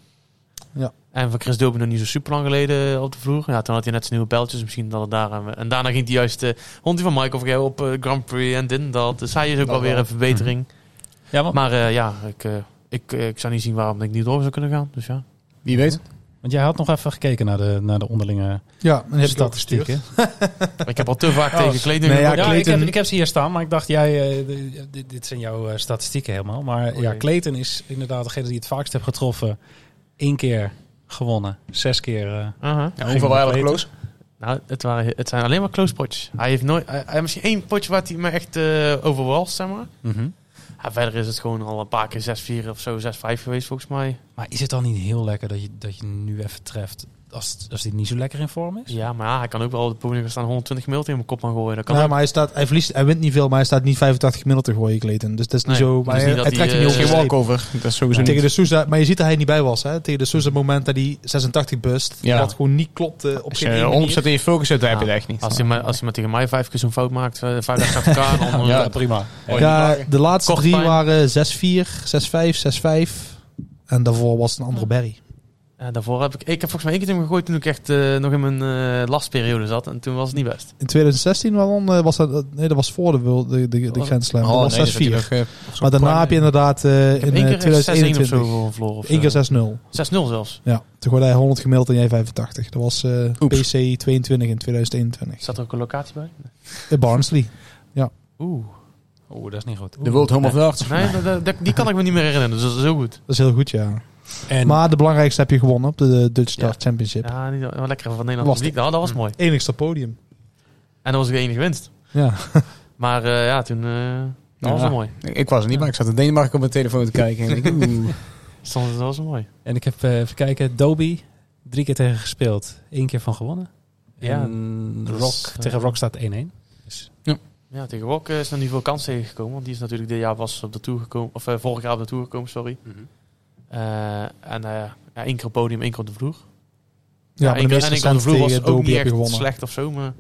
Ja. En van Chris Dobie nog niet zo super lang geleden op de vloer. Ja, toen had hij net zijn nieuwe pijltjes. Misschien dat het daar... aan- En daarna ging hij juist... eh rond die van Michael op eh, Grand Prix en dit en dat. Dus hij is ook wel weer een verbetering. Ja, want, Maar eh, ja, ik, eh, ik, eh, ik zou niet zien waarom ik niet door zou kunnen gaan. Dus ja. Wie weet. want jij had nog even gekeken naar de, naar de onderlinge Ja, statistieken. Ik heb al te vaak Oh, tegen kleding nee, ja, Ja, ik, heb, ik heb ze hier staan, maar ik dacht, jij, eh, de- dit, dit zijn jouw eh, statistieken helemaal. Maar ja, Clayton is inderdaad degene die het vaakst heeft getroffen. Eén keer gewonnen, zes keer. eh. Ja, hoeveel waren er close? Nou, het, waren, het zijn alleen maar close potjes. Hij heeft nooit... Hij, heeft misschien één potje waar hij me echt eh overwalst, zeg maar. mhm. Ja, verder is het gewoon al een paar keer 6-4 of zo, 6-5 geweest volgens mij. Maar is het dan niet heel lekker dat je, dat je nu even treft als, als hij niet zo lekker in vorm is? Ja, maar ja, hij kan ook wel op de podium gaan staan 120 mil tegen mijn kop aan gooien. Dat kan Ja, ook. maar hij, staat, hij, verliest, hij wint niet veel, maar hij staat niet 85 minuten te gooien, Clayton. Dus dat is niet Nee, zo... dus Maar niet hij, dat hij hij, trekt eh, niet over Geen streep. walkover. Dat is sowieso Tegen niet. de Sousa, maar je ziet dat hij niet bij was. Hè? Tegen de Sousa moment dat hij 86 bust. Ja. Wat gewoon niet klopte op Als geen je omzet manier. in je focus dan heb je het echt niet. Als hij, maar, als hij maar tegen mij vijf keer zo'n fout maakt, eh, vijf dagen achter elkaar, dan... Ja, eh, prima. Ja, niet de laatste drie pijn. waren 6-4, 6-5, 6-5. En daarvoor was het een andere Berry. Ja, daarvoor heb ik... Ik heb volgens mij één keer tegen hem gegooid toen ik echt eh, nog in mijn eh, lastperiode zat. En toen was het niet best. In 2016 waarom, eh, was dat... Nee, dat was voor de, de, de, de Was- Grand Slam. Oh, dat nee, was dat had 6-4. hij nog, eh, maar daarna heb je inderdaad in één eh, keer 6-1 of 2021... zo verloren. of Eén keer zo. 6-0. 6-0 zelfs. Ja, toen gooide hij 100 gemiddeld en jij 85. Dat was eh. PC 22 in 2021. Zat er ook een locatie bij? In Barnsley. Oeh. Oeh, dat is niet goed. De World Home of Darts. Nee, die kan ik me niet meer herinneren. Dus dat is heel goed. Dat is heel goed, ja. En Maar de belangrijkste heb je gewonnen op de Dutch Ja. Dart Championship. Ja, niet, wel lekker van Nederland Was. Nou, dat was mooi. Enigste podium. En dat was ook de enige winst. Ja. Maar eh, ja, toen... eh, dat was Ja. wel mooi. Ik, ik was er niet bij. Ik zat in Denemarken op mijn telefoon te kijken. En ik, oeh. Stond, dat was wel mooi. En ik heb, eh, even kijken, Dobie, drie keer tegen gespeeld. Eén keer van gewonnen. Ja, en Rock, tegen Rock staat 1-1. Dus, Ja, tegen Rock is nog niet veel kans tegengekomen. Want die is natuurlijk dit jaar was op de tour gekomen. Of vorig jaar op de tour gekomen, sorry. Eh, en eh, ja, één keer op podium, één keer op de vloer. Ja, de meeste en op de vloer was ook niet echt gewonnen. slecht of zo. Maar...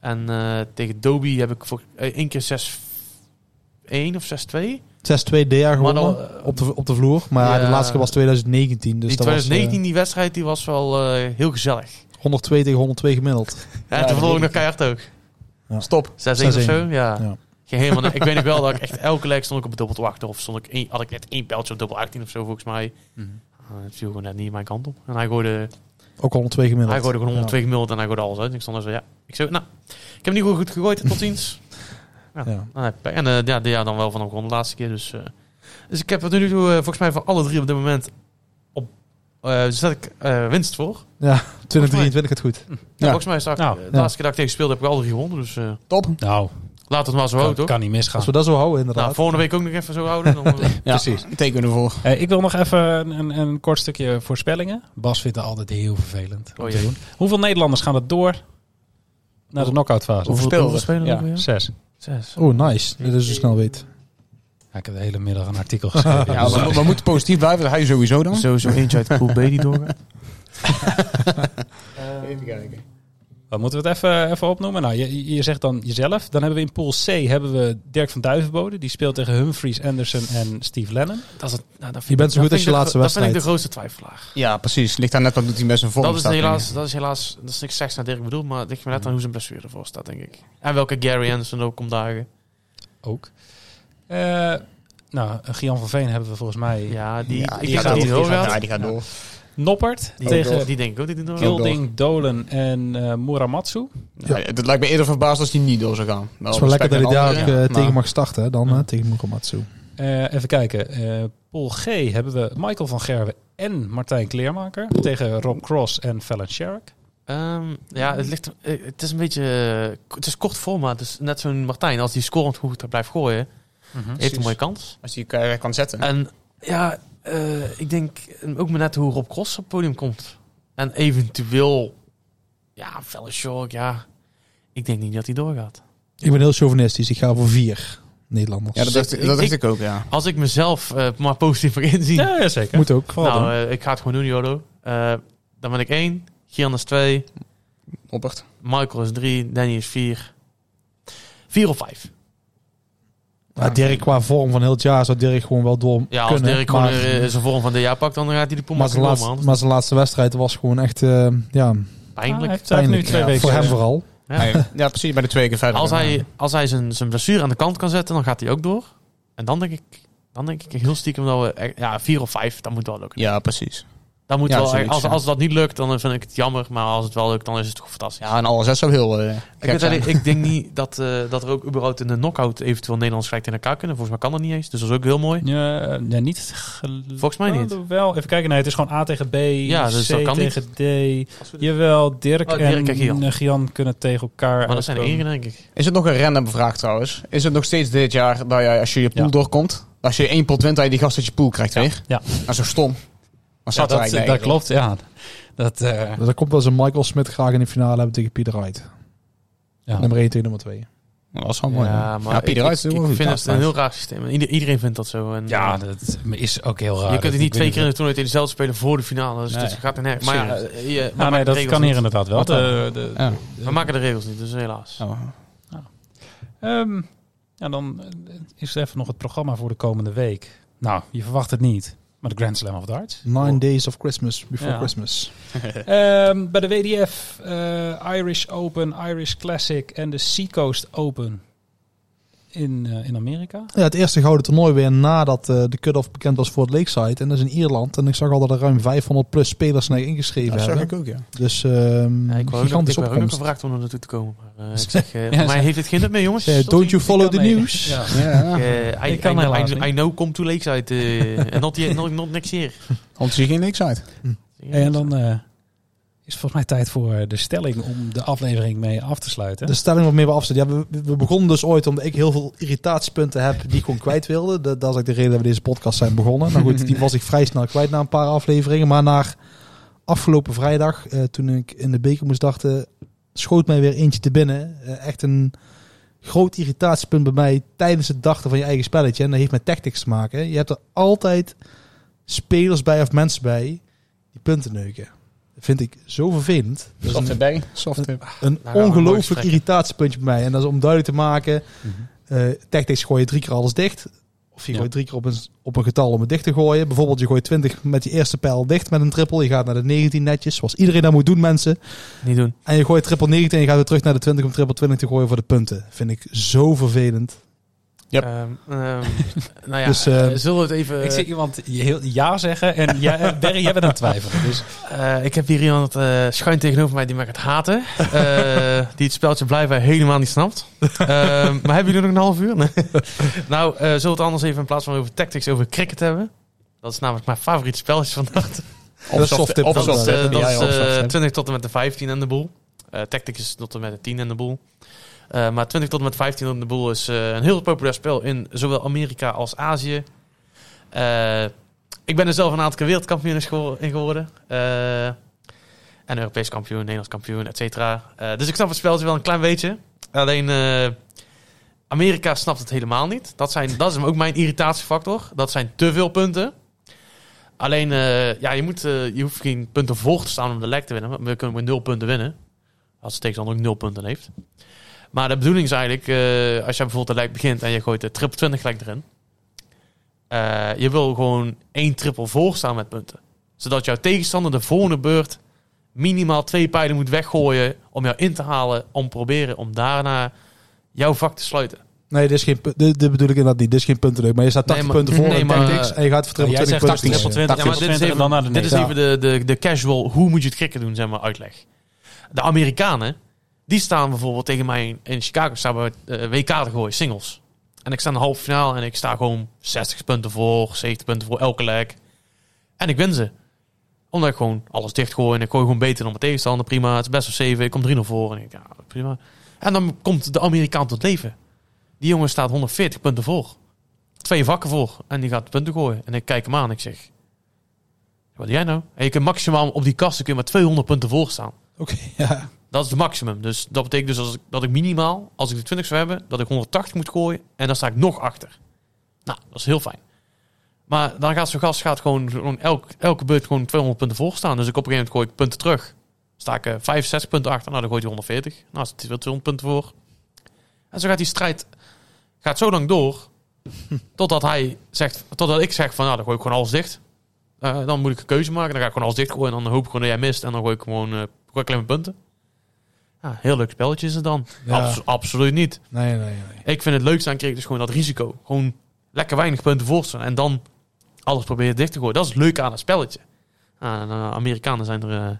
En eh, tegen Dobie heb ik voor eh, één keer 6-1 of 6-2. 6-2 dit jaar Maar gewonnen dan, eh, op, de, op de vloer. Maar ja. de laatste keer was 2019. Dus die dat was 2019, die wedstrijd, die was wel eh, heel gezellig. eh, 102 tegen 102 gemiddeld. Ja, Ja, verloor ik nog weet keihard ook. Stop. 6-1 of 6-1. zo, ja. Ja. Geen helemaal, ik weet nog wel dat ik echt elke leg stond ik op het dubbel te wachten. Of stond ik één, had ik net één pijltje op dubbel 18 of zo volgens mij. Uh, het viel gewoon net niet mijn kant op. En hij gooide, Ook 102 gemiddeld. hij gooide gewoon 102 gemiddeld en hij gooide alles uit. En ik stond er zo, ja. Ik zo, nou, ik heb niet goed, goed gegooid, tot ziens. Ja. Ja. En eh, ja, de jaar dan wel van de laatste keer. Dus, eh, dus ik heb er nu toe, eh, volgens mij voor alle drie op dit moment op, eh zet ik eh, winst voor. Ja, 2023 het goed. Ja. Ja. Volgens mij is het Nou, de ja. laatste keer dat ik tegen speelde heb ik alle drie gewonnen. Dus eh Top. Nou, laat het maar zo kan, houden, toch? kan niet misgaan. Als we dat zo houden, inderdaad. Nou, volgende week ook nog even zo houden. Dan, eh, Ja, Precies. Tekenen ervoor. Eh, ik wil nog even een, een kort stukje voorspellingen. Bas vindt het altijd heel vervelend om Oh te doen. Hoeveel Nederlanders gaan er door naar de knock-out fase? Hoeveel hoeveel spelers? spelen Ja. weer? Zes. Zes. Oh, nice. Dat is zo snel weet. Ja, ik heb de hele middag een artikel geschreven. Ja, we, we moeten positief blijven. Dat hij sowieso dan. Sowieso eentje uit Pool B die doorgaat. Even kijken. Wat moeten we het even, even opnoemen? Nou, je, je zegt dan jezelf. Dan hebben we in pool C hebben we Dirk van Duivenbode. Die speelt tegen Humphries, Anderson en Steve Lennon. Dat is het, nou, dat vind Je bent ik- zo goed als je de- laatste Dat vind ik de wedstrijd. grootste twijfelaar. Ja, precies. Ligt daar net wat doet hij met zijn vorm. Dat is, helaas, dat is helaas, dat is niks slechts naar Dirk bedoel, maar ligt me net aan hoe zijn blessure ervoor staat, denk ik. En welke Gary Anderson ook komt dagen. Ook. Eh, nou, Gian van Veen hebben we volgens mij. Ja, die, Ja, die gaat die door. Die gaat- Ja, die gaat door. Noppert Die, tegen die denk ik ook die Dolen en eh Muramatsu. Ja. het lijkt me eerder verbaasd als hij niet door zou gaan. Het is wel lekker dat hij daar ook eh, tegen mag. starten, hè, dan Ja. eh, tegen Mukamatsu. Eh, even kijken. Eh pool G hebben we Michael van Gerwen en Martijn Kleermaker. Tegen Rob Cross en Fallon Sherrick. Ehm, ja, het, ligt, het is een beetje... Het is kort formaat, dus net zo'n Martijn, als die scorend goed blijft gooien, heeft een mooie kans. Als hij kan, kan zetten. En ja, eh, ik denk ook maar net hoe Rob Cross op het podium komt. En eventueel, ja, Felle Shock, ja. Ik denk niet dat hij doorgaat. Ik ben heel chauvinistisch. Ik ga voor vier Nederlanders. ja, dat dacht, ik- dat dacht ik- ik ook, ja. Als ik mezelf eh, maar positief mag inzien. Ja, ja, zeker. Moet ook. Nou, eh, ik ga het gewoon doen, Jodo. Eh, dan ben ik één. Gian is twee. Oppert. Michael is drie. Danny is vier. Vier of vijf. Ja, Dirk qua vorm van heel het jaar zou Dirk gewoon wel door Ja, als kunnen. Dirk gewoon maar, eh, zijn vorm van de jaar pakt, dan gaat hij die poel maar, zijn makkelijk laatste, om, man. maar zijn laatste wedstrijd was gewoon echt eh, ja, Ah, hij Pijnlijk. heeft nu twee Ja, weken. voor hem eh, vooral. Ja. Nee, ja, precies. Bij de twee keer verder. Als hij, als hij zijn, zijn blessure aan de kant kan zetten, dan gaat hij ook door. En dan denk ik, dan denk ik heel stiekem dat we... Ja, vier of vijf, dat moet wel lukken. Ja, precies. Dan moet Ja, wel, zoiets, als, als dat niet lukt, dan vind ik het jammer. Maar als het wel lukt, dan is het toch fantastisch. Ja, en alle zes zou heel eh ik, weet ik denk niet dat, eh, dat er ook überhaupt in de knockout eventueel Nederlands gelijk in elkaar kunnen. Volgens mij kan dat niet eens. Dus dat is ook heel mooi. Ja, eh, ja, niet. gel- Volgens mij niet. Wel, even kijken. Nee, het is gewoon A tegen B, Ja, dus C dat kan tegen D. Jawel, Dirk, Oh, Dirk en Gian. eh, Gian kunnen tegen elkaar. Maar dat zijn enige, denk ik. Is het nog een random vraag trouwens? Is het nog steeds dit jaar dat je, als je je pool Ja. doorkomt, als je één pot wint, dat je die gast uit je pool krijgt weer? Ja. Dat is zo stom. Maar Ja, dat, eigenlijk klopt, ja. Dat, eh, Dus dat komt als een Michael Smit graag in de finale hebben tegen Pieter Wright. ja. Nummer 1 tegen nummer 2. Dat was wel mooi. Ja, maar ja ik, Pieter ik, ik vind het een heel raar systeem. En ieder- iedereen vindt dat zo. En, ja, eh, dat is ook heel raar. je kunt het niet twee keer in de toernooi tegen dezelfde spelen voor de finale. Dus Nee. dat gaat er nergens. Maar ja, eh, je, nee, de dat kan hier niet. inderdaad wel. De, de, Ja. We maken de regels niet, dus helaas. Oh. Ehm, ja, dan eh, is er even nog het programma voor de komende week. Nou, je verwacht het niet. Maar de Grand Slam of Darts. Nine Days of Christmas before Ja. Christmas. Ehm, bij de WDF, eh, Irish Open, Irish Classic en de Seacoast Open in, eh, in Amerika. Ja, het eerste gouden toernooi weer nadat eh, de cut-off bekend was voor het Lakeside. En dat is in Ierland. En ik zag al dat er ruim 500 plus spelers naar ingeschreven Dat zag hebben. ik ook, ja. Dus ehm Ja, ik wou ook ik ook gevraagd om er naartoe te komen. Maar, eh, ik zeg, eh, Ja, mij heeft het geen nut meer, jongens. Don't you follow the news? Ja. Ja, Eh, I, Ik kan I, I, know, come to Lakeside. eh, En not, yet- not, not next year. Want zie je geen niks uit. En dan eh, is volgens mij tijd voor eh, de stelling om de aflevering mee af te sluiten. De stelling waarmee we afzetten. Ja, we, we begonnen dus ooit omdat ik heel veel irritatiepunten heb die ik kwijt wilde. Dat, is ook de reden dat we deze podcast zijn begonnen. Nou goed, die was ik vrij snel kwijt na een paar afleveringen. Maar naar afgelopen vrijdag, eh, toen ik in de beker moest dachten, schoot mij weer eentje te binnen. Eh, echt een groot irritatiepunt bij mij tijdens het dachten van je eigen spelletje. En dat heeft met tactics te maken. Je hebt er altijd spelers bij of mensen bij die punten neuken. Vind ik zo vervelend. Soft een, erbij. Soft een nooit ongelooflijk irritatiepuntje bij mij. En dat is om duidelijk te maken. Mhm. eh tactics gooi je drie keer alles dicht. Of je Ja. gooit drie keer op een, op een getal om het dicht te gooien. Bijvoorbeeld je gooit 20 met je eerste pijl dicht met een triple. Je gaat naar de 19 netjes. Zoals iedereen dat moet doen mensen. Niet doen. En je gooit triple 19 en je gaat weer terug naar de 20 om triple 20 te gooien voor de punten. Vind ik zo vervelend. Yep. Ehm, ehm, nou ja, Dus, eh, eh, zullen we het even... ik zie iemand heel ja zeggen en jij, eh, Barry, jij bent aan het twijfelen. Dus Eh, ik heb hier iemand eh schuin tegenover mij die mij gaat haten. Eh, die het speltje blijven helemaal niet snapt. Maar hebben jullie nog een half uur? Nee. nou, eh zullen we het anders even in plaats van over tactics over cricket hebben? Dat is namelijk mijn favoriete spelletje vandaag. Dat is soft tip. Of Dat Dat soft is, eh, dat Ja, is ja, of soft eh, tip. 20 tot en met de 15 en de boel. Eh Tactics is tot en met de 10 en de boel. Eh, maar 20 tot en met 15 en de boel is eh, een heel populair spel in zowel Amerika als Azië. Eh, ik ben er zelf een aantal keer wereldkampioen in geworden. En Europees kampioen, Nederlands kampioen, et cetera. Dus ik snap het spelletje wel een klein beetje. Alleen Amerika snapt het helemaal niet. Dat, zijn, dat is ook mijn irritatiefactor. Dat zijn te veel punten. Alleen, ja, je, moet, je hoeft geen punten voor te staan om de leg te winnen. We kunnen met nul punten winnen. Als de tegenstander ook nul punten heeft. Maar de bedoeling is eigenlijk, eh, als je bijvoorbeeld de leg begint en je gooit de triple 20 gelijk erin. eh, je wil gewoon één triple voor staan met punten. Zodat jouw tegenstander de volgende beurt minimaal twee pijlen moet weggooien om jou in te halen. Om proberen om daarna jouw vak te sluiten. Nee, dit, is geen, pu- dit, dit bedoel ik inderdaad niet. Dit is geen puntenleuk. Maar je staat 80 Nee, maar- punten voor nee, in maar- tactics. En je gaat voor triple jij 20 zegt punten 80 gooien. 20 Ja, maar dit is en even, dan naar de dit is negen. even de, de, de casual, hoe moet je het cricket doen, zeg maar, uitleg. De Amerikanen, die staan bijvoorbeeld tegen mij in Chicago, staan we eh, WK te gooien, singles. En ik sta in de halve finale en ik sta gewoon 60 punten voor, 70 punten voor elke leg. En ik win ze. Omdat ik gewoon alles dicht gooi en ik gooi gewoon beter dan mijn tegenstander. Prima, het is best wel 7, ik kom 3-0 voor. En ik, ja, prima. En dan komt de Amerikaan tot leven. Die jongen staat 140 punten voor. Twee vakken voor. En die gaat punten gooien. En ik kijk hem aan en ik zeg... Wat doe jij nou? En je kunt maximaal op die kasten kun je maar 200 punten voor staan. Oké, ja. Dat is het maximum. Dus dat betekent dus als ik, dat ik minimaal, als ik de 20 zou hebben, dat ik 180 moet gooien. En dan sta ik nog achter. Nou, dat is heel fijn. Maar dan gaat zo'n gast gaat gewoon, gewoon elk, elke beurt gewoon 200 punten voor staan. Dus ik op een gegeven moment gooi ik punten terug. Sta ik eh, 65 punten achter. Nou, dan gooit hij 140. Nou, zit hij weer 200 punten voor. En zo gaat die strijd gaat zo lang door Totdat hij zegt, totdat ik zeg van, nou, dan gooi ik gewoon alles dicht. Eh, dan moet ik een keuze maken. Dan ga ik gewoon alles dicht gooien. En dan hoop ik gewoon dat jij mist. En dan gooi ik gewoon gooi ik alleen maar punten. Ja, heel leuk spelletje is het dan. Ja. Abs- absoluut niet. Nee, nee, nee. Ik vind het leukste aan cricket dus gewoon dat risico. Gewoon lekker weinig punten voorstellen. En dan alles proberen dicht te gooien. Dat is leuk aan een spelletje. En, eh, Amerikanen zijn er... eh,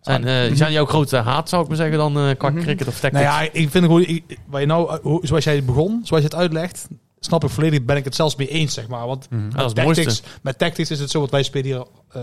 zijn, eh, die zijn jouw grote haat, zou ik maar zeggen, dan eh qua Mhm. cricket of tactics. Nou ja, ik vind gewoon, ik, waar je nou, hoe- zoals jij het begon, zoals je het uitlegt, snap ik volledig, ben ik het zelfs mee eens, zeg maar. Want dat is het tactics, met tactics is het zo, want wij spelen hier eh,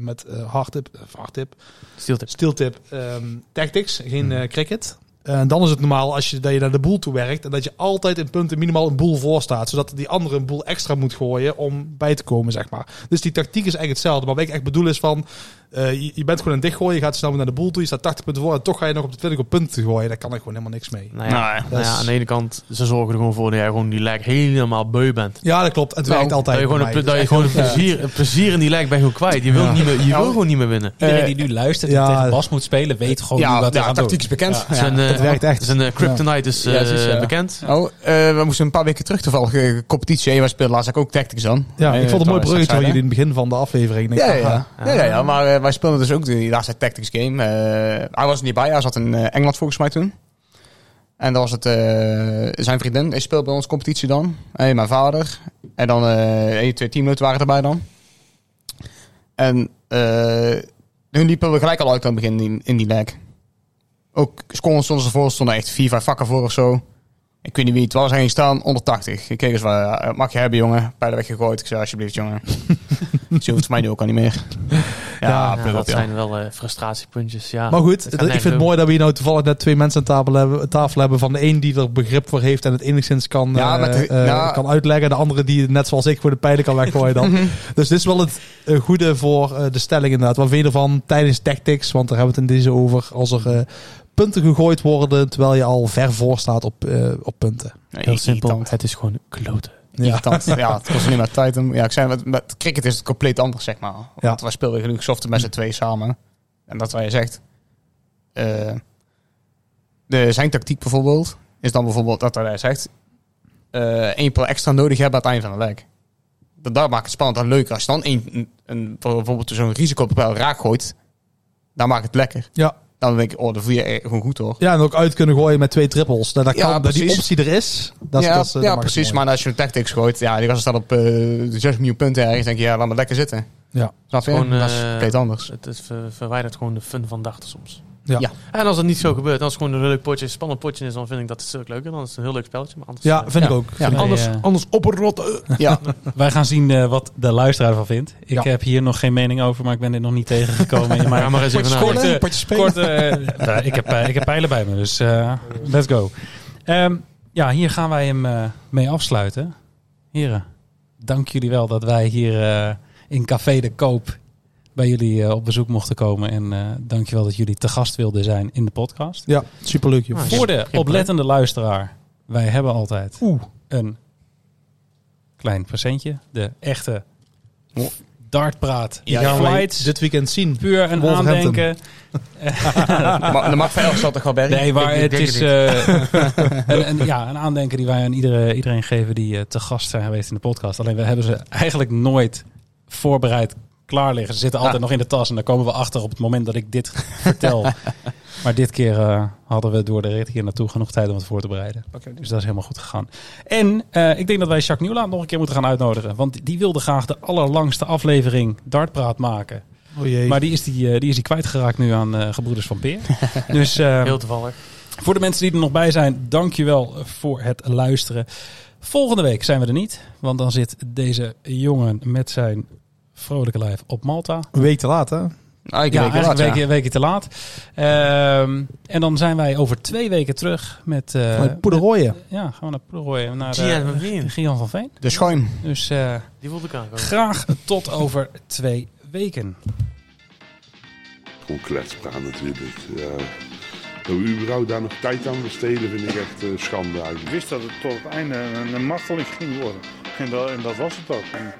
met eh hardtip, of hardtip, Steeltip. steeltip, ehm, tactics, geen eh, cricket. En dan is het normaal als je, dat je naar de boel toe werkt en dat je altijd in punten minimaal een boel voor staat. Zodat die andere een boel extra moet gooien om bij te komen, zeg maar. Dus die tactiek is eigenlijk hetzelfde. Maar wat ik echt bedoel is van, eh, je, je bent gewoon een dichtgooien, je gaat snel naar de boel toe, je staat 80 punten voor en toch ga je nog op de 20 op punten gooien. Daar kan ik gewoon helemaal niks mee. Nou ja, Nee, nou dat ja, is- aan de ene kant, ze zorgen er gewoon voor dat jij gewoon die leg helemaal beu bent. Ja, dat klopt. En het Nou, werkt altijd. dat je gewoon, een, dat je gewoon een plezier, een plezier in die leg ben je gewoon kwijt. Je wil, Ja. niet meer, je Ja. wil gewoon niet meer winnen. Iedereen Eh, die nu luistert en ja. tegen Bas moet spelen, weet gewoon nu Ja, ja gaat tactiek is bekend. Het werkt echt. Zijn eh, kryptonite is eh, bekend. Oh, eh, we moesten een paar weken terug toevallig eh, competitie. Wij speelden laatst ook tactics aan. Ja, ik vond het een mooi bruggetje van zeiden. jullie in het begin van de aflevering. Denk, ja, ja. ja, ja. Maar eh, wij speelden dus ook de laatste tactics game. Eh, hij was er niet bij. Hij zat in Engeland volgens mij toen. En dan was het eh, zijn vriendin. Hij speelde bij ons competitie dan. En mijn vader. En dan eh één, twee teamleden waren erbij dan. En eh hun liepen we gelijk al uit aan het begin in, in die leg. Ook scoren stonden ze voor. stonden echt vier, vijf vakken voor of zo. Ik weet niet wie het was. Hij ging staan onder 80. Ik keek eens, wat mag je hebben jongen? Pijlen weggegooid. Ik zei alsjeblieft jongen. Ze hoeft voor mij nu ook al niet meer. Ja, Ja, Ja, pluk dat op, ja. zijn wel eh, frustratipuntjes. Ja. Maar goed, ik vind het mooi dat we hier nou toevallig net twee mensen aan tafel hebben, tafel hebben van de een die er begrip voor heeft en het enigszins kan, Ja, eh, met de- eh, ja. kan uitleggen. En de andere die net zoals ik voor de pijlen kan weggooien dan. dus dit is wel het eh, goede voor eh, de stelling inderdaad. Wat vind je ervan tijdens tactics? Want daar hebben we het in deze over. Als er eh, punten gegooid worden terwijl je al ver voor staat op, eh, op punten. Nee, Heel simpel, irritant. het is gewoon kloten. Ja. Irritant. Ja, het kost alleen maar tijd. En, ja, ik zei, met, met cricket is het compleet anders, zeg maar. Want wij speelden genoeg soften met z'n twee samen. En dat wat je zegt. eh, de, zijn tactiek bijvoorbeeld, is dan bijvoorbeeld dat hij zegt... eh één per extra nodig hebben aan het einde van de leg. Dat, dat maakt het spannend en leuker. Als je dan één, een, een, bijvoorbeeld zo'n risicopeil raak gooit, dan maakt het lekker. Ja. Dan denk ik, oh, dan voel je gewoon goed hoor. Ja, en ook uit kunnen gooien met twee trippels. Dat, dat Ja, kan, dat die optie er is. Dat, is- ja, dat eh, ja dat precies. Maar als je een tactics gooit, ja, die gasten staat op eh 6 miljoen punten ergens. denk je, ja, laat maar lekker zitten. Ja. Snap je? Gewoon, dat is eh, compleet anders. Het is ver- verwijdert gewoon de fun van dachten soms. Ja. Ja. En als het niet zo gebeurt, als het gewoon een leuk potje, een spannend potje is, dan vind ik dat een stuk leuker. Dan is het een heel leuk spelletje. Maar anders, Ja, eh, vind ik ook. Ja. Vind ik anders, anders oprotten. Ja, Wij gaan zien eh, wat de luisteraar ervan vindt. Ik Ja. heb hier nog geen mening over, maar ik ben dit nog niet tegengekomen. in mijn Ja, maar eens even Kort, nadenken. eh, kort, nou, ik, heb, ik heb pijlen bij me, dus eh, let's go. Ehm, ja, hier gaan wij hem eh, mee afsluiten. Heren, dank jullie wel dat wij hier eh, in Café de Koop bij jullie eh, op bezoek mochten komen. En eh dank je wel dat jullie te gast wilden zijn in de podcast. Ja, superleuk. joh. Ah, Voor de oplettende luisteraar, wij hebben altijd Oeh. een klein presentje. De echte dartpraat. Gaan wij Flights. dit weekend zien. Puur een aandenken. maar de Mark Veilig zat toch bij? Nee, maar Ik- het is eh, een, een- ja, een aandenken die wij aan iedere, iedereen geven die eh, te gast zijn geweest in de podcast. Alleen we hebben ze eigenlijk nooit voorbereid klaar liggen. Ze zitten altijd nog in de tas en daar komen we achter op het moment dat ik dit vertel. maar dit keer eh, hadden we door de rit hier naartoe genoeg tijd om het voor te bereiden. Dus dat is helemaal goed gegaan. En eh, ik denk dat wij Jacques Nieuwland nog een keer moeten gaan uitnodigen. Want die wilde graag de allerlangste aflevering Dartpraat maken. Oh jee. Maar die is die, eh, die, is die kwijtgeraakt nu aan Gebroeders van Peer. dus Heel toevallig. voor de mensen die er nog bij zijn, dankjewel voor het luisteren. Volgende week zijn we er niet. Want dan zit deze jongen met zijn vrolijke lijf op Malta. Een week te laat, hè? Ah, ik ja, een ja. weekje, te laat. Ehm, en dan zijn wij over twee weken terug met... eh, Met Poederooien. Ja, gaan we naar Poederooien. Naar Gian eh, van Veen. Gian van Veen. De schuim. Dus eh, Die voelde ik aankomen. graag tot over twee weken. Gewoon kletspraat natuurlijk. Ja. Dat we überhaupt daar nog tijd aan besteden vind ik echt eh, schande Ik wist dat het tot het einde een, een marteling ging worden. En dat, en dat was het ook. En